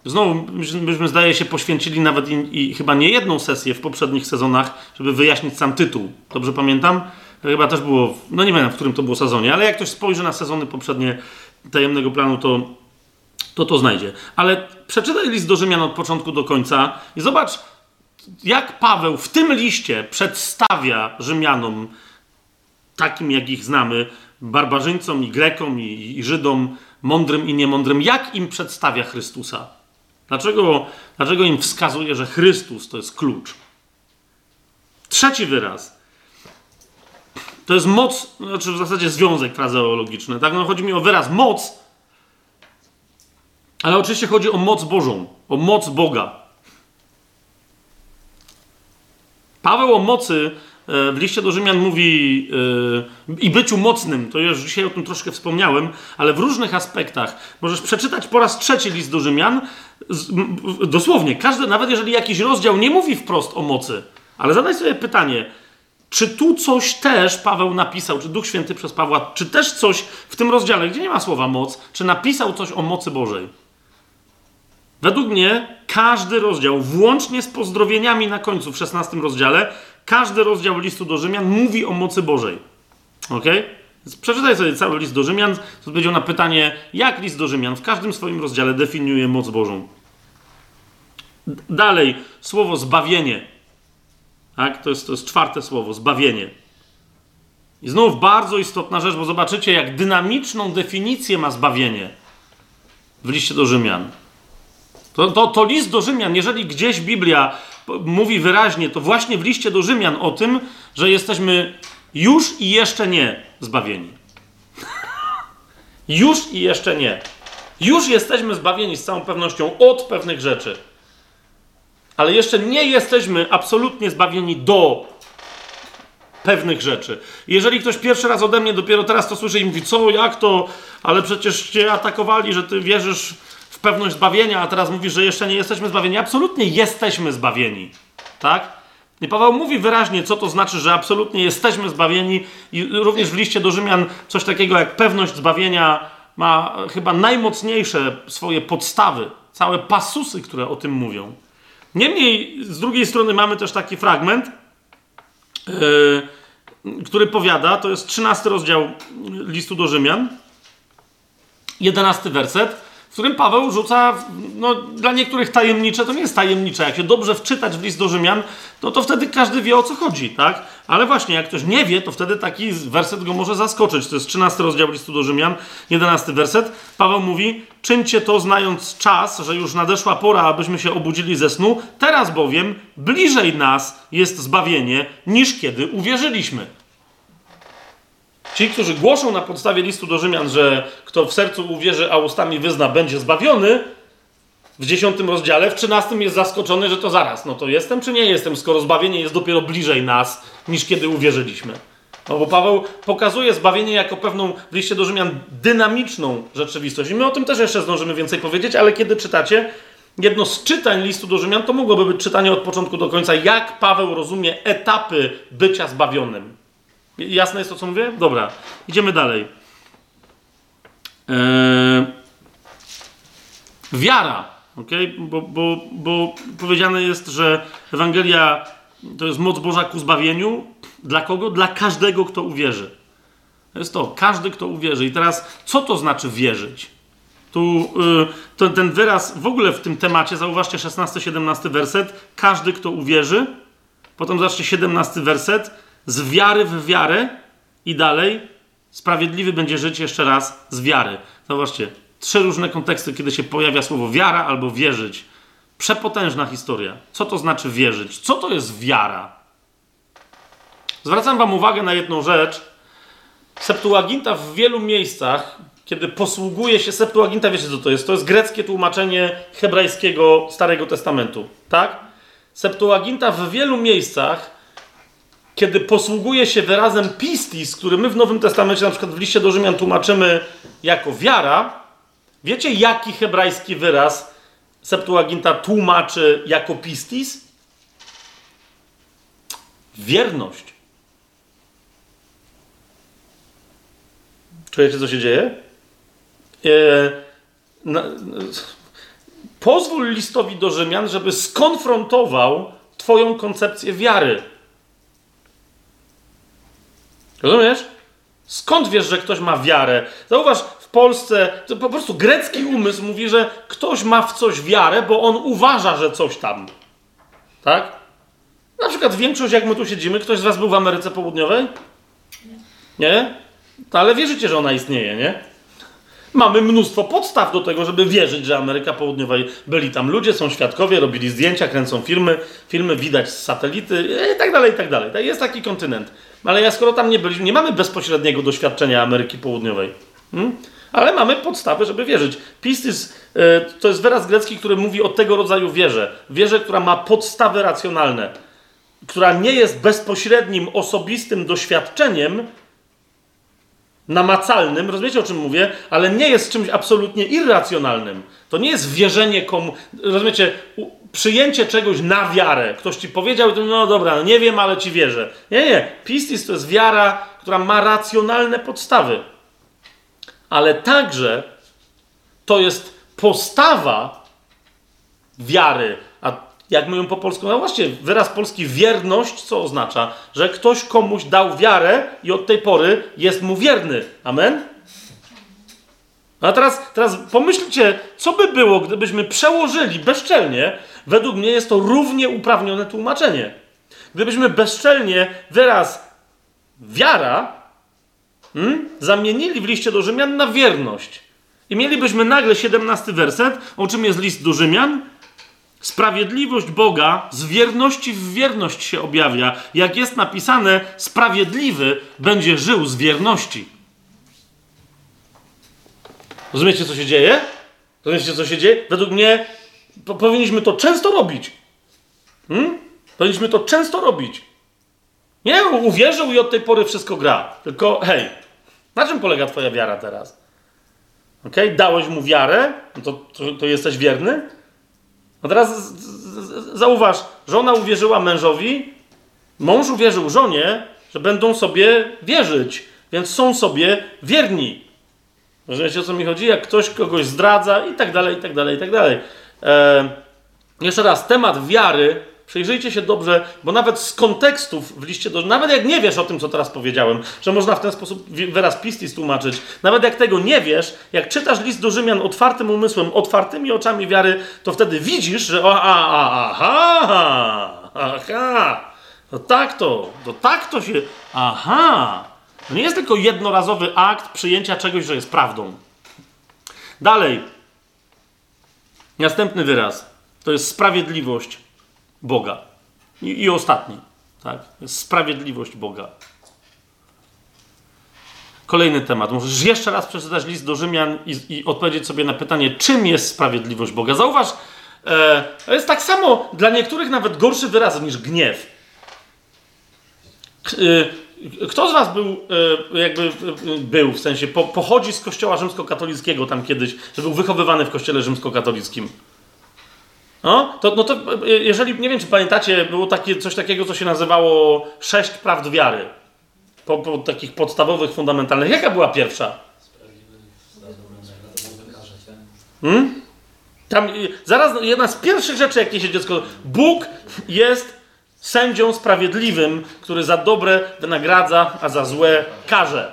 Speaker 1: Znowu, myśmy zdaje się poświęcili nawet i, i, chyba nie jedną sesję w poprzednich sezonach, żeby wyjaśnić sam tytuł. Dobrze pamiętam? Chyba też było, no nie wiem w którym to było sezonie, ale jak ktoś spojrzy na sezony poprzednie tajemnego planu, to to, to znajdzie. Ale przeczytaj list do Rzymian od początku do końca i zobacz, jak Paweł w tym liście przedstawia Rzymianom, takim jak ich znamy, barbarzyńcom i Grekom i, i Żydom, mądrym i niemądrym, jak im przedstawia Chrystusa? Dlaczego, dlaczego im wskazuje, że Chrystus to jest klucz? Trzeci wyraz. To jest moc, znaczy w zasadzie związek frazeologiczny. Tak? No, chodzi mi o wyraz moc, ale oczywiście chodzi o moc Bożą, o moc Boga. Paweł o mocy w liście do Rzymian mówi yy, i byciu mocnym, to już dzisiaj o tym troszkę wspomniałem, ale w różnych aspektach. Możesz przeczytać po raz trzeci list do Rzymian, z, dosłownie, każdy, nawet jeżeli jakiś rozdział nie mówi wprost o mocy, ale zadaj sobie pytanie, Czy tu coś też Paweł napisał, czy Duch Święty przez Pawła, czy też coś w tym rozdziale, gdzie nie ma słowa moc, czy napisał coś o mocy Bożej? Według mnie każdy rozdział, włącznie z pozdrowieniami na końcu w 16 rozdziale, każdy rozdział listu do Rzymian mówi o mocy Bożej. Ok? Więc przeczytaj sobie cały list do Rzymian, to odpowiedział na pytanie, jak list do Rzymian w każdym swoim rozdziale definiuje moc Bożą. Dalej, słowo zbawienie. Tak? To, jest, to jest czwarte słowo, zbawienie. I znów bardzo istotna rzecz, bo zobaczycie, jak dynamiczną definicję ma zbawienie w liście do Rzymian. To, to, to list do Rzymian, jeżeli gdzieś Biblia mówi wyraźnie, to właśnie w liście do Rzymian o tym, że jesteśmy już i jeszcze nie zbawieni. już i jeszcze nie. Już jesteśmy zbawieni z całą pewnością od pewnych rzeczy. Ale jeszcze nie jesteśmy absolutnie zbawieni do pewnych rzeczy. Jeżeli ktoś pierwszy raz ode mnie dopiero teraz to słyszy i mówi, co, jak to, ale przecież cię atakowali, że ty wierzysz pewność zbawienia, a teraz mówisz, że jeszcze nie jesteśmy zbawieni. Absolutnie jesteśmy zbawieni. Tak? I Paweł mówi wyraźnie, co to znaczy, że absolutnie jesteśmy zbawieni. I również w liście do Rzymian coś takiego jak pewność zbawienia ma chyba najmocniejsze swoje podstawy, całe pasusy, które o tym mówią. Niemniej, z drugiej strony mamy też taki fragment, yy, który powiada, to jest 13 rozdział listu do Rzymian, 11 werset, w którym Paweł rzuca, no dla niektórych tajemnicze, to nie jest tajemnicze, jak się dobrze wczytać w list do Rzymian, no to wtedy każdy wie o co chodzi, tak? Ale właśnie, jak ktoś nie wie, to wtedy taki werset go może zaskoczyć. To jest 13 rozdział listu do Rzymian, 11 werset. Paweł mówi, czyńcie to znając czas, że już nadeszła pora, abyśmy się obudzili ze snu, teraz bowiem bliżej nas jest zbawienie, niż kiedy uwierzyliśmy. Ci, którzy głoszą na podstawie listu do Rzymian, że kto w sercu uwierzy, a ustami wyzna, będzie zbawiony, w dziesiątym rozdziale, w trzynastym jest zaskoczony, że to zaraz, no to jestem czy nie jestem, skoro zbawienie jest dopiero bliżej nas, niż kiedy uwierzyliśmy. No bo Paweł pokazuje zbawienie jako pewną w liście do Rzymian dynamiczną rzeczywistość. I my o tym też jeszcze zdążymy więcej powiedzieć, ale kiedy czytacie, jedno z czytań listu do Rzymian to mogłoby być czytanie od początku do końca, jak Paweł rozumie etapy bycia zbawionym. Jasne jest to, co mówię? Dobra, idziemy dalej. Eee, wiara, ok? Bo, bo, bo powiedziane jest, że Ewangelia to jest moc Boża ku zbawieniu. Dla kogo? Dla każdego, kto uwierzy. To jest to, każdy, kto uwierzy. I teraz, co to znaczy wierzyć? Tu yy, ten wyraz w ogóle w tym temacie, zauważcie 16-17 werset, każdy, kto uwierzy. Potem zobaczcie 17 werset, z wiary w wiarę i dalej sprawiedliwy będzie żyć jeszcze raz z wiary. Zobaczcie, trzy różne konteksty, kiedy się pojawia słowo wiara albo wierzyć. Przepotężna historia. Co to znaczy wierzyć? Co to jest wiara? Zwracam Wam uwagę na jedną rzecz. Septuaginta w wielu miejscach, kiedy posługuje się Septuaginta, wiecie co to jest? To jest greckie tłumaczenie hebrajskiego Starego Testamentu, tak? Septuaginta w wielu miejscach kiedy posługuje się wyrazem pistis, który my w Nowym Testamencie, na przykład w liście do Rzymian tłumaczymy jako wiara, wiecie jaki hebrajski wyraz Septuaginta tłumaczy jako pistis? Wierność. Czujecie, co się dzieje? E, na, pozwól listowi do Rzymian, żeby skonfrontował Twoją koncepcję wiary. Rozumiesz? Skąd wiesz, że ktoś ma wiarę? Zauważ, w Polsce to po prostu grecki umysł mówi, że ktoś ma w coś wiarę, bo on uważa, że coś tam. Tak? Na przykład większość, jak my tu siedzimy, ktoś z Was był w Ameryce Południowej? Nie? ale wierzycie, że ona istnieje, nie? Mamy mnóstwo podstaw do tego, żeby wierzyć, że Ameryka Południowa byli tam ludzie, są świadkowie, robili zdjęcia, kręcą filmy, filmy widać z satelity i tak dalej, i tak dalej. Jest taki kontynent. Ale ja skoro tam nie byliśmy, nie mamy bezpośredniego doświadczenia Ameryki Południowej. Hmm? Ale mamy podstawy, żeby wierzyć. Pistis e, to jest wyraz grecki, który mówi o tego rodzaju wierze. Wierze, która ma podstawy racjonalne, która nie jest bezpośrednim, osobistym doświadczeniem namacalnym, rozumiecie o czym mówię, ale nie jest czymś absolutnie irracjonalnym. To nie jest wierzenie komu. Rozumiecie, przyjęcie czegoś na wiarę. Ktoś ci powiedział, no dobra, no nie wiem, ale ci wierzę. Nie, nie. Pistis to jest wiara, która ma racjonalne podstawy. Ale także to jest postawa wiary. A jak mówią po polsku, no właśnie, wyraz polski wierność, co oznacza? Że ktoś komuś dał wiarę i od tej pory jest mu wierny. Amen? A teraz, teraz pomyślcie, co by było, gdybyśmy przełożyli bezczelnie, według mnie jest to równie uprawnione tłumaczenie. Gdybyśmy bezczelnie wyraz wiara hmm, zamienili w liście do Rzymian na wierność. I mielibyśmy nagle 17 werset, o czym jest list do Rzymian. Sprawiedliwość Boga z wierności w wierność się objawia. Jak jest napisane, sprawiedliwy będzie żył z wierności. Rozumiecie, co się dzieje? Rozumiecie, co się dzieje? Według mnie po, powinniśmy to często robić. Hmm? Powinniśmy to często robić. Nie, uwierzył i od tej pory wszystko gra. Tylko hej, na czym polega Twoja wiara teraz? Ok? Dałeś mu wiarę, no to, to, to jesteś wierny? No teraz z, z, zauważ, żona uwierzyła mężowi, mąż uwierzył żonie, że będą sobie wierzyć, więc są sobie wierni. Rozumiecie o co mi chodzi? Jak ktoś kogoś zdradza i tak dalej, i tak dalej, i tak dalej. E, jeszcze raz, temat wiary, przyjrzyjcie się dobrze, bo nawet z kontekstów w liście, do, nawet jak nie wiesz o tym, co teraz powiedziałem, że można w ten sposób wyraz pistis tłumaczyć, nawet jak tego nie wiesz, jak czytasz list do Rzymian otwartym umysłem, otwartymi oczami wiary, to wtedy widzisz, że o, a, a, aha, aha, to tak to, to tak to się, aha, to nie jest tylko jednorazowy akt przyjęcia czegoś, że jest prawdą. Dalej. Następny wyraz. To jest sprawiedliwość Boga. I, i ostatni. Tak? Jest sprawiedliwość Boga. Kolejny temat. Możesz jeszcze raz przeczytać list do Rzymian i, i odpowiedzieć sobie na pytanie, czym jest sprawiedliwość Boga. Zauważ, e, to jest tak samo dla niektórych nawet gorszy wyraz niż gniew. E, kto z Was był, e, jakby był, w sensie po, pochodzi z kościoła rzymskokatolickiego tam kiedyś, że był wychowywany w kościele rzymskokatolickim? No, to, no to e, jeżeli, nie wiem czy pamiętacie, było takie, coś takiego, co się nazywało sześć prawd wiary. Po, po takich podstawowych, fundamentalnych. Jaka była pierwsza? Hmm? Tam, zaraz jedna z pierwszych rzeczy, jakie się dziecko... Bóg jest Sędzią sprawiedliwym, który za dobre wynagradza, a za złe karze.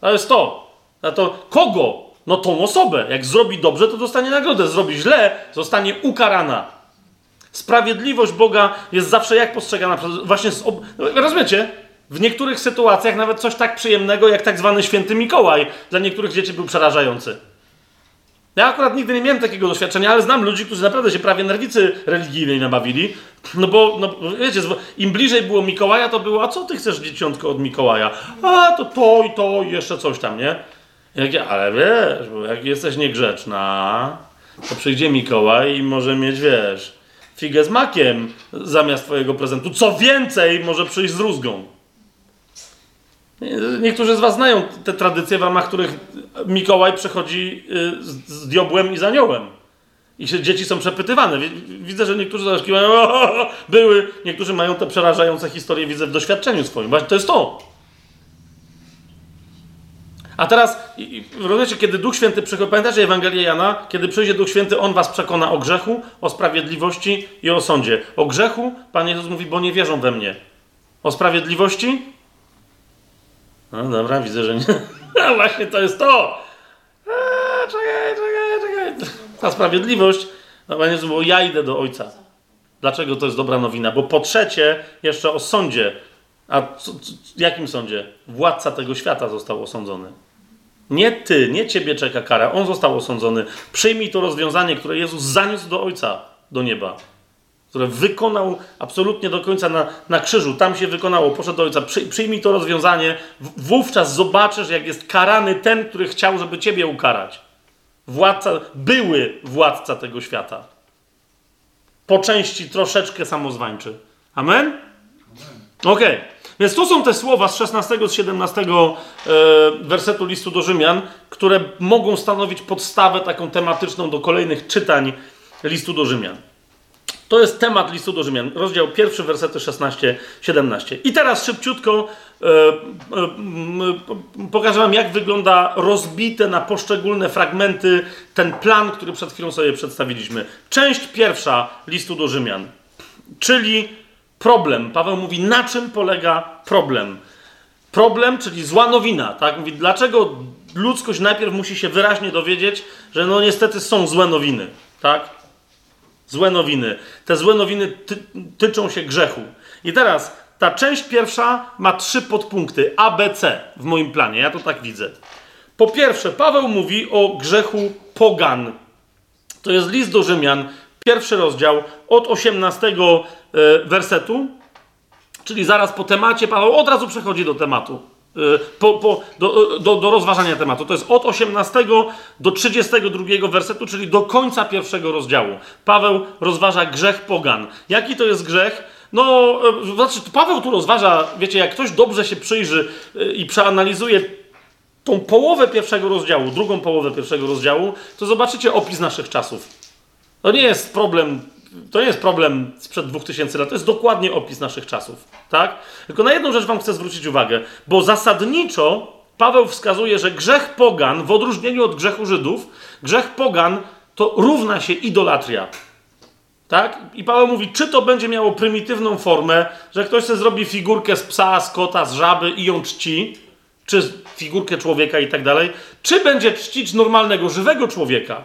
Speaker 1: To jest to. A to kogo? No tą osobę. Jak zrobi dobrze, to dostanie nagrodę. Zrobi źle, zostanie ukarana. Sprawiedliwość Boga jest zawsze jak postrzegana? Właśnie z ob... Rozumiecie? W niektórych sytuacjach nawet coś tak przyjemnego, jak tak zwany święty Mikołaj, dla niektórych dzieci był przerażający. Ja akurat nigdy nie miałem takiego doświadczenia, ale znam ludzi, którzy naprawdę się prawie nerwicy religijnej nabawili. No bo, no, wiecie, im bliżej było Mikołaja, to było, a co ty chcesz dzieciątko od Mikołaja? A, to to i to i jeszcze coś tam, nie? Jak ja, ale wiesz, bo jak jesteś niegrzeczna, to przyjdzie Mikołaj i może mieć, wiesz, figę z makiem zamiast twojego prezentu. Co więcej, może przyjść z rózgą. Niektórzy z Was znają te tradycje, w ramach których Mikołaj przechodzi y, z diobłem i z aniołem. I się dzieci są przepytywane. Widzę, że niektórzy zaszkiwają, były, niektórzy mają te przerażające historie, widzę w doświadczeniu swoim. Właśnie to jest to. A teraz, rozumiecie, kiedy Duch Święty przychodzi, pamiętacie Ewangelię Jana? Kiedy przyjdzie Duch Święty, On was przekona o grzechu, o sprawiedliwości i o sądzie. O grzechu Pan Jezus mówi, bo nie wierzą we mnie. O sprawiedliwości no dobra, widzę, że nie. A właśnie to jest to! Czekaj, czekaj, czekaj. Ta sprawiedliwość, no Panie bo ja idę do Ojca. Dlaczego to jest dobra nowina? Bo po trzecie, jeszcze o sądzie. A co, co, jakim sądzie? Władca tego świata został osądzony. Nie ty, nie ciebie czeka kara. On został osądzony. Przyjmij to rozwiązanie, które Jezus zaniósł do Ojca, do nieba które wykonał absolutnie do końca na, na krzyżu. Tam się wykonało, poszedł do Ojca. Przy, przyjmij to rozwiązanie, wówczas zobaczysz, jak jest karany ten, który chciał, żeby ciebie ukarać. Władca, były władca tego świata. Po części troszeczkę samozwańczy. Amen? Okej. Okay. Więc to są te słowa z 16 z 17 e, wersetu listu do Rzymian, które mogą stanowić podstawę taką tematyczną do kolejnych czytań listu do Rzymian. To jest temat listu do Rzymian, rozdział pierwszy, wersety 16-17. I teraz szybciutko e, e, pokażę Wam, jak wygląda rozbite na poszczególne fragmenty ten plan, który przed chwilą sobie przedstawiliśmy. Część pierwsza listu do Rzymian, czyli problem. Paweł mówi, na czym polega problem. Problem, czyli zła nowina. Tak? Mówi, dlaczego ludzkość najpierw musi się wyraźnie dowiedzieć, że no niestety są złe nowiny. Tak? Złe nowiny. Te złe nowiny ty tyczą się grzechu. I teraz ta część pierwsza ma trzy podpunkty A, B, C w moim planie. Ja to tak widzę. Po pierwsze, Paweł mówi o grzechu pogan. To jest list do Rzymian, pierwszy rozdział, od 18 e, wersetu, czyli zaraz po temacie. Paweł od razu przechodzi do tematu. E, po, po, do, do, do, rozważania tematu. To jest od 18 do 32 wersetu, czyli do końca pierwszego rozdziału. Paweł rozważa grzech pogan. Jaki to jest grzech? No, e, znaczy, Paweł tu rozważa, wiecie, jak ktoś dobrze się przyjrzy e, i przeanalizuje tą połowę pierwszego rozdziału, drugą połowę pierwszego rozdziału, to zobaczycie opis naszych czasów. To nie jest problem to nie jest problem sprzed 2000 lat, to jest dokładnie opis naszych czasów, tak? Tylko na jedną rzecz wam chcę zwrócić uwagę, bo zasadniczo Paweł wskazuje, że grzech pogan, w odróżnieniu od grzechu Żydów, grzech pogan to równa się idolatria. Tak? I Paweł mówi, czy to będzie miało prymitywną formę, że ktoś sobie zrobi figurkę z psa, z kota, z żaby i ją czci, czy figurkę człowieka i tak dalej, czy będzie czcić normalnego, żywego człowieka,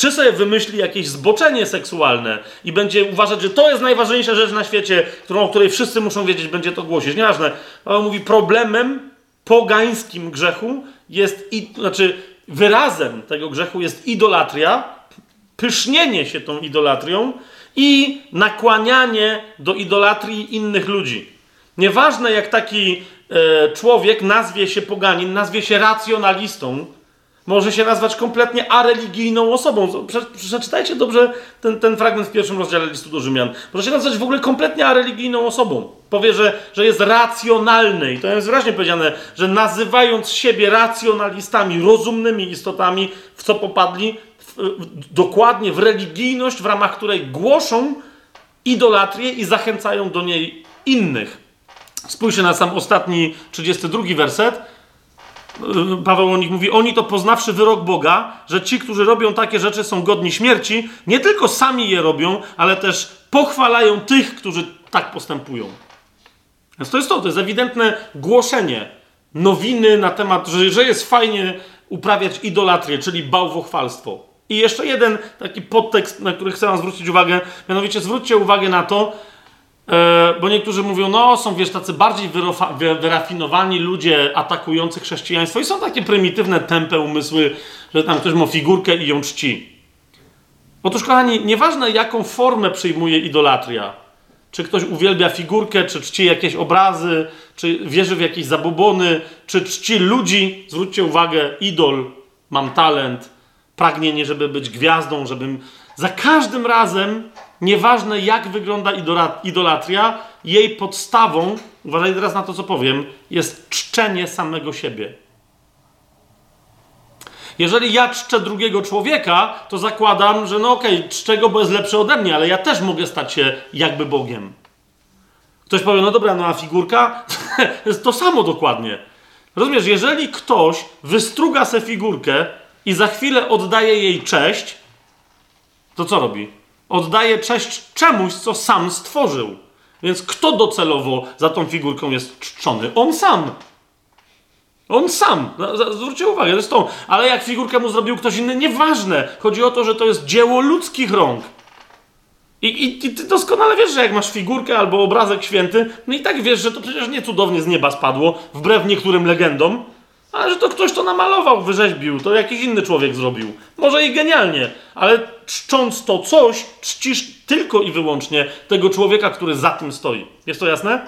Speaker 1: czy sobie wymyśli jakieś zboczenie seksualne i będzie uważać, że to jest najważniejsza rzecz na świecie, którą, o której wszyscy muszą wiedzieć, będzie to głosić. Nieważne. Paweł mówi, problemem pogańskim grzechu jest, i, znaczy wyrazem tego grzechu jest idolatria, pysznienie się tą idolatrią i nakłanianie do idolatrii innych ludzi. Nieważne jak taki e, człowiek nazwie się poganin, nazwie się racjonalistą, może się nazwać kompletnie areligijną osobą. Przeczytajcie dobrze ten, ten fragment w pierwszym rozdziale listu do Rzymian. Może się nazwać w ogóle kompletnie areligijną osobą. Powie, że, że jest racjonalny. I to jest wyraźnie powiedziane, że nazywając siebie racjonalistami, rozumnymi istotami, w co popadli? W, w, dokładnie w religijność, w ramach której głoszą idolatrię i zachęcają do niej innych. Spójrzcie na sam ostatni, 32 werset Paweł o nich mówi, oni to poznawszy wyrok Boga, że ci, którzy robią takie rzeczy, są godni śmierci, nie tylko sami je robią, ale też pochwalają tych, którzy tak postępują. Więc to jest to, to jest ewidentne głoszenie nowiny na temat, że, że jest fajnie uprawiać idolatrię, czyli bałwochwalstwo. I jeszcze jeden taki podtekst, na który chcę wam zwrócić uwagę, mianowicie zwróćcie uwagę na to, bo niektórzy mówią, no są wiesz, tacy bardziej wyrafinowani ludzie atakujący chrześcijaństwo i są takie prymitywne, tępe umysły, że tam ktoś ma figurkę i ją czci. Otóż, kochani, nieważne jaką formę przyjmuje idolatria, czy ktoś uwielbia figurkę, czy czci jakieś obrazy, czy wierzy w jakieś zabobony, czy czci ludzi, zwróćcie uwagę, idol, mam talent, pragnienie, żeby być gwiazdą, żebym za każdym razem Nieważne jak wygląda idolatria, jej podstawą, uważaj teraz na to, co powiem, jest czczenie samego siebie. Jeżeli ja czczę drugiego człowieka, to zakładam, że no okej, okay, czczę go, bo jest lepszy ode mnie, ale ja też mogę stać się jakby Bogiem. Ktoś powie, no dobra, no a figurka? to samo dokładnie. Rozumiesz, jeżeli ktoś wystruga se figurkę i za chwilę oddaje jej cześć, to co robi? Oddaje cześć czemuś, co sam stworzył. Więc kto docelowo za tą figurką jest czczony? On sam. On sam. Zwróćcie uwagę, zresztą, ale jak figurkę mu zrobił ktoś inny, nieważne. Chodzi o to, że to jest dzieło ludzkich rąk. I, i, I, ty doskonale wiesz, że jak masz figurkę albo obrazek święty, no i tak wiesz, że to przecież nie cudownie z nieba spadło, wbrew niektórym legendom, ale że to ktoś to namalował, wyrzeźbił, to jakiś inny człowiek zrobił. Może i genialnie, ale czcząc to coś, czcisz tylko i wyłącznie tego człowieka, który za tym stoi. Jest to jasne?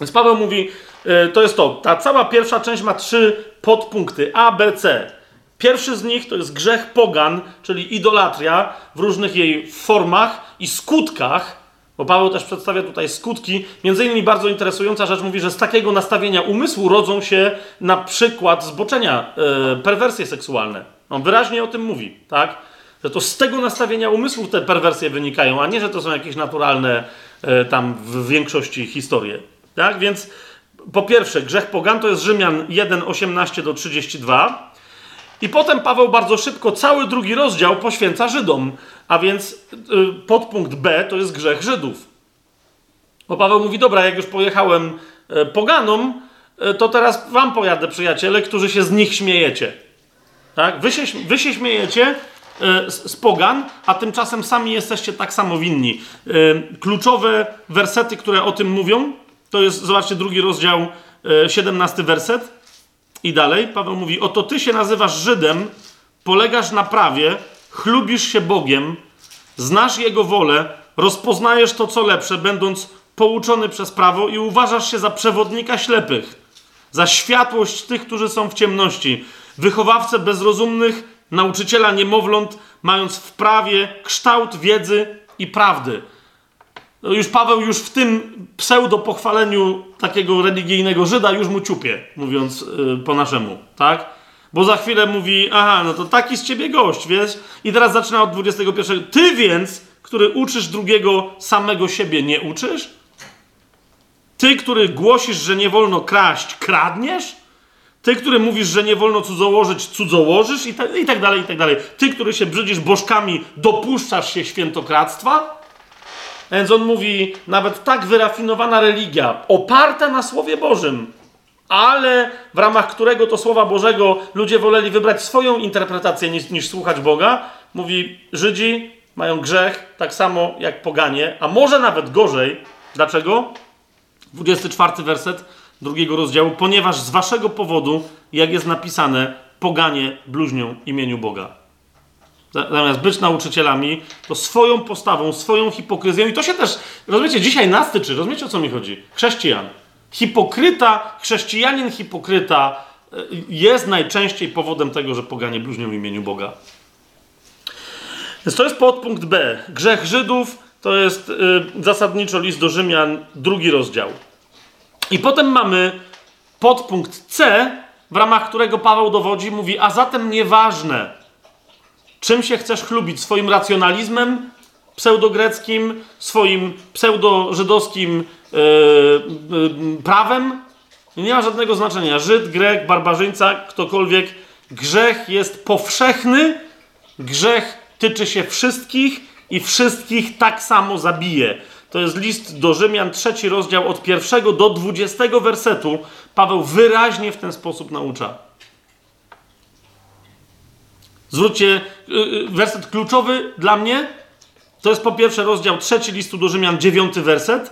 Speaker 1: Więc Paweł mówi, yy, to jest to. Ta cała pierwsza część ma trzy podpunkty A, B, C. Pierwszy z nich to jest grzech pogan, czyli idolatria w różnych jej formach i skutkach bo Paweł też przedstawia tutaj skutki. Między innymi bardzo interesująca rzecz mówi, że z takiego nastawienia umysłu rodzą się na przykład zboczenia, yy, perwersje seksualne. On wyraźnie o tym mówi, tak? Że to z tego nastawienia umysłów te perwersje wynikają, a nie, że to są jakieś naturalne e, tam w większości historie. Tak? Więc po pierwsze, grzech pogan to jest Rzymian 1, 18 do 32. I potem Paweł bardzo szybko cały drugi rozdział poświęca Żydom, a więc y, podpunkt B to jest grzech Żydów. Bo Paweł mówi: Dobra, jak już pojechałem y, poganom, y, to teraz wam pojadę, przyjaciele, którzy się z nich śmiejecie. Tak? Wy, się, wy się śmiejecie z, pogan, a tymczasem sami jesteście tak samo winni. Kluczowe wersety, które o tym mówią, to jest, zobaczcie, drugi rozdział, 17 werset. I dalej Paweł mówi: Oto ty się nazywasz Żydem, polegasz na prawie, chlubisz się Bogiem, znasz Jego wolę, rozpoznajesz to, co lepsze, będąc pouczony przez prawo i uważasz się za przewodnika ślepych, za światłość tych, którzy są w ciemności, wychowawcę bezrozumnych, nauczyciela niemowląt, mając w prawie kształt wiedzy i prawdy. No już Paweł już w tym pseudo-pochwaleniu takiego religijnego Żyda już mu ciupie, mówiąc yy, po naszemu, tak? Bo za chwilę mówi, aha, no to taki z ciebie gość, wiesz? I teraz zaczyna od 21. Ty więc, który uczysz drugiego, samego siebie nie uczysz? Ty, który głosisz, że nie wolno kraść, kradniesz? Ty, który mówisz, że nie wolno cudzołożyć, cudzołożysz? I, ta, I tak dalej, i tak dalej. Ty, który się brzydzisz bożkami, dopuszczasz się świętokradztwa? Więc on mówi, nawet tak wyrafinowana religia, oparta na Słowie Bożym, ale w ramach którego to Słowa Bożego ludzie woleli wybrać swoją interpretację niż, niż słuchać Boga, mówi, Żydzi mają grzech tak samo jak poganie, a może nawet gorzej. Dlaczego? 24 werset drugiego rozdziału. Ponieważ z waszego powodu, jak jest napisane, poganie bluźnią imieniu Boga zamiast być nauczycielami, to swoją postawą, swoją hipokryzją, i to się też, rozumiecie, dzisiaj nas tyczy, rozumiecie o co mi chodzi? Chrześcijan. Hipokryta, chrześcijanin hipokryta e, jest najczęściej powodem tego, że poganie bluźnią w imieniu Boga. Więc to jest podpunkt B. Grzech Żydów to jest y, zasadniczo list do Rzymian, drugi rozdział. I potem mamy podpunkt C, w ramach którego Paweł dowodzi, mówi, a zatem nieważne, Czym się chcesz chlubić? Swoim racjonalizmem pseudogreckim, swoim pseudo-żydowskim yy, yy, prawem? Nie ma żadnego znaczenia. Żyd, Grek, barbarzyńca, ktokolwiek. Grzech jest powszechny, grzech tyczy się wszystkich i wszystkich tak samo zabije. To jest list do Rzymian, trzeci rozdział od pierwszego do dwudziestego wersetu. Paweł wyraźnie w ten sposób naucza. Zwróćcie, y, y, werset kluczowy dla mnie to jest po pierwsze rozdział trzeci listu do Rzymian, dziewiąty werset.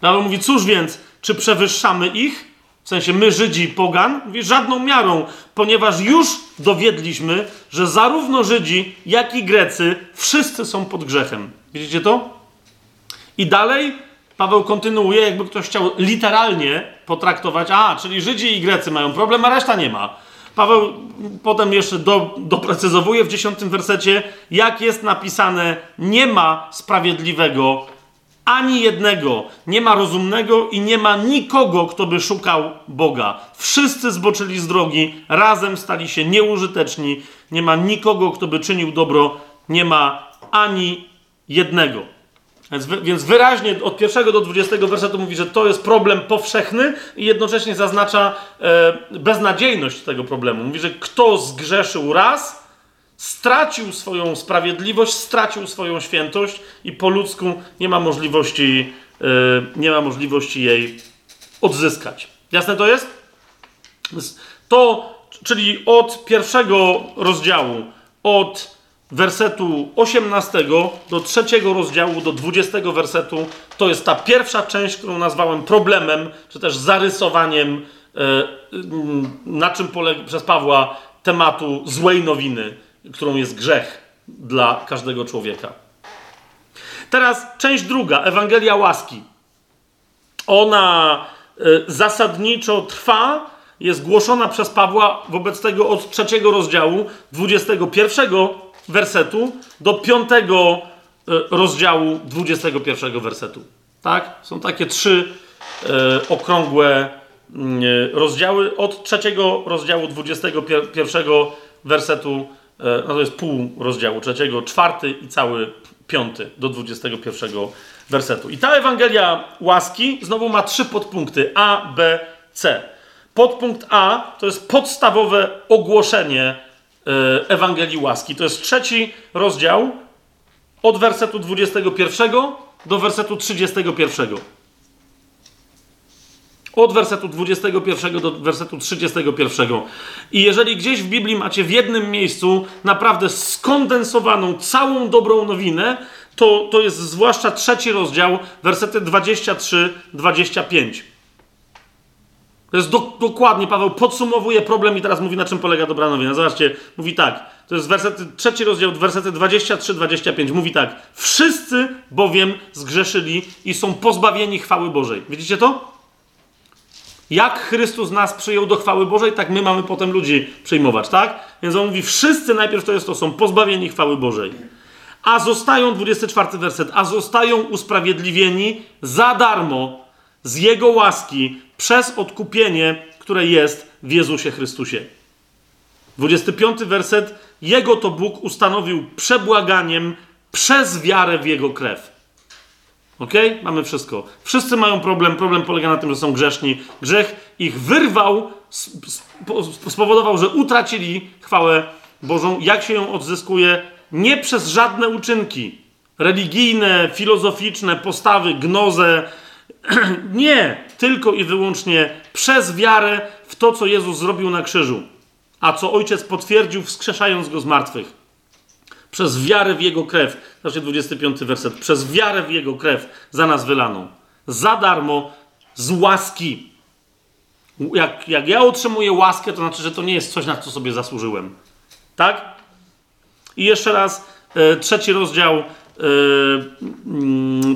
Speaker 1: Paweł mówi, cóż więc, czy przewyższamy ich? W sensie my, Żydzi, pogan? Mówi, żadną miarą, ponieważ już dowiedliśmy, że zarówno Żydzi, jak i Grecy wszyscy są pod grzechem. Widzicie to? I dalej Paweł kontynuuje, jakby ktoś chciał literalnie potraktować, a, czyli Żydzi i Grecy mają problem, a reszta nie ma. Paweł potem jeszcze do, doprecyzowuje w dziesiątym wersecie, jak jest napisane, nie ma sprawiedliwego ani jednego, nie ma rozumnego i nie ma nikogo, kto by szukał Boga. Wszyscy zboczyli z drogi, razem stali się nieużyteczni, nie ma nikogo, kto by czynił dobro, nie ma ani jednego. Więc, więc wyraźnie od pierwszego do dwudziestego wersetu mówi, że to jest problem powszechny i jednocześnie zaznacza e, beznadziejność tego problemu. Mówi, że kto zgrzeszył raz, stracił swoją sprawiedliwość, stracił swoją świętość i po ludzku nie ma możliwości, e, nie ma możliwości jej odzyskać. Jasne to jest? To, czyli od pierwszego rozdziału, od wersetu 18 do trzeciego rozdziału, do 20 wersetu, to jest ta pierwsza część, którą nazwałem problemem, czy też zarysowaniem, e, na czym polega przez Pawła tematu złej nowiny, którą jest grzech dla każdego człowieka. Teraz część druga, Ewangelia łaski. Ona e, zasadniczo trwa, jest głoszona przez Pawła wobec tego od trzeciego rozdziału, 21 wersetu do piątego e, rozdziału 21 wersetu. Tak? Są takie trzy e, okrągłe mm, e, rozdziały. Od trzeciego rozdziału 21 wersetu no to jest pół rozdziału trzeciego, czwarty i cały piąty do 21 wersetu. I ta Ewangelia łaski znowu ma trzy podpunkty A, B, C. Podpunkt A to jest podstawowe ogłoszenie Ewangelii łaski. To jest trzeci rozdział od wersetu 21 do wersetu 31. Od wersetu 21 do wersetu 31. I jeżeli gdzieś w Biblii macie w jednym miejscu naprawdę skondensowaną całą dobrą nowinę, to, to jest zwłaszcza trzeci rozdział, wersety 23-25. To jest do, dokładnie, Paweł podsumowuje problem i teraz mówi, na czym polega dobra nowina. Zobaczcie, mówi tak, to jest wersety, trzeci rozdział, wersety 23-25. Mówi tak, wszyscy bowiem zgrzeszyli i są pozbawieni chwały Bożej. Widzicie to? Jak Chrystus nas przyjął do chwały Bożej, tak my mamy potem ludzi przyjmować, tak? Więc on mówi, wszyscy najpierw to jest to, są pozbawieni chwały Bożej. A zostają, 24 werset, a zostają usprawiedliwieni za darmo z Jego łaski przez odkupienie, które jest w Jezusie Chrystusie. 25 werset, Jego to Bóg ustanowił przebłaganiem przez wiarę w Jego krew. Ok? Mamy wszystko. Wszyscy mają problem. Problem polega na tym, że są grzeszni. Grzech ich wyrwał, spowodował, że utracili chwałę Bożą. Jak się ją odzyskuje? Nie przez żadne uczynki religijne, filozoficzne, postawy, gnozę. Nie, tylko i wyłącznie przez wiarę w to, co Jezus zrobił na krzyżu, a co Ojciec potwierdził, wskrzeszając go z martwych. Przez wiarę w Jego krew. Zobaczcie 25 werset. Przez wiarę w Jego krew za nas wylaną. Za darmo, z łaski. Jak, jak ja otrzymuję łaskę, to znaczy, że to nie jest coś, na co sobie zasłużyłem. Tak? I jeszcze raz, e, trzeci rozdział, e,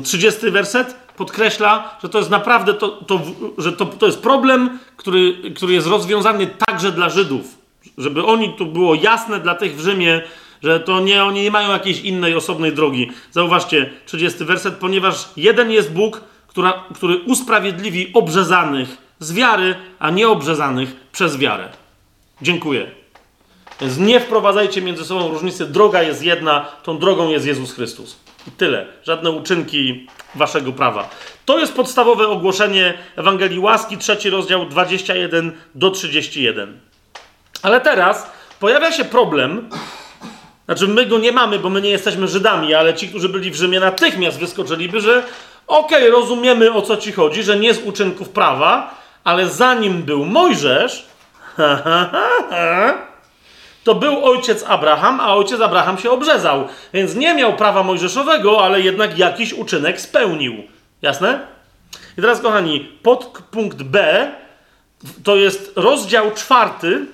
Speaker 1: 30 mm, werset podkreśla, że to jest naprawdę, to, to, że to, to jest problem, który, który jest rozwiązany także dla Żydów. Żeby oni, tu było jasne dla tych w Rzymie, że to nie, oni nie mają jakiejś innej, osobnej drogi. Zauważcie, 30 werset, ponieważ jeden jest Bóg, która, który usprawiedliwi obrzezanych z wiary, a nieobrzezanych przez wiarę. Dziękuję. Więc nie wprowadzajcie między sobą różnicy. Droga jest jedna, tą drogą jest Jezus Chrystus. Tyle. Żadne uczynki waszego prawa. To jest podstawowe ogłoszenie Ewangelii Łaski, trzeci rozdział 21 do 31. Ale teraz pojawia się problem, znaczy, my go nie mamy, bo my nie jesteśmy Żydami, ale ci, którzy byli w Rzymie, natychmiast wyskoczyliby, że okej, okay, rozumiemy o co ci chodzi, że nie z uczynków prawa, ale zanim był Mojżesz, to był ojciec Abraham, a ojciec Abraham się obrzezał. Więc nie miał prawa mojżeszowego, ale jednak jakiś uczynek spełnił. Jasne? I teraz, kochani, podpunkt B to jest rozdział czwarty,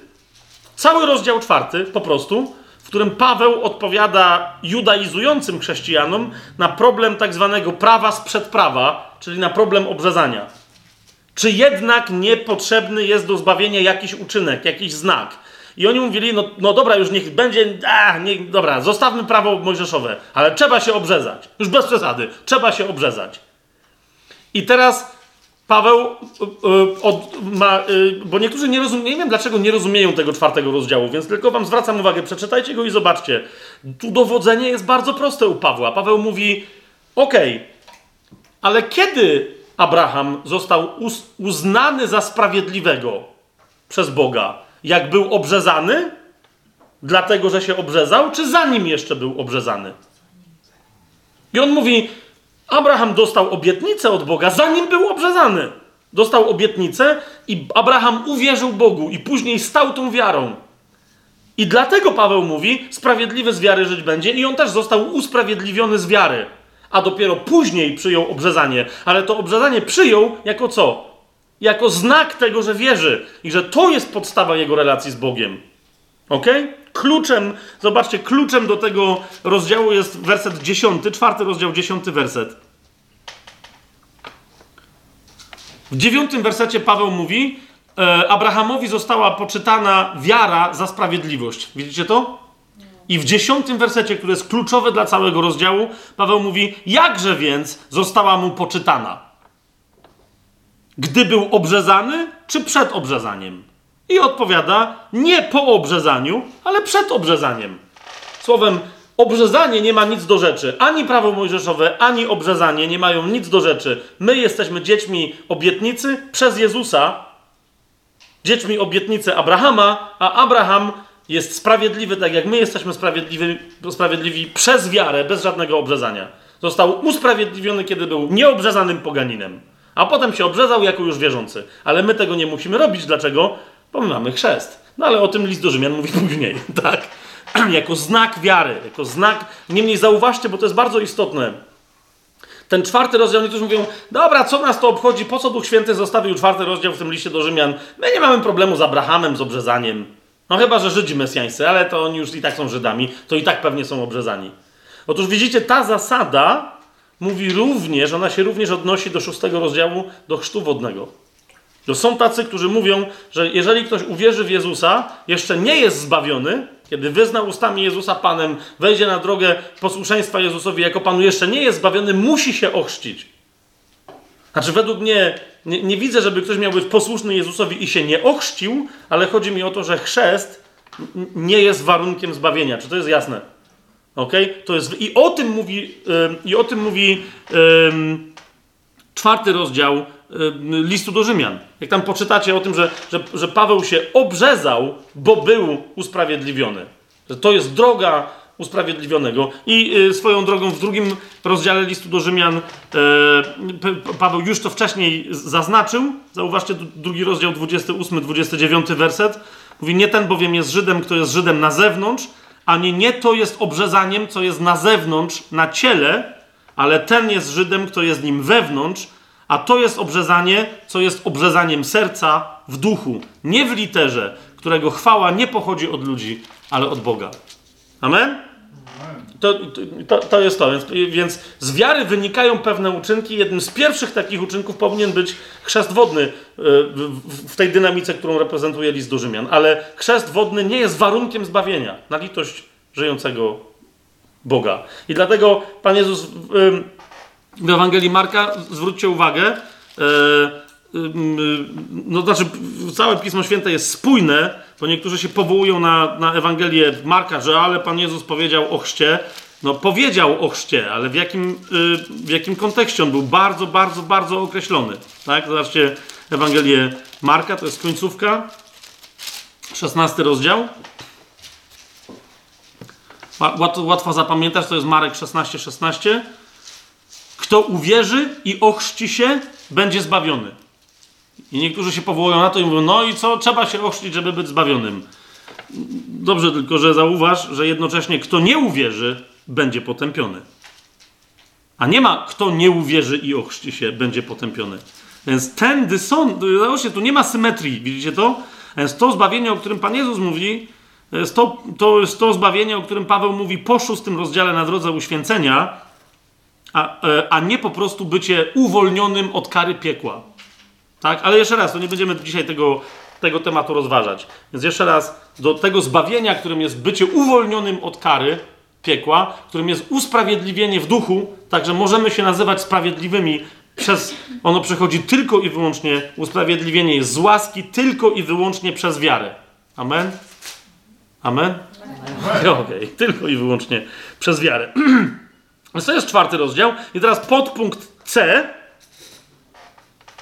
Speaker 1: cały rozdział czwarty po prostu w którym Paweł odpowiada judaizującym chrześcijanom na problem tak zwanego prawa sprzed prawa, czyli na problem obrzezania. Czy jednak niepotrzebny jest do zbawienia jakiś uczynek, jakiś znak? I oni mówili, no, no dobra, już niech będzie, a, niech, dobra, zostawmy prawo mojżeszowe, ale trzeba się obrzezać. Już bez przesady, trzeba się obrzezać. I teraz Paweł y, y, od, ma, y, bo niektórzy nie rozumieją, nie wiem dlaczego nie rozumieją tego czwartego rozdziału, więc tylko wam zwracam uwagę, przeczytajcie go i zobaczcie. Tu dowodzenie jest bardzo proste u Pawła. Paweł mówi, okej, okay, ale kiedy Abraham został uz, uznany za sprawiedliwego przez Boga? Jak był obrzezany? Dlatego, że się obrzezał, czy zanim jeszcze był obrzezany? I on mówi, Abraham dostał obietnicę od Boga, zanim był obrzezany. Dostał obietnicę i Abraham uwierzył Bogu i później stał tą wiarą. I dlatego Paweł mówi, sprawiedliwy z wiary żyć będzie i on też został usprawiedliwiony z wiary. A dopiero później przyjął obrzezanie. Ale to obrzezanie przyjął jako co? Jako znak tego, że wierzy i że to jest podstawa jego relacji z Bogiem. Ok? Kluczem, zobaczcie, kluczem do tego rozdziału jest werset 10, czwarty rozdział, dziesiąty werset. W dziewiątym wersecie Paweł mówi: e, Abrahamowi została poczytana wiara za sprawiedliwość. Widzicie to? I w dziesiątym wersecie, który jest kluczowy dla całego rozdziału, Paweł mówi: Jakże więc została mu poczytana? Gdy był obrzezany, czy przed obrzezaniem? I odpowiada nie po obrzezaniu, ale przed obrzezaniem. Słowem, obrzezanie nie ma nic do rzeczy. Ani prawo mojżeszowe, ani obrzezanie nie mają nic do rzeczy. My jesteśmy dziećmi obietnicy przez Jezusa, dziećmi obietnicy Abrahama, a Abraham jest sprawiedliwy tak jak my jesteśmy sprawiedliwi, sprawiedliwi przez wiarę, bez żadnego obrzezania. Został usprawiedliwiony, kiedy był nieobrzezanym poganinem. A potem się obrzezał jako już wierzący. Ale my tego nie musimy robić. Dlaczego? Bo my mamy chrzest. No ale o tym list do Rzymian mówi później, tak? jako znak wiary, jako znak. Niemniej zauważcie, bo to jest bardzo istotne. Ten czwarty rozdział, niektórzy mówią, dobra, co nas to obchodzi, po co Duch Święty zostawił czwarty rozdział w tym liście do Rzymian? My nie mamy problemu z Abrahamem, z obrzezaniem. No chyba, że Żydzi mesjańscy, ale to oni już i tak są Żydami, to i tak pewnie są obrzezani. Otóż widzicie, ta zasada mówi również, ona się również odnosi do szóstego rozdziału, do chrztu wodnego. To są tacy, którzy mówią, że jeżeli ktoś uwierzy w Jezusa, jeszcze nie jest zbawiony, kiedy wyzna ustami Jezusa Panem, wejdzie na drogę posłuszeństwa Jezusowi jako Panu, jeszcze nie jest zbawiony, musi się ochrzcić. Znaczy, według mnie nie, nie, widzę, żeby ktoś miał być posłuszny Jezusowi i się nie ochrzcił, ale chodzi mi o to, że chrzest nie jest warunkiem zbawienia. Czy to jest jasne? Ok? To jest, I o tym mówi, i o tym mówi czwarty rozdział listu do Rzymian. Jak tam poczytacie o tym, że, że, że Paweł się obrzezał, bo był usprawiedliwiony. Że to jest droga usprawiedliwionego. I y, swoją drogą w drugim rozdziale listu do Rzymian y, Paweł już to wcześniej zaznaczył. Zauważcie drugi rozdział 28-29 werset. Mówi, nie ten bowiem jest Żydem, kto jest Żydem na zewnątrz, ani nie to jest obrzezaniem, co jest na zewnątrz, na ciele, ale ten jest Żydem, kto jest nim wewnątrz, a to jest obrzezanie, co jest obrzezaniem serca w duchu, nie w literze, którego chwała nie pochodzi od ludzi, ale od Boga. Amen? To, to, to jest to. Więc, z wiary wynikają pewne uczynki. Jednym z pierwszych takich uczynków powinien być chrzest wodny e, w, tej dynamice, którą reprezentuje list do Rzymian. Ale chrzest wodny nie jest warunkiem zbawienia na litość żyjącego Boga. I dlatego Pan Jezus w, w Ewangelii Marka, zwróćcie uwagę, e, no znaczy całe Pismo Święte jest spójne, bo niektórzy się powołują na, na Ewangelię Marka, że ale Pan Jezus powiedział o chrzcie. No powiedział o chrzcie, ale w jakim, y, w jakim kontekście on był bardzo, bardzo, bardzo określony. Tak? Zobaczcie Ewangelię Marka, to jest końcówka, 16 rozdział. Łatwo zapamiętać, to jest Marek 16, 16. Kto uwierzy i ochrzci się, będzie zbawiony. I niektórzy się powołują na to i mówią, no i co, trzeba się ochrzcić, żeby być zbawionym. Dobrze, tylko że zauważ, że jednocześnie kto nie uwierzy, będzie potępiony. A nie ma kto nie uwierzy i ochrzci się, będzie potępiony. Więc ten dysonans, zobaczcie, tu nie ma symetrii, widzicie to? Więc to zbawienie, o którym Pan Jezus mówi, jest to, to jest to zbawienie, o którym Paweł mówi po szóstym rozdziale na drodze uświęcenia, a, e, a nie po prostu bycie uwolnionym od kary piekła. Tak? Ale jeszcze raz, to nie będziemy dzisiaj tego, tego tematu rozważać. Więc jeszcze raz, do tego zbawienia, którym jest bycie uwolnionym od kary piekła, którym jest usprawiedliwienie w duchu, także możemy się nazywać sprawiedliwymi przez, ono przychodzi tylko i wyłącznie, usprawiedliwienie jest z łaski tylko i wyłącznie przez wiarę. Amen? Amen? Okej, okay. tylko i wyłącznie przez wiarę. Więc to jest czwarty rozdział. I teraz podpunkt C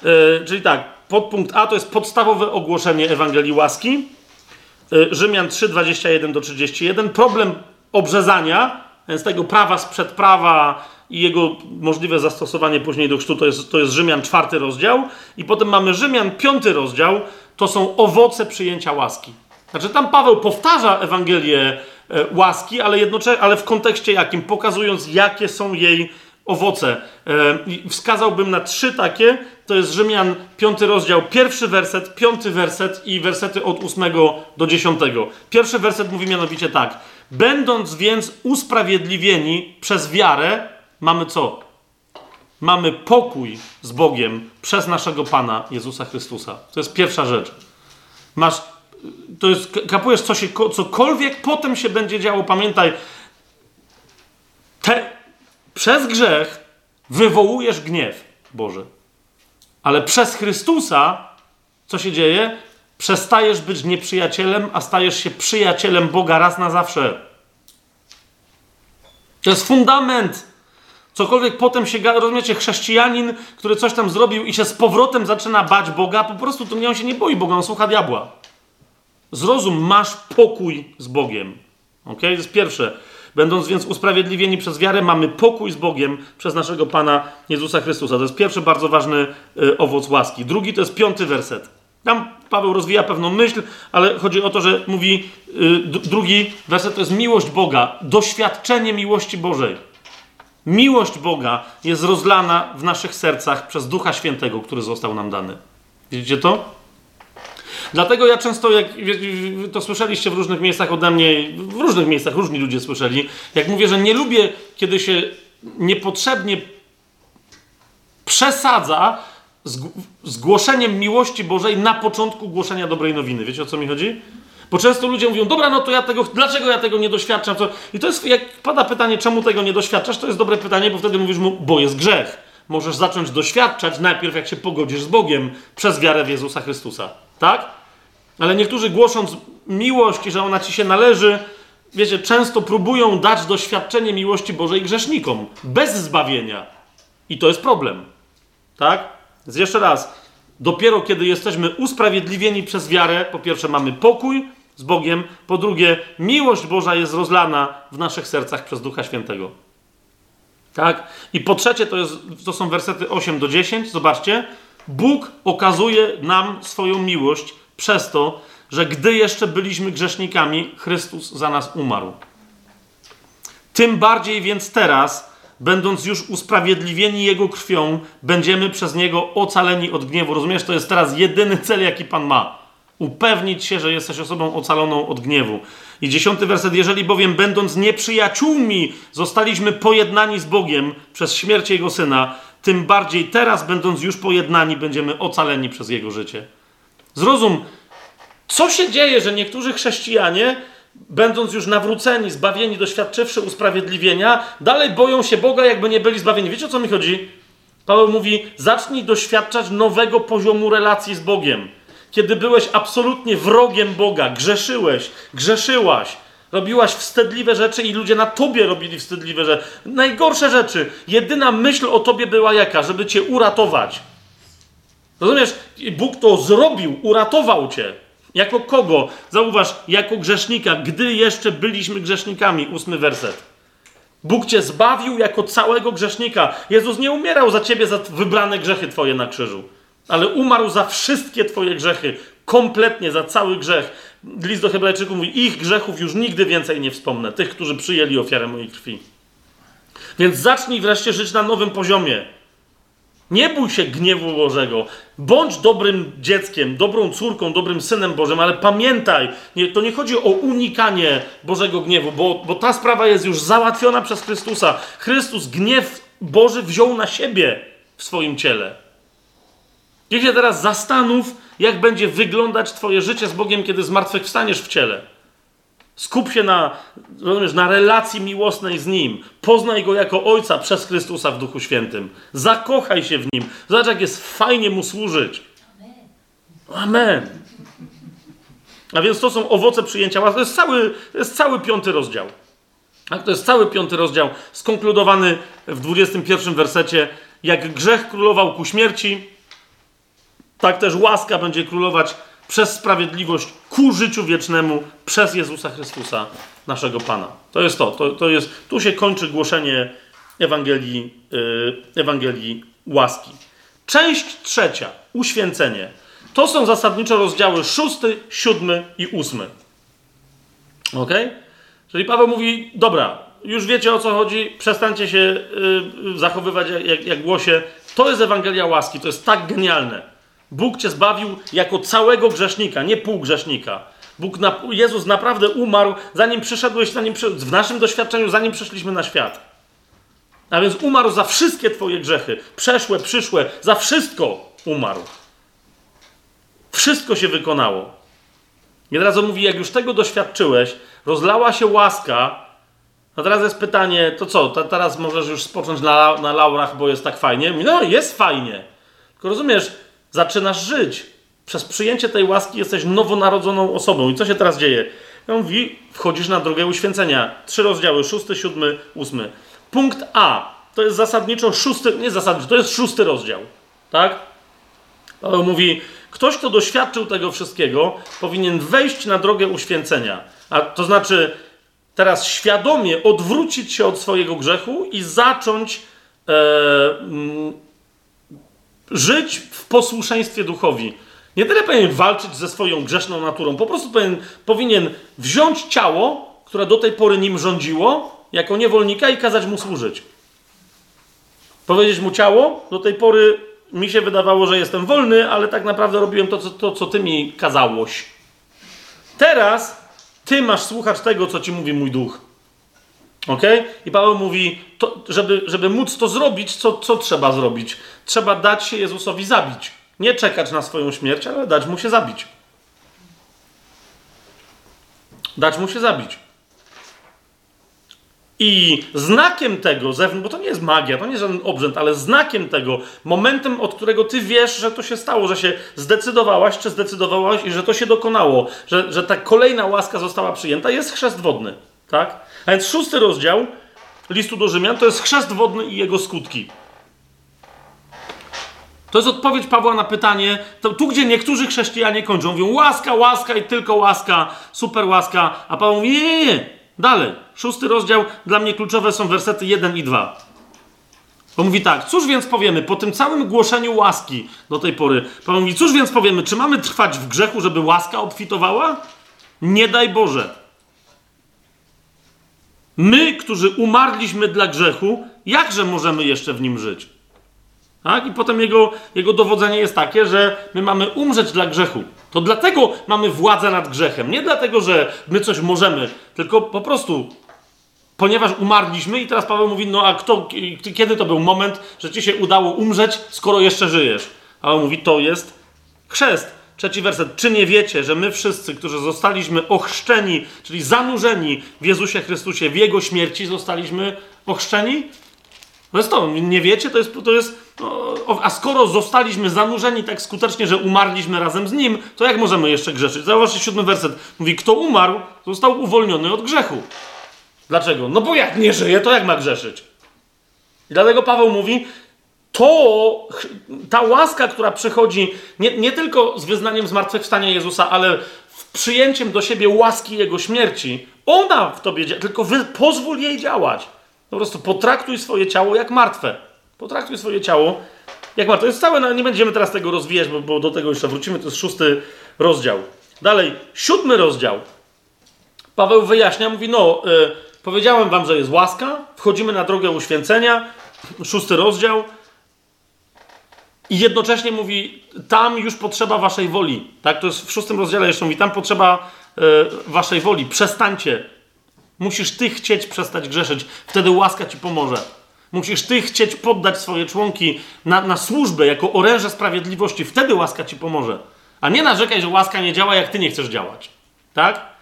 Speaker 1: E, czyli tak, podpunkt A to jest podstawowe ogłoszenie Ewangelii łaski. Yy, Rzymian 3, 21 do 31. Problem obrzezania, więc tego prawa sprzed prawa i jego możliwe zastosowanie później do chrztu, to jest, to jest Rzymian 4 rozdział. I potem mamy Rzymian 5 rozdział, to są owoce przyjęcia łaski. Znaczy tam Paweł powtarza Ewangelię e, łaski, ale jednocześnie, ale w kontekście jakim? Pokazując, jakie są jej owoce. E, wskazałbym na trzy takie. To jest Rzymian, piąty rozdział, pierwszy werset, piąty werset i wersety od ósmego do dziesiątego. Pierwszy werset mówi mianowicie tak. Będąc więc usprawiedliwieni przez wiarę, mamy co? Mamy pokój z Bogiem przez naszego Pana Jezusa Chrystusa. To jest pierwsza rzecz. Masz, to jest, kapujesz, co się, cokolwiek potem się będzie działo. Pamiętaj, te, przez grzech wywołujesz gniew Boży. Ale przez Chrystusa, co się dzieje? przestajesz być nieprzyjacielem, a stajesz się przyjacielem Boga raz na zawsze. To jest fundament. Cokolwiek potem się, rozumiecie, chrześcijanin, który coś tam zrobił i się z powrotem zaczyna bać Boga, po prostu to nie on się nie boi Boga, on słucha diabła. Zrozum, masz pokój z Bogiem. Ok? To jest pierwsze. Będąc więc usprawiedliwieni przez wiarę, mamy pokój z Bogiem przez naszego Pana Jezusa Chrystusa. To jest pierwszy bardzo ważny y, owoc łaski. Drugi to jest piąty werset. Tam Paweł rozwija pewną myśl, ale chodzi o to, że mówi y, drugi werset to jest miłość Boga, doświadczenie miłości Bożej. Miłość Boga jest rozlana w naszych sercach przez Ducha Świętego, który został nam dany. Widzicie to? Dlatego ja często, jak to słyszeliście w różnych miejscach ode mnie, w różnych miejscach różni ludzie słyszeli, jak mówię, że nie lubię, kiedy się niepotrzebnie przesadza z, głoszeniem miłości Bożej na początku głoszenia dobrej nowiny. Wiecie o co mi chodzi? Bo często ludzie mówią, dobra, no to ja tego, dlaczego ja tego nie doświadczam? I to jest, jak pada pytanie, czemu tego nie doświadczasz, to jest dobre pytanie, bo wtedy mówisz mu, bo jest grzech. Możesz zacząć doświadczać najpierw, jak się pogodzisz z Bogiem przez wiarę w Jezusa Chrystusa. Tak? Ale niektórzy głosząc miłość, że ona ci się należy, wiecie, często próbują dać doświadczenie miłości Bożej grzesznikom, bez zbawienia. I to jest problem. Tak? Więc jeszcze raz, dopiero kiedy jesteśmy usprawiedliwieni przez wiarę, po pierwsze mamy pokój z Bogiem, po drugie miłość Boża jest rozlana w naszych sercach przez Ducha Świętego. Tak? I po trzecie to, jest, to są wersety 8 do 10. Zobaczcie. Bóg okazuje nam swoją miłość przez to, że gdy jeszcze byliśmy grzesznikami, Chrystus za nas umarł. Tym bardziej więc teraz, będąc już usprawiedliwieni Jego krwią, będziemy przez Niego ocaleni od gniewu. Rozumiesz, to jest teraz jedyny cel, jaki Pan ma. Upewnić się, że jesteś osobą ocaloną od gniewu. I dziesiąty werset. Jeżeli bowiem, będąc nieprzyjaciółmi, zostaliśmy pojednani z Bogiem przez śmierć Jego Syna, tym bardziej teraz, będąc już pojednani, będziemy ocaleni przez Jego życie. Zrozum, co się dzieje, że niektórzy chrześcijanie, będąc już nawróceni, zbawieni, doświadczywszy usprawiedliwienia, dalej boją się Boga, jakby nie byli zbawieni. Wiecie o co mi chodzi? Paweł mówi: zacznij doświadczać nowego poziomu relacji z Bogiem. Kiedy byłeś absolutnie wrogiem Boga, grzeszyłeś, grzeszyłaś, robiłaś wstydliwe rzeczy i ludzie na tobie robili wstydliwe rzeczy. Najgorsze rzeczy. Jedyna myśl o tobie była jaka? Żeby cię uratować Rozumiesz? Bóg to zrobił, uratował cię. Jako kogo? Zauważ, jako grzesznika, gdy jeszcze byliśmy grzesznikami. Ósmy werset. Bóg cię zbawił jako całego grzesznika. Jezus nie umierał za ciebie, za wybrane grzechy twoje na krzyżu, ale umarł za wszystkie twoje grzechy. Kompletnie, za cały grzech. List do Hebrajczyków mówi: Ich grzechów już nigdy więcej nie wspomnę. Tych, którzy przyjęli ofiarę mojej krwi. Więc zacznij wreszcie żyć na nowym poziomie. Nie bój się gniewu Bożego. Bądź dobrym dzieckiem, dobrą córką, dobrym synem Bożym, ale pamiętaj, nie, to nie chodzi o unikanie Bożego gniewu, bo, bo ta sprawa jest już załatwiona przez Chrystusa. Chrystus gniew Boży wziął na siebie w swoim ciele. Niech się teraz zastanów, jak będzie wyglądać Twoje życie z Bogiem, kiedy zmartwychwstaniesz w ciele. Skup się na, rozumiesz, na relacji miłosnej z Nim. Poznaj Go jako Ojca przez Chrystusa w Duchu Świętym. Zakochaj się w Nim. Zobacz, jak jest fajnie Mu służyć. Amen. A więc to są owoce przyjęcia łaski. To jest cały, to jest cały piąty rozdział. Tak? To jest cały piąty rozdział, skonkludowany w 21 wersecie. Jak grzech królował ku śmierci, tak też łaska będzie królować przez sprawiedliwość ku życiu wiecznemu przez Jezusa Chrystusa, naszego Pana. To jest to. to, to jest, tu się kończy głoszenie Ewangelii, yy, Ewangelii łaski. Część trzecia, uświęcenie. To są zasadniczo rozdziały szósty, siódmy i ósmy. Ok? Czyli Paweł mówi, dobra, już wiecie o co chodzi, przestańcie się yy, zachowywać jak, jak głosie. To jest Ewangelia łaski, to jest tak genialne. Bóg cię zbawił jako całego grzesznika, nie pół grzesznika. Bóg, na, Jezus naprawdę umarł, zanim przyszedłeś, zanim przy, w naszym doświadczeniu, zanim przyszliśmy na świat. A więc umarł za wszystkie Twoje grzechy. Przeszłe, przyszłe, za wszystko umarł. Wszystko się wykonało. I teraz on mówi, jak już tego doświadczyłeś, rozlała się łaska, a teraz jest pytanie, to co, to teraz możesz już spocząć na, na laurach, bo jest tak fajnie? No, jest fajnie. Tylko rozumiesz, zaczynasz żyć. Przez przyjęcie tej łaski jesteś nowonarodzoną osobą. I co się teraz dzieje? On mówi, wchodzisz na drogę uświęcenia. Trzy rozdziały, szósty, siódmy, ósmy. Punkt A. To jest zasadniczo szósty, nie zasadniczo, to jest szósty rozdział. Tak? Mówi, ktoś, kto doświadczył tego wszystkiego, powinien wejść na drogę uświęcenia. A to znaczy teraz świadomie odwrócić się od swojego grzechu i zacząć e, żyć w posłuszeństwie duchowi. Nie tyle powinien walczyć ze swoją grzeszną naturą, po prostu powinien, powinien wziąć ciało, które do tej pory nim rządziło, jako niewolnika i kazać mu służyć. Powiedzieć mu ciało, do tej pory mi się wydawało, że jestem wolny, ale tak naprawdę robiłem to, co, to, co ty mi kazałoś. Teraz ty masz słuchać tego, co ci mówi mój duch. Ok? I Paweł mówi, to, żeby, żeby móc to zrobić, co, co trzeba zrobić? Trzeba dać się Jezusowi zabić. Nie czekać na swoją śmierć, ale dać mu się zabić. Dać mu się zabić. I znakiem tego, bo to nie jest magia, to nie jest żaden obrzęd, ale znakiem tego, momentem, od którego ty wiesz, że to się stało, że się zdecydowałaś, czy zdecydowałaś i że to się dokonało, że, że ta kolejna łaska została przyjęta, jest chrzest wodny. Tak? A więc szósty rozdział listu do Rzymian to jest chrzest wodny i jego skutki. To jest odpowiedź Pawła na pytanie, tu gdzie niektórzy chrześcijanie kończą, mówią łaska, łaska i tylko łaska, super łaska, a Paweł mówi nie, nie, nie. Dalej, szósty rozdział, dla mnie kluczowe są wersety 1 i 2. On mówi tak, cóż więc powiemy po tym całym głoszeniu łaski do tej pory? Paweł mówi, cóż więc powiemy, czy mamy trwać w grzechu, żeby łaska obfitowała? Nie daj Boże. My, którzy umarliśmy dla grzechu, jakże możemy jeszcze w nim żyć? Tak? I potem jego, jego dowodzenie jest takie, że my mamy umrzeć dla grzechu. To dlatego mamy władzę nad grzechem. Nie dlatego, że my coś możemy, tylko po prostu, ponieważ umarliśmy i teraz Paweł mówi, no a kto, kiedy to był moment, że ci się udało umrzeć, skoro jeszcze żyjesz? Paweł mówi, to jest chrzest. Trzeci werset. Czy nie wiecie, że my wszyscy, którzy zostaliśmy ochrzczeni, czyli zanurzeni w Jezusie Chrystusie, w Jego śmierci, zostaliśmy ochrzczeni? No jest to, nie wiecie, to jest, to jest no, a skoro zostaliśmy zanurzeni tak skutecznie, że umarliśmy razem z Nim, to jak możemy jeszcze grzeszyć? Zauważcie siódmy werset. Mówi, kto umarł, został uwolniony od grzechu. Dlaczego? No bo jak nie żyje, to jak ma grzeszyć? I dlatego Paweł mówi, to ta łaska, która przychodzi nie, nie tylko z wyznaniem zmartwychwstania Jezusa, ale w przyjęciem do siebie łaski Jego śmierci, ona w tobie działa, tylko wy, pozwól jej działać. Po prostu potraktuj swoje ciało jak martwe. Potraktuj swoje ciało jak martwe. To jest całe, no nie będziemy teraz tego rozwijać, bo, bo do tego jeszcze wrócimy. To jest szósty rozdział. Dalej, siódmy rozdział. Paweł wyjaśnia, mówi, no, y, powiedziałem wam, że jest łaska, wchodzimy na drogę uświęcenia, szósty rozdział. I jednocześnie mówi, tam już potrzeba waszej woli. Tak, to jest w szóstym rozdziale jeszcze mówi, tam potrzeba y, waszej woli. Przestańcie Musisz ty chcieć przestać grzeszyć, wtedy łaska ci pomoże. Musisz ty chcieć poddać swoje członki na, na służbę jako oręże sprawiedliwości, wtedy łaska ci pomoże. A nie narzekaj, że łaska nie działa, jak ty nie chcesz działać. Tak?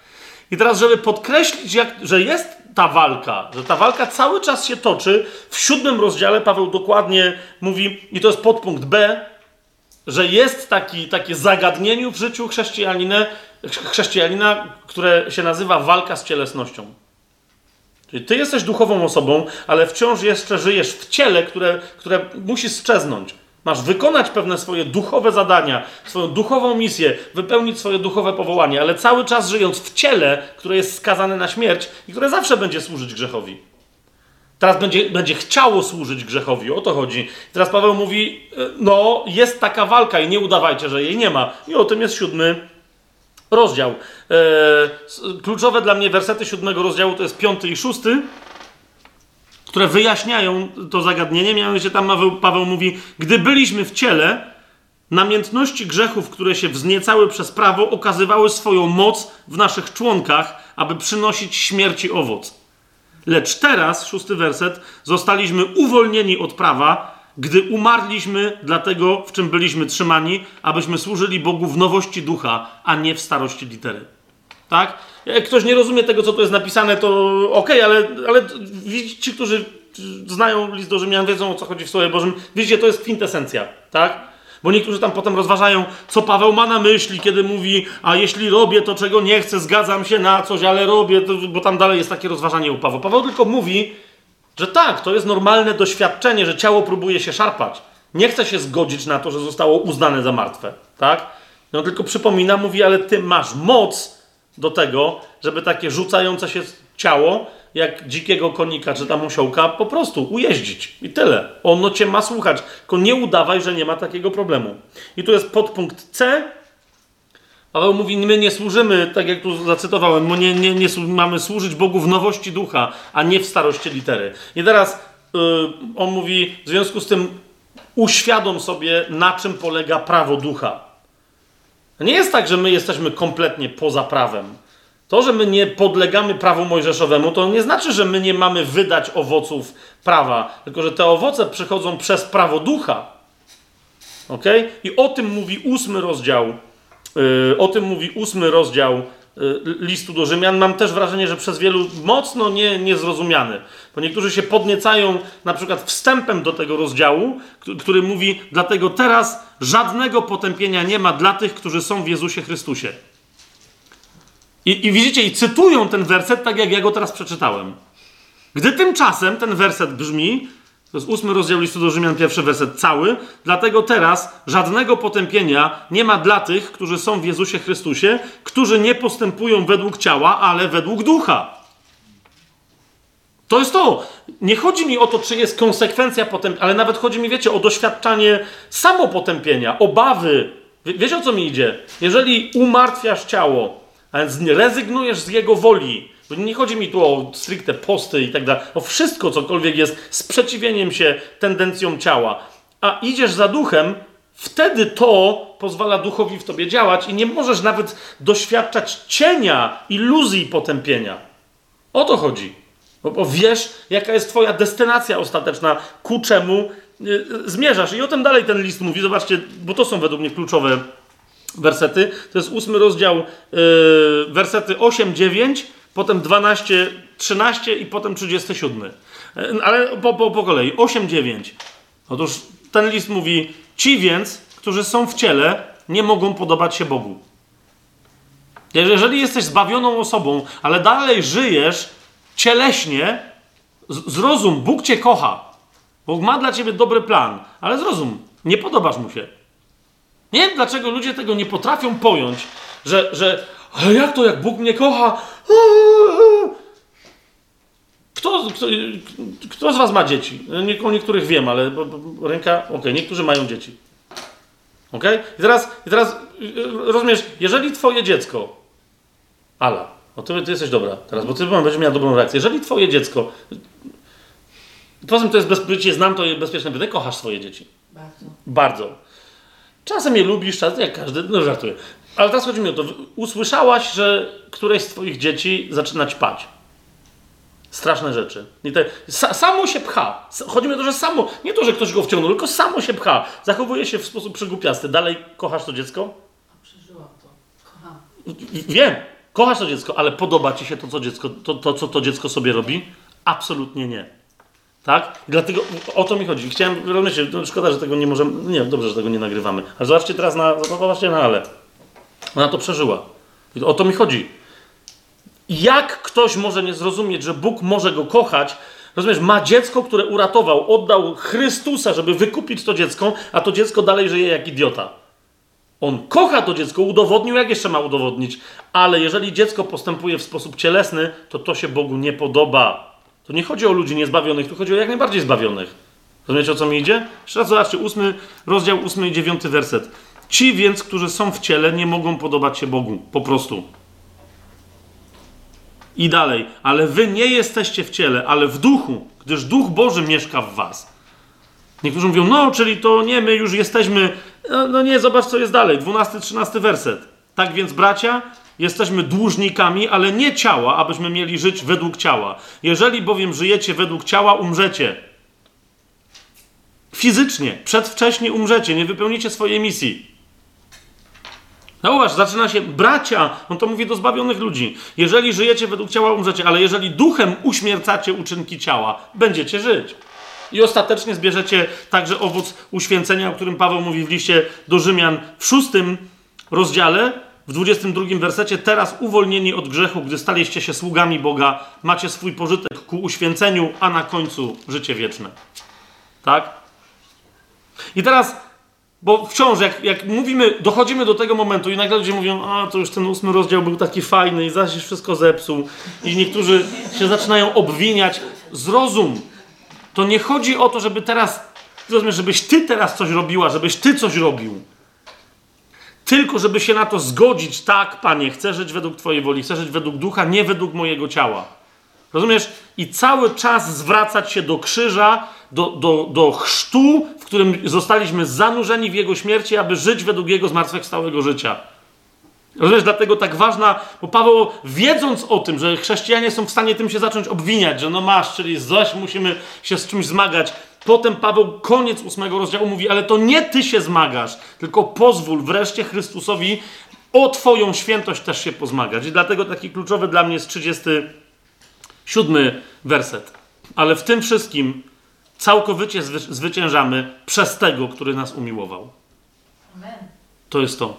Speaker 1: I teraz, żeby podkreślić, jak, że jest ta walka, że ta walka cały czas się toczy, w siódmym rozdziale Paweł dokładnie mówi, i to jest podpunkt B, że jest taki, takie zagadnienie w życiu chrześcijanina, chrześcijanina, które się nazywa walka z cielesnością. Czyli ty jesteś duchową osobą, ale wciąż jeszcze żyjesz w ciele, które, które musi strzeznąć. Masz wykonać pewne swoje duchowe zadania, swoją duchową misję, wypełnić swoje duchowe powołanie, ale cały czas żyjąc w ciele, które jest skazane na śmierć i które zawsze będzie służyć grzechowi. Teraz będzie, będzie chciało służyć grzechowi, o to chodzi. Teraz Paweł mówi: e, No, jest taka walka i nie udawajcie, że jej nie ma. I o tym jest siódmy rozdział. E, kluczowe dla mnie wersety siódmego rozdziału to jest piąty i szósty, które wyjaśniają to zagadnienie. Mianowicie tam Paweł, Paweł mówi, gdy byliśmy w ciele, namiętności grzechów, które się wzniecały przez prawo, okazywały swoją moc w naszych członkach, aby przynosić śmierci owoc. Lecz teraz, szósty werset, zostaliśmy uwolnieni od prawa, gdy umarliśmy dla tego, w czym byliśmy trzymani, abyśmy służyli Bogu w nowości ducha, a nie w starości litery. Tak? Jak ktoś nie rozumie tego, co tu jest napisane, to okej, okay, ale, ale ci, którzy znają list do Rzymian, wiedzą o co chodzi w Słowie Bożym. Widzicie, to jest kwintesencja. Tak? Bo niektórzy tam potem rozważają, co Paweł ma na myśli, kiedy mówi, a jeśli robię to, czego nie chcę, zgadzam się na coś, ale robię, to, bo tam dalej jest takie rozważanie u Pawła. Paweł tylko mówi, że tak, to jest normalne doświadczenie, że ciało próbuje się szarpać. Nie chce się zgodzić na to, że zostało uznane za martwe, tak? No tylko przypomina, mówi, ale ty masz moc do tego, żeby takie rzucające się ciało, jak dzikiego konika czy tam osiołka, po prostu ujeździć. I tyle. Ono cię ma słuchać. Tylko nie udawaj, że nie ma takiego problemu. I tu jest podpunkt C. Paweł mówi, my nie służymy, tak jak tu zacytowałem, my nie, nie, nie mamy służyć Bogu w nowości ducha, a nie w starości litery. I teraz yy, on mówi, w związku z tym uświadom sobie, na czym polega prawo ducha. Nie jest tak, że my jesteśmy kompletnie poza prawem. To, że my nie podlegamy prawu mojżeszowemu, to nie znaczy, że my nie mamy wydać owoców prawa, tylko że te owoce przychodzą przez prawo ducha. Ok? I o tym mówi ósmy rozdział. Yy, o tym mówi ósmy rozdział listu do Rzymian. Mam też wrażenie, że przez wielu mocno nie, niezrozumiany. Bo niektórzy się podniecają na przykład wstępem do tego rozdziału, który mówi: Dlatego teraz żadnego potępienia nie ma dla tych, którzy są w Jezusie Chrystusie. I, I widzicie, i cytują ten werset tak, jak ja go teraz przeczytałem. Gdy tymczasem ten werset brzmi, to jest ósmy rozdział listu do Rzymian, pierwszy werset cały, dlatego teraz żadnego potępienia nie ma dla tych, którzy są w Jezusie Chrystusie, którzy nie postępują według ciała, ale według ducha. To jest to. Nie chodzi mi o to, czy jest konsekwencja potępienia, ale nawet chodzi mi, wiecie, o doświadczanie samopotępienia, obawy. Wiecie o co mi idzie? Jeżeli umartwiasz ciało, a więc rezygnujesz z jego woli. Bo nie chodzi mi tu o stricte posty i tak dalej, o wszystko, cokolwiek jest sprzeciwieniem się tendencjom ciała. A idziesz za duchem, wtedy to pozwala duchowi w tobie działać i nie możesz nawet doświadczać cienia, iluzji potępienia. O to chodzi. Bo, bo wiesz, jaka jest twoja destynacja ostateczna, ku czemu y, zmierzasz. I o tym dalej ten list mówi. Zobaczcie, bo to są według mnie kluczowe wersety. To jest ósmy rozdział, yy, wersety 8, 9, potem 12, 13 i potem 37. Yy, ale po, po, po kolei. 8, 9. Otóż ten list mówi: Ci więc, którzy są w ciele, nie mogą podobać się Bogu. Jeżeli jesteś zbawioną osobą, ale dalej żyjesz cieleśnie, zrozum, Bóg cię kocha. Bóg ma dla ciebie dobry plan, ale zrozum, nie podobasz mu się. Nie wiem, dlaczego ludzie tego nie potrafią pojąć, że, że ale jak to, jak Bóg mnie kocha? Kto, kto, kto z was ma dzieci? Nie, o niektórych wiem, ale ręka, okej, okay, niektórzy mają dzieci. Ok? I teraz, i teraz rozumiesz, jeżeli twoje dziecko, Ala, o ty, ty jesteś dobra teraz, bo ty będziesz miała dobrą reakcję. Jeżeli twoje dziecko, poza tym to jest bezpiecznie, znam to bezpieczne pytanie, kochasz swoje dzieci.
Speaker 2: Bardzo.
Speaker 1: Bardzo. Czasem je lubisz, czasem jak każdy, no żartuję. Ale teraz chodzi mi o to, usłyszałaś, że któreś z twoich dzieci zaczyna ćpać. Straszne rzeczy. I te, sa, samo się pcha. Chodzi mi o to, że samo, nie to, że ktoś go wciągnął, tylko samo się pcha. Zachowuje się w sposób przygłupiasty. Dalej kochasz to dziecko?
Speaker 2: Przeżyłam to. Kocham.
Speaker 1: Wiem, kochasz to dziecko, ale podoba ci się to, co dziecko, to, to co to dziecko sobie robi? Absolutnie nie. Tak? I dlatego o to mi chodzi. Chciałem, rozumiecie, no szkoda, że tego nie możemy, nie, dobrze, że tego nie nagrywamy. Ale zobaczcie teraz na, zobaczcie na Ale. Ona to przeżyła. I o to mi chodzi. Jak ktoś może nie zrozumieć, że Bóg może go kochać, rozumiesz, ma dziecko, które uratował, oddał Chrystusa, żeby wykupić to dziecko, a to dziecko dalej żyje jak idiota. On kocha to dziecko, udowodnił, jak jeszcze ma udowodnić, ale jeżeli dziecko postępuje w sposób cielesny, to to się Bogu nie podoba. To nie chodzi o ludzi niezbawionych, tu chodzi o jak najbardziej zbawionych. Rozumiecie o co mi idzie? Jeszcze raz zobaczcie, ósmy, rozdział ósmy i dziewiąty werset. Ci więc, którzy są w ciele, nie mogą podobać się Bogu. Po prostu. I dalej. Ale wy nie jesteście w ciele, ale w duchu, gdyż duch Boży mieszka w was. Niektórzy mówią, no, czyli to nie, my już jesteśmy. No, no nie, zobacz, co jest dalej. Dwunasty, trzynasty werset. Tak więc, bracia, Jesteśmy dłużnikami, ale nie ciała, abyśmy mieli żyć według ciała. Jeżeli bowiem żyjecie według ciała, umrzecie. Fizycznie, przedwcześnie umrzecie, nie wypełnicie swojej misji. Zauważ, zaczyna się bracia, on to mówi do zbawionych ludzi. Jeżeli żyjecie według ciała, umrzecie, ale jeżeli duchem uśmiercacie uczynki ciała, będziecie żyć. i ostatecznie zbierzecie także owoc uświęcenia, o którym Paweł mówi w liście do Rzymian w szóstym rozdziale, w 22 wersecie, teraz uwolnieni od grzechu, gdy staliście się sługami Boga, macie swój pożytek ku uświęceniu, a na końcu życie wieczne. Tak? I teraz, bo wciąż, jak, jak mówimy, dochodzimy do tego momentu i nagle ludzie mówią, a to już ten ósmy rozdział był taki fajny i zaś już wszystko zepsuł. I niektórzy się zaczynają obwiniać. Zrozum. To nie chodzi o to, żeby teraz, rozumiesz, żebyś ty teraz coś robiła, żebyś ty coś robił. Tylko, żeby się na to zgodzić, tak, panie, chcę żyć według Twojej woli, chcę żyć według ducha, nie według mojego ciała. Rozumiesz? I cały czas zwracać się do krzyża, do, do, do chrztu, w którym zostaliśmy zanurzeni w Jego śmierci, aby żyć według Jego zmartwychwstałego życia. Rozumiesz, dlatego tak ważna, bo Paweł, wiedząc o tym, że chrześcijanie są w stanie tym się zacząć obwiniać, że no masz, czyli zaś musimy się z czymś zmagać, Potem Paweł, koniec ósmego rozdziału, mówi: Ale to nie ty się zmagasz, tylko pozwól wreszcie Chrystusowi o Twoją świętość też się pozmagać. I dlatego taki kluczowy dla mnie jest 37 werset. Ale w tym wszystkim całkowicie zwy zwyciężamy przez tego, który nas umiłował. Amen. To jest to.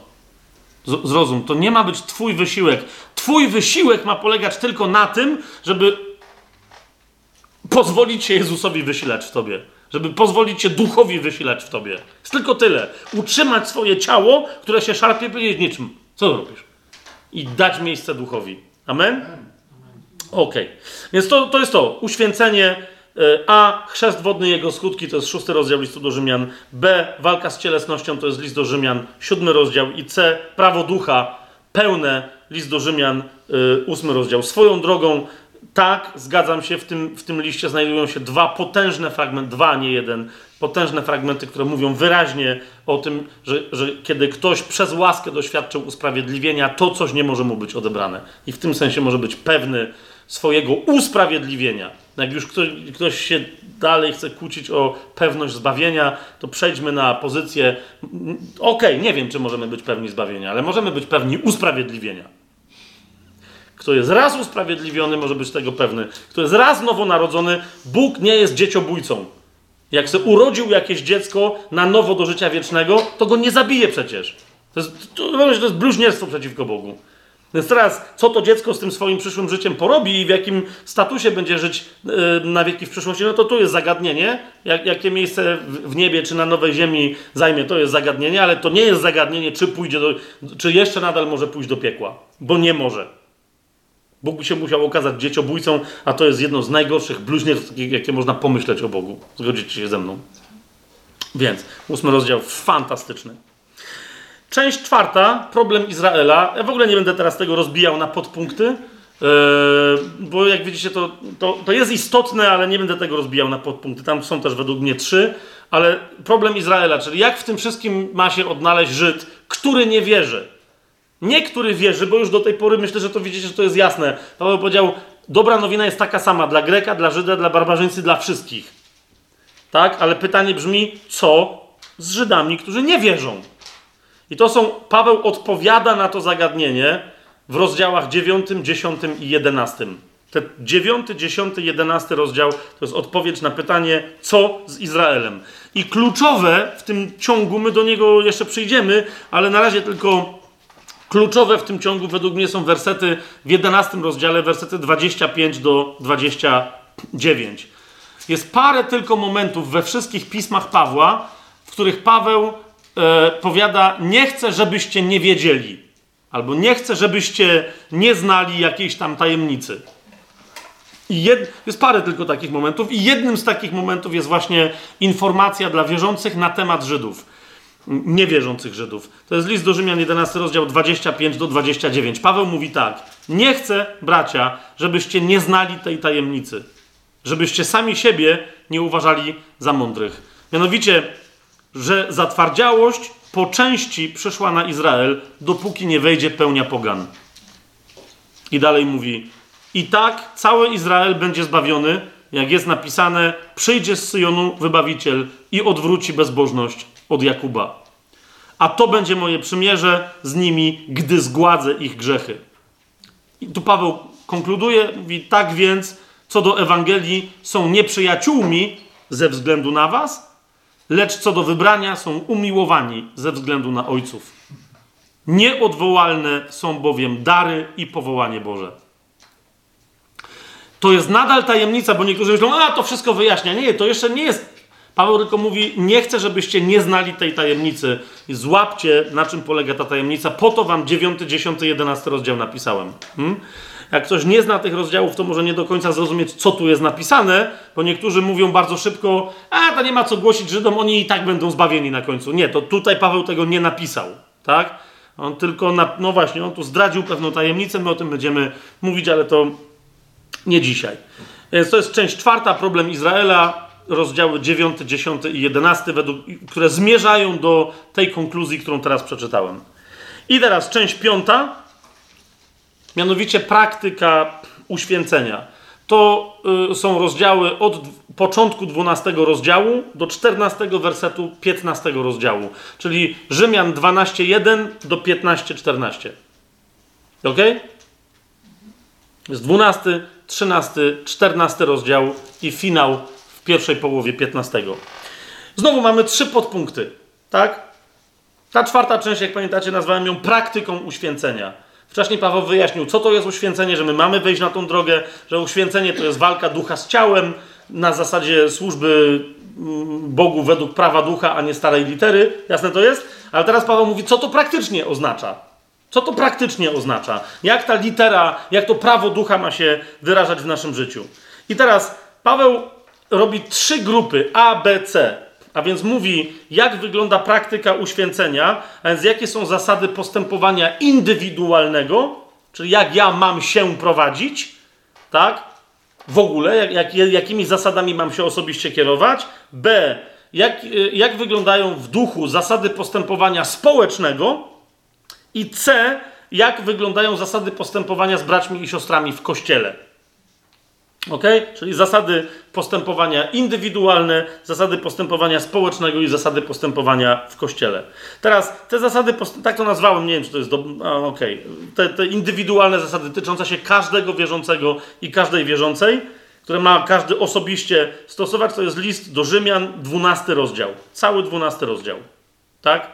Speaker 1: Z zrozum, to nie ma być Twój wysiłek. Twój wysiłek ma polegać tylko na tym, żeby pozwolić się Jezusowi wysilać w tobie. Żeby pozwolić się duchowi wysilać w tobie. Jest tylko tyle. Utrzymać swoje ciało, które się szarpie, powiedzieć niczym. Co robisz? I dać miejsce duchowi. Amen? Okej. Okay. Więc to, to jest to. Uświęcenie. E, A. Chrzest wodny, jego skutki, to jest szósty rozdział listu do Rzymian. B. Walka z cielesnością, to jest list do Rzymian, siódmy rozdział. I C. Prawo ducha, pełne, list do Rzymian, yy, ósmy rozdział. Swoją drogą tak, zgadzam się, w tym, w tym liście znajdują się dwa potężne fragmenty, dwa, nie jeden, potężne fragmenty, które mówią wyraźnie o tym, że, że kiedy ktoś przez łaskę doświadczył usprawiedliwienia, to coś nie może mu być odebrane. I w tym sensie może być pewny swojego usprawiedliwienia. Jak już ktoś, ktoś się dalej chce kłócić o pewność zbawienia, to przejdźmy na pozycję. Okej, okay, nie wiem, czy możemy być pewni zbawienia, ale możemy być pewni usprawiedliwienia. Kto jest raz usprawiedliwiony, może być tego pewny. Kto jest raz nowonarodzony, Bóg nie jest dzieciobójcą. Jak se urodził jakieś dziecko na nowo do życia wiecznego, to go nie zabije przecież. To jest, to, to jest bluźnierstwo przeciwko Bogu. Więc teraz, co to dziecko z tym swoim przyszłym życiem porobi i w jakim statusie będzie żyć yy, na wieki w przyszłości, no to tu jest zagadnienie. Jak, jakie miejsce w, niebie czy na nowej ziemi zajmie, to jest zagadnienie, ale to nie jest zagadnienie, czy pójdzie do, czy jeszcze nadal może pójść do piekła, bo nie może. Bóg się musiał okazać dzieciobójcą, a to jest jedno z najgorszych bluźnierstw, jakie można pomyśleć o Bogu. Zgodzicie się ze mną. Więc ósmy rozdział fantastyczny. Część czwarta, problem Izraela. Ja w ogóle nie będę teraz tego rozbijał na podpunkty, yy, bo jak widzicie, to, to, to jest istotne, ale nie będę tego rozbijał na podpunkty. Tam są też według mnie trzy, ale problem Izraela, czyli jak w tym wszystkim ma się odnaleźć Żyd, który nie wierzy. Nie który wierzy, bo już do tej pory myślę, że to widzicie, że to jest jasne. Paweł powiedział, dobra nowina jest taka sama dla Greka, dla Żyda, dla barbarzyńcy, dla wszystkich. Tak? Ale pytanie brzmi, co z Żydami, którzy nie wierzą? I to są, Paweł odpowiada na to zagadnienie w rozdziałach 9, 10 i 11. Te 9, 10, 11 rozdział to jest odpowiedź na pytanie, co z Izraelem. I kluczowe w tym ciągu, my do niego jeszcze przyjdziemy, ale na razie tylko Kluczowe w tym ciągu według mnie są wersety w 11 rozdziale, wersety 25 do 29. Jest parę tylko momentów we wszystkich pismach Pawła, w których Paweł e, powiada: Nie chcę, żebyście nie wiedzieli, albo nie chcę, żebyście nie znali jakiejś tam tajemnicy. I jed... jest parę tylko takich momentów, i jednym z takich momentów jest właśnie informacja dla wierzących na temat Żydów niewierzących Żydów. To jest list do Rzymian 11, rozdział 25 do 29. Paweł mówi tak: Nie chcę, bracia, żebyście nie znali tej tajemnicy, żebyście sami siebie nie uważali za mądrych. Mianowicie, że zatwardziałość po części przyszła na Izrael, dopóki nie wejdzie pełnia pogan. I dalej mówi: I tak cały Izrael będzie zbawiony, jak jest napisane: Przyjdzie z Syjonu wybawiciel i odwróci bezbożność od Jakuba. A to będzie moje przymierze z nimi, gdy zgładzę ich grzechy. I tu Paweł konkluduje, mówi, tak więc, co do Ewangelii, są nieprzyjaciółmi ze względu na was, lecz co do wybrania są umiłowani ze względu na ojców. Nieodwołalne są bowiem dary i powołanie Boże. To jest nadal tajemnica, bo niektórzy myślą, a to wszystko wyjaśnia. Nie, to jeszcze nie jest Paweł tylko mówi: Nie chcę, żebyście nie znali tej tajemnicy. Złapcie, na czym polega ta tajemnica. Po to wam 9, 10, 11 rozdział napisałem. Hmm? Jak ktoś nie zna tych rozdziałów, to może nie do końca zrozumieć, co tu jest napisane, bo niektórzy mówią bardzo szybko: A, to nie ma co głosić Żydom, oni i tak będą zbawieni na końcu. Nie, to tutaj Paweł tego nie napisał. Tak? On tylko, na, no właśnie, on tu zdradził pewną tajemnicę, my o tym będziemy mówić, ale to nie dzisiaj. Więc to jest część czwarta, problem Izraela rozdziały 9, 10 i 11, według, które zmierzają do tej konkluzji, którą teraz przeczytałem. I teraz część piąta, mianowicie praktyka uświęcenia. To y, są rozdziały od początku 12 rozdziału do 14 wersetu 15 rozdziału, czyli Rzymian 12:1 do 15:14. Ok? Jest 12, 13, 14 rozdział i finał w pierwszej połowie 15. Znowu mamy trzy podpunkty, tak? Ta czwarta część, jak pamiętacie, nazwałem ją praktyką uświęcenia. Wcześniej Paweł wyjaśnił, co to jest uświęcenie, że my mamy wejść na tą drogę, że uświęcenie to jest walka ducha z ciałem na zasadzie służby mm, Bogu według prawa ducha, a nie starej litery. Jasne to jest? Ale teraz Paweł mówi, co to praktycznie oznacza. Co to praktycznie oznacza? Jak ta litera, jak to prawo ducha ma się wyrażać w naszym życiu? I teraz Paweł robi trzy grupy A, B, C. A więc mówi, jak wygląda praktyka uświęcenia, a więc jakie są zasady postępowania indywidualnego, czyli jak ja mam się prowadzić, tak? W ogóle, jak, jak, jakimi zasadami mam się osobiście kierować. B, jak, jak wyglądają w duchu zasady postępowania społecznego. I C, jak wyglądają zasady postępowania z braćmi i siostrami w kościele. Ok? Czyli zasady postępowania indywidualne, zasady postępowania społecznego i zasady postępowania w kościele. Teraz te zasady, tak to nazwałem, nie wiem, czy to jest do... ok. Te, te indywidualne zasady dotyczące się każdego wierzącego i każdej wierzącej, które ma każdy osobiście stosować, to jest list do Rzymian, 12 rozdział. Cały 12 rozdział. Tak?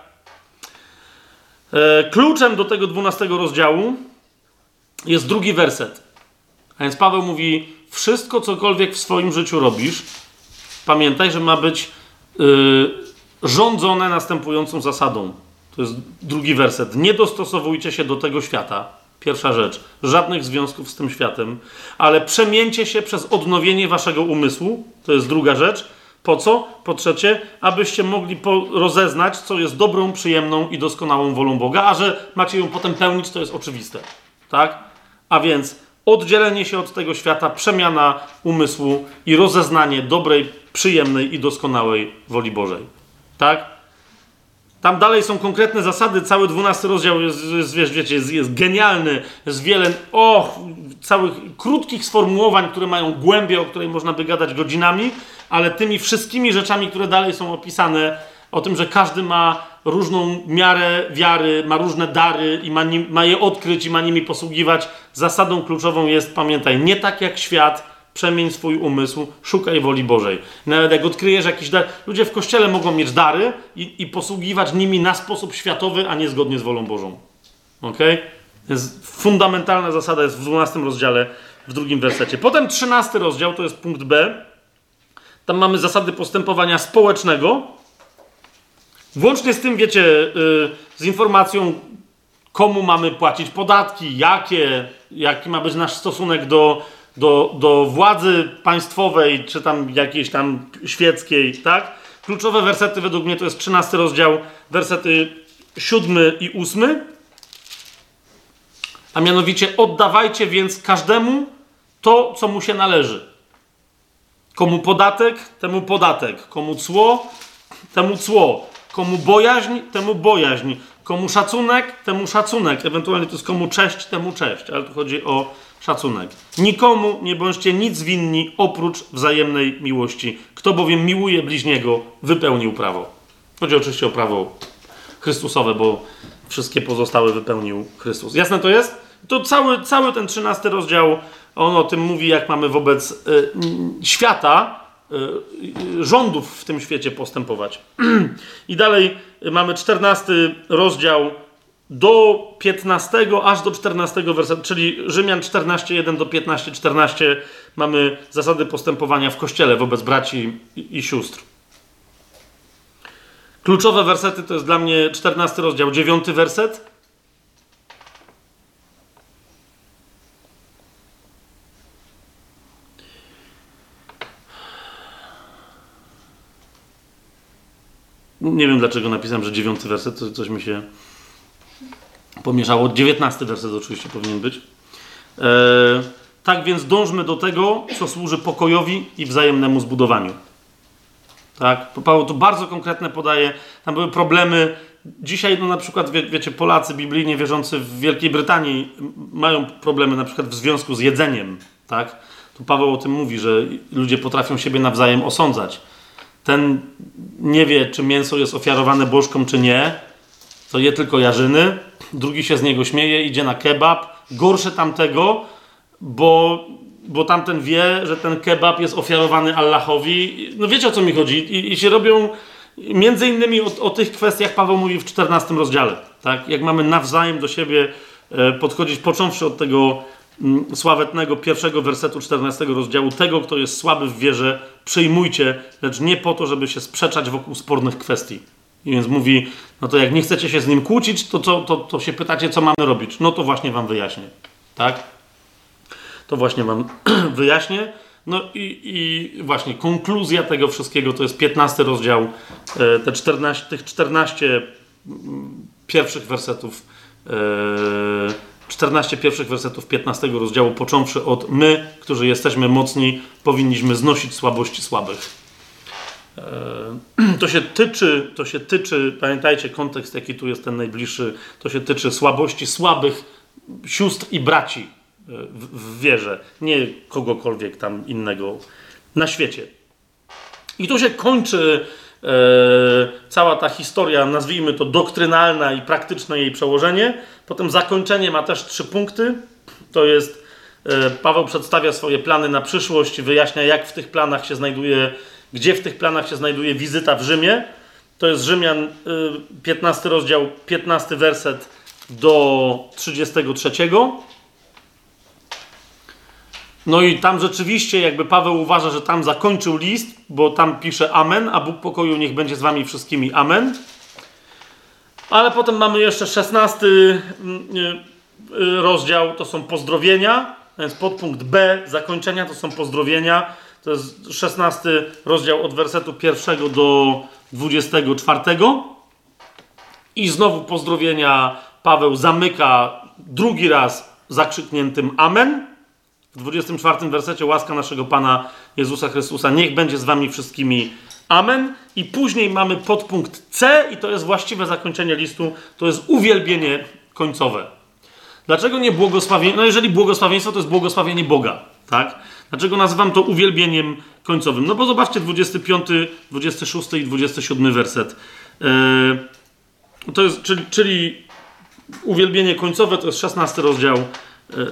Speaker 1: E, kluczem do tego 12 rozdziału jest drugi werset. A więc Paweł mówi: wszystko, cokolwiek w swoim życiu robisz, pamiętaj, że ma być yy, rządzone następującą zasadą. To jest drugi werset. Nie dostosowujcie się do tego świata. Pierwsza rzecz. Żadnych związków z tym światem, ale przemieńcie się przez odnowienie waszego umysłu. To jest druga rzecz. Po co? Po trzecie, abyście mogli rozeznać, co jest dobrą, przyjemną i doskonałą wolą Boga, a że macie ją potem pełnić, to jest oczywiste. Tak? A więc oddzielenie się od tego świata, przemiana umysłu i rozeznanie dobrej, przyjemnej i doskonałej woli Bożej. Tak? Tam dalej są konkretne zasady, cały dwunasty rozdział jest, jest, wiecie, jest, jest genialny, jest wiele, och, całych krótkich sformułowań, które mają głębię, o której można by gadać godzinami, ale tymi wszystkimi rzeczami, które dalej są opisane, o tym, że każdy ma różną miarę wiary, ma różne dary i ma, nim, ma je odkryć i ma nimi posługiwać. Zasadą kluczową jest, pamiętaj, nie tak jak świat, przemień swój umysł, szukaj woli Bożej. Nawet jak odkryjesz jakiś dar, ludzie w kościele mogą mieć dary i, i posługiwać nimi na sposób światowy, a nie zgodnie z wolą Bożą. Ok? Jest fundamentalna zasada jest w 12 rozdziale, w drugim wersecie. Potem 13 rozdział, to jest punkt B. Tam mamy zasady postępowania społecznego, Włącznie z tym, wiecie, yy, z informacją, komu mamy płacić podatki, jakie, jaki ma być nasz stosunek do, do, do władzy państwowej, czy tam jakiejś tam świeckiej, tak? Kluczowe wersety według mnie to jest 13 rozdział, wersety 7 i 8. A mianowicie oddawajcie więc każdemu to, co mu się należy. Komu podatek, temu podatek. Komu cło, temu cło. Komu bojaźń, temu bojaźń. Komu szacunek, temu szacunek. Ewentualnie to jest komu cześć, temu cześć. Ale tu chodzi o szacunek. Nikomu nie bądźcie nic winni oprócz wzajemnej miłości. Kto bowiem miłuje bliźniego, wypełnił prawo. Chodzi oczywiście o prawo Chrystusowe, bo wszystkie pozostałe wypełnił Chrystus. Jasne to jest? To cały, cały ten trzynasty rozdział, on o tym mówi, jak mamy wobec y, świata rządów w tym świecie postępować. I dalej mamy 14 rozdział do 15 aż do 14 wersetu, czyli Rzymian 14, 1 do 15, 14 mamy zasady postępowania w kościele wobec braci i, i sióstr. Kluczowe wersety to jest dla mnie 14 rozdział, 9 werset. Nie wiem dlaczego napisałem, że dziewiąty werset, to coś mi się pomieszało. Dziewiętnasty werset oczywiście powinien być. E, tak więc dążmy do tego, co służy pokojowi i wzajemnemu zbudowaniu. Tak? Paweł to bardzo konkretne podaje. Tam były problemy. Dzisiaj, no na przykład, wie, wiecie, Polacy biblijnie wierzący w Wielkiej Brytanii mają problemy na przykład w związku z jedzeniem. Tak? Tu Paweł o tym mówi, że ludzie potrafią siebie nawzajem osądzać. Ten nie wie, czy mięso jest ofiarowane bożkom, czy nie. To je tylko jarzyny. Drugi się z niego śmieje, idzie na kebab. Gorsze tamtego, bo bo tamten wie, że ten kebab jest ofiarowany Allahowi. No wiecie o co mi chodzi. I, i się robią między innymi o, o, tych kwestiach Paweł mówi w 14 rozdziale. Tak? Jak mamy nawzajem do siebie e, podchodzić, począwszy od tego sławetnego pierwszego wersetu 14 rozdziału, tego, kto jest słaby w wierze, przyjmujcie, lecz nie po to, żeby się sprzeczać wokół spornych kwestii. I więc mówi, no to jak nie chcecie się z nim kłócić, to, to, to, to się pytacie, co mamy robić. No to właśnie wam wyjaśnię. Tak? To właśnie Wam wyjaśnię. No i, i, właśnie konkluzja tego wszystkiego to jest 15 rozdział, e, te 14, tych 14 mm, pierwszych wersetów, 14 e, pierwszych wersetów 15 rozdziału, począwszy od my, którzy jesteśmy mocni, powinniśmy znosić słabości słabych. E, to się tyczy, to się tyczy, pamiętajcie kontekst, jaki tu jest ten najbliższy, to się tyczy słabości słabych sióstr i braci w, w wierze, nie kogokolwiek tam innego na świecie. I tu się kończy e, cała ta historia, nazwijmy to doktrynalna i praktyczne jej przełożenie. Potem zakończenie ma też trzy punkty. To jest e, Paweł przedstawia swoje plany na przyszłość, wyjaśnia jak w tych planach się znajduje, gdzie w tych planach się znajduje wizyta w Rzymie. To jest Rzymian e, 15 rozdział, 15 werset do 33. No i tam rzeczywiście, jakby Paweł uważa, że tam zakończył list, bo tam pisze Amen, a Bóg pokoju niech będzie z wami wszystkimi. Amen. Ale potem mamy jeszcze szesnasty mm, y, y, rozdział, to są pozdrowienia. Więc podpunkt B zakończenia to są pozdrowienia. To jest szesnasty rozdział od wersetu pierwszego do dwudziestego czwartego. I znowu pozdrowienia Paweł zamyka drugi raz zakrzykniętym Amen. W 24 wersecie łaska naszego Pana Jezusa Chrystusa niech będzie z wami wszystkimi. Amen. I później mamy podpunkt C i to jest właściwe zakończenie listu. To jest uwielbienie końcowe. Dlaczego nie błogosławienie? No jeżeli błogosławieństwo to jest błogosławienie Boga, tak? Dlaczego nazywam to uwielbieniem końcowym? No bo zobaczcie 25, 26 i 27 werset. Yy, to jest, czyli, czyli uwielbienie końcowe to jest 16 rozdział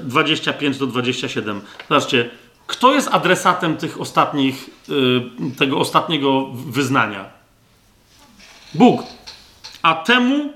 Speaker 1: 25 do 27. Zobaczcie, kto jest adresatem tych ostatnich, y, tego ostatniego wyznania? Bóg. A temu,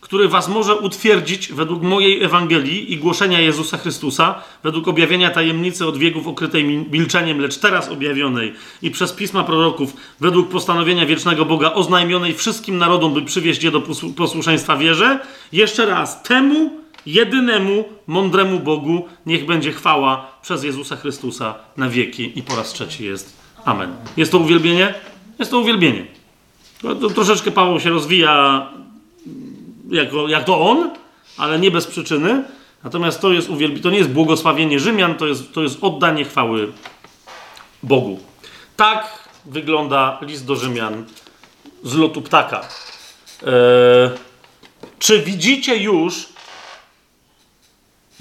Speaker 1: który was może utwierdzić według mojej Ewangelii i głoszenia Jezusa Chrystusa, według objawienia tajemnicy od wieków okrytej milczeniem, lecz teraz objawionej i przez pisma proroków, według postanowienia wiecznego Boga oznajmionej wszystkim narodom, by przywieźć je do posłuszeństwa wierze, jeszcze raz, temu, Jedynemu, mądremu Bogu niech będzie chwała przez Jezusa Chrystusa na wieki. I po raz trzeci jest Amen. Jest to uwielbienie? Jest to uwielbienie. Troszeczkę Paweł się rozwija jako, jak to on, ale nie bez przyczyny. Natomiast to jest uwielbienie, to nie jest błogosławienie Rzymian, to jest, to jest oddanie chwały Bogu. Tak wygląda list do Rzymian z lotu ptaka. Eee, czy widzicie już,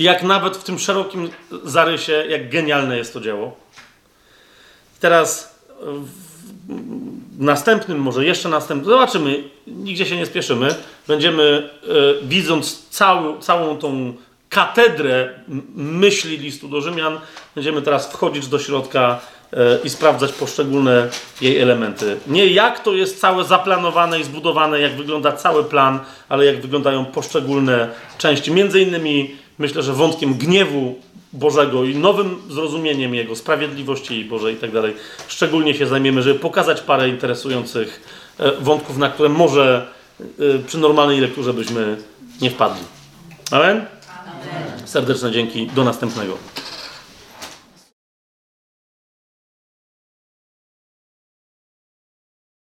Speaker 1: jak nawet w tym szerokim zarysie, jak genialne jest to dzieło. Teraz w następnym, może jeszcze następnym, zobaczymy, nigdzie się nie spieszymy. Będziemy, e, widząc cały, całą tą katedrę myśli listu do Rzymian, będziemy teraz wchodzić do środka e, i sprawdzać poszczególne jej elementy. Nie jak to jest całe zaplanowane i zbudowane, jak wygląda cały plan, ale jak wyglądają poszczególne części. Między innymi myślę, że wątkiem gniewu Bożego i nowym zrozumieniem Jego, sprawiedliwości Bożej i tak dalej. Szczególnie się zajmiemy, żeby pokazać parę interesujących e, wątków, na które może e, przy normalnej lekturze byśmy nie wpadli. Amen? Serdeczne dzięki. Do następnego.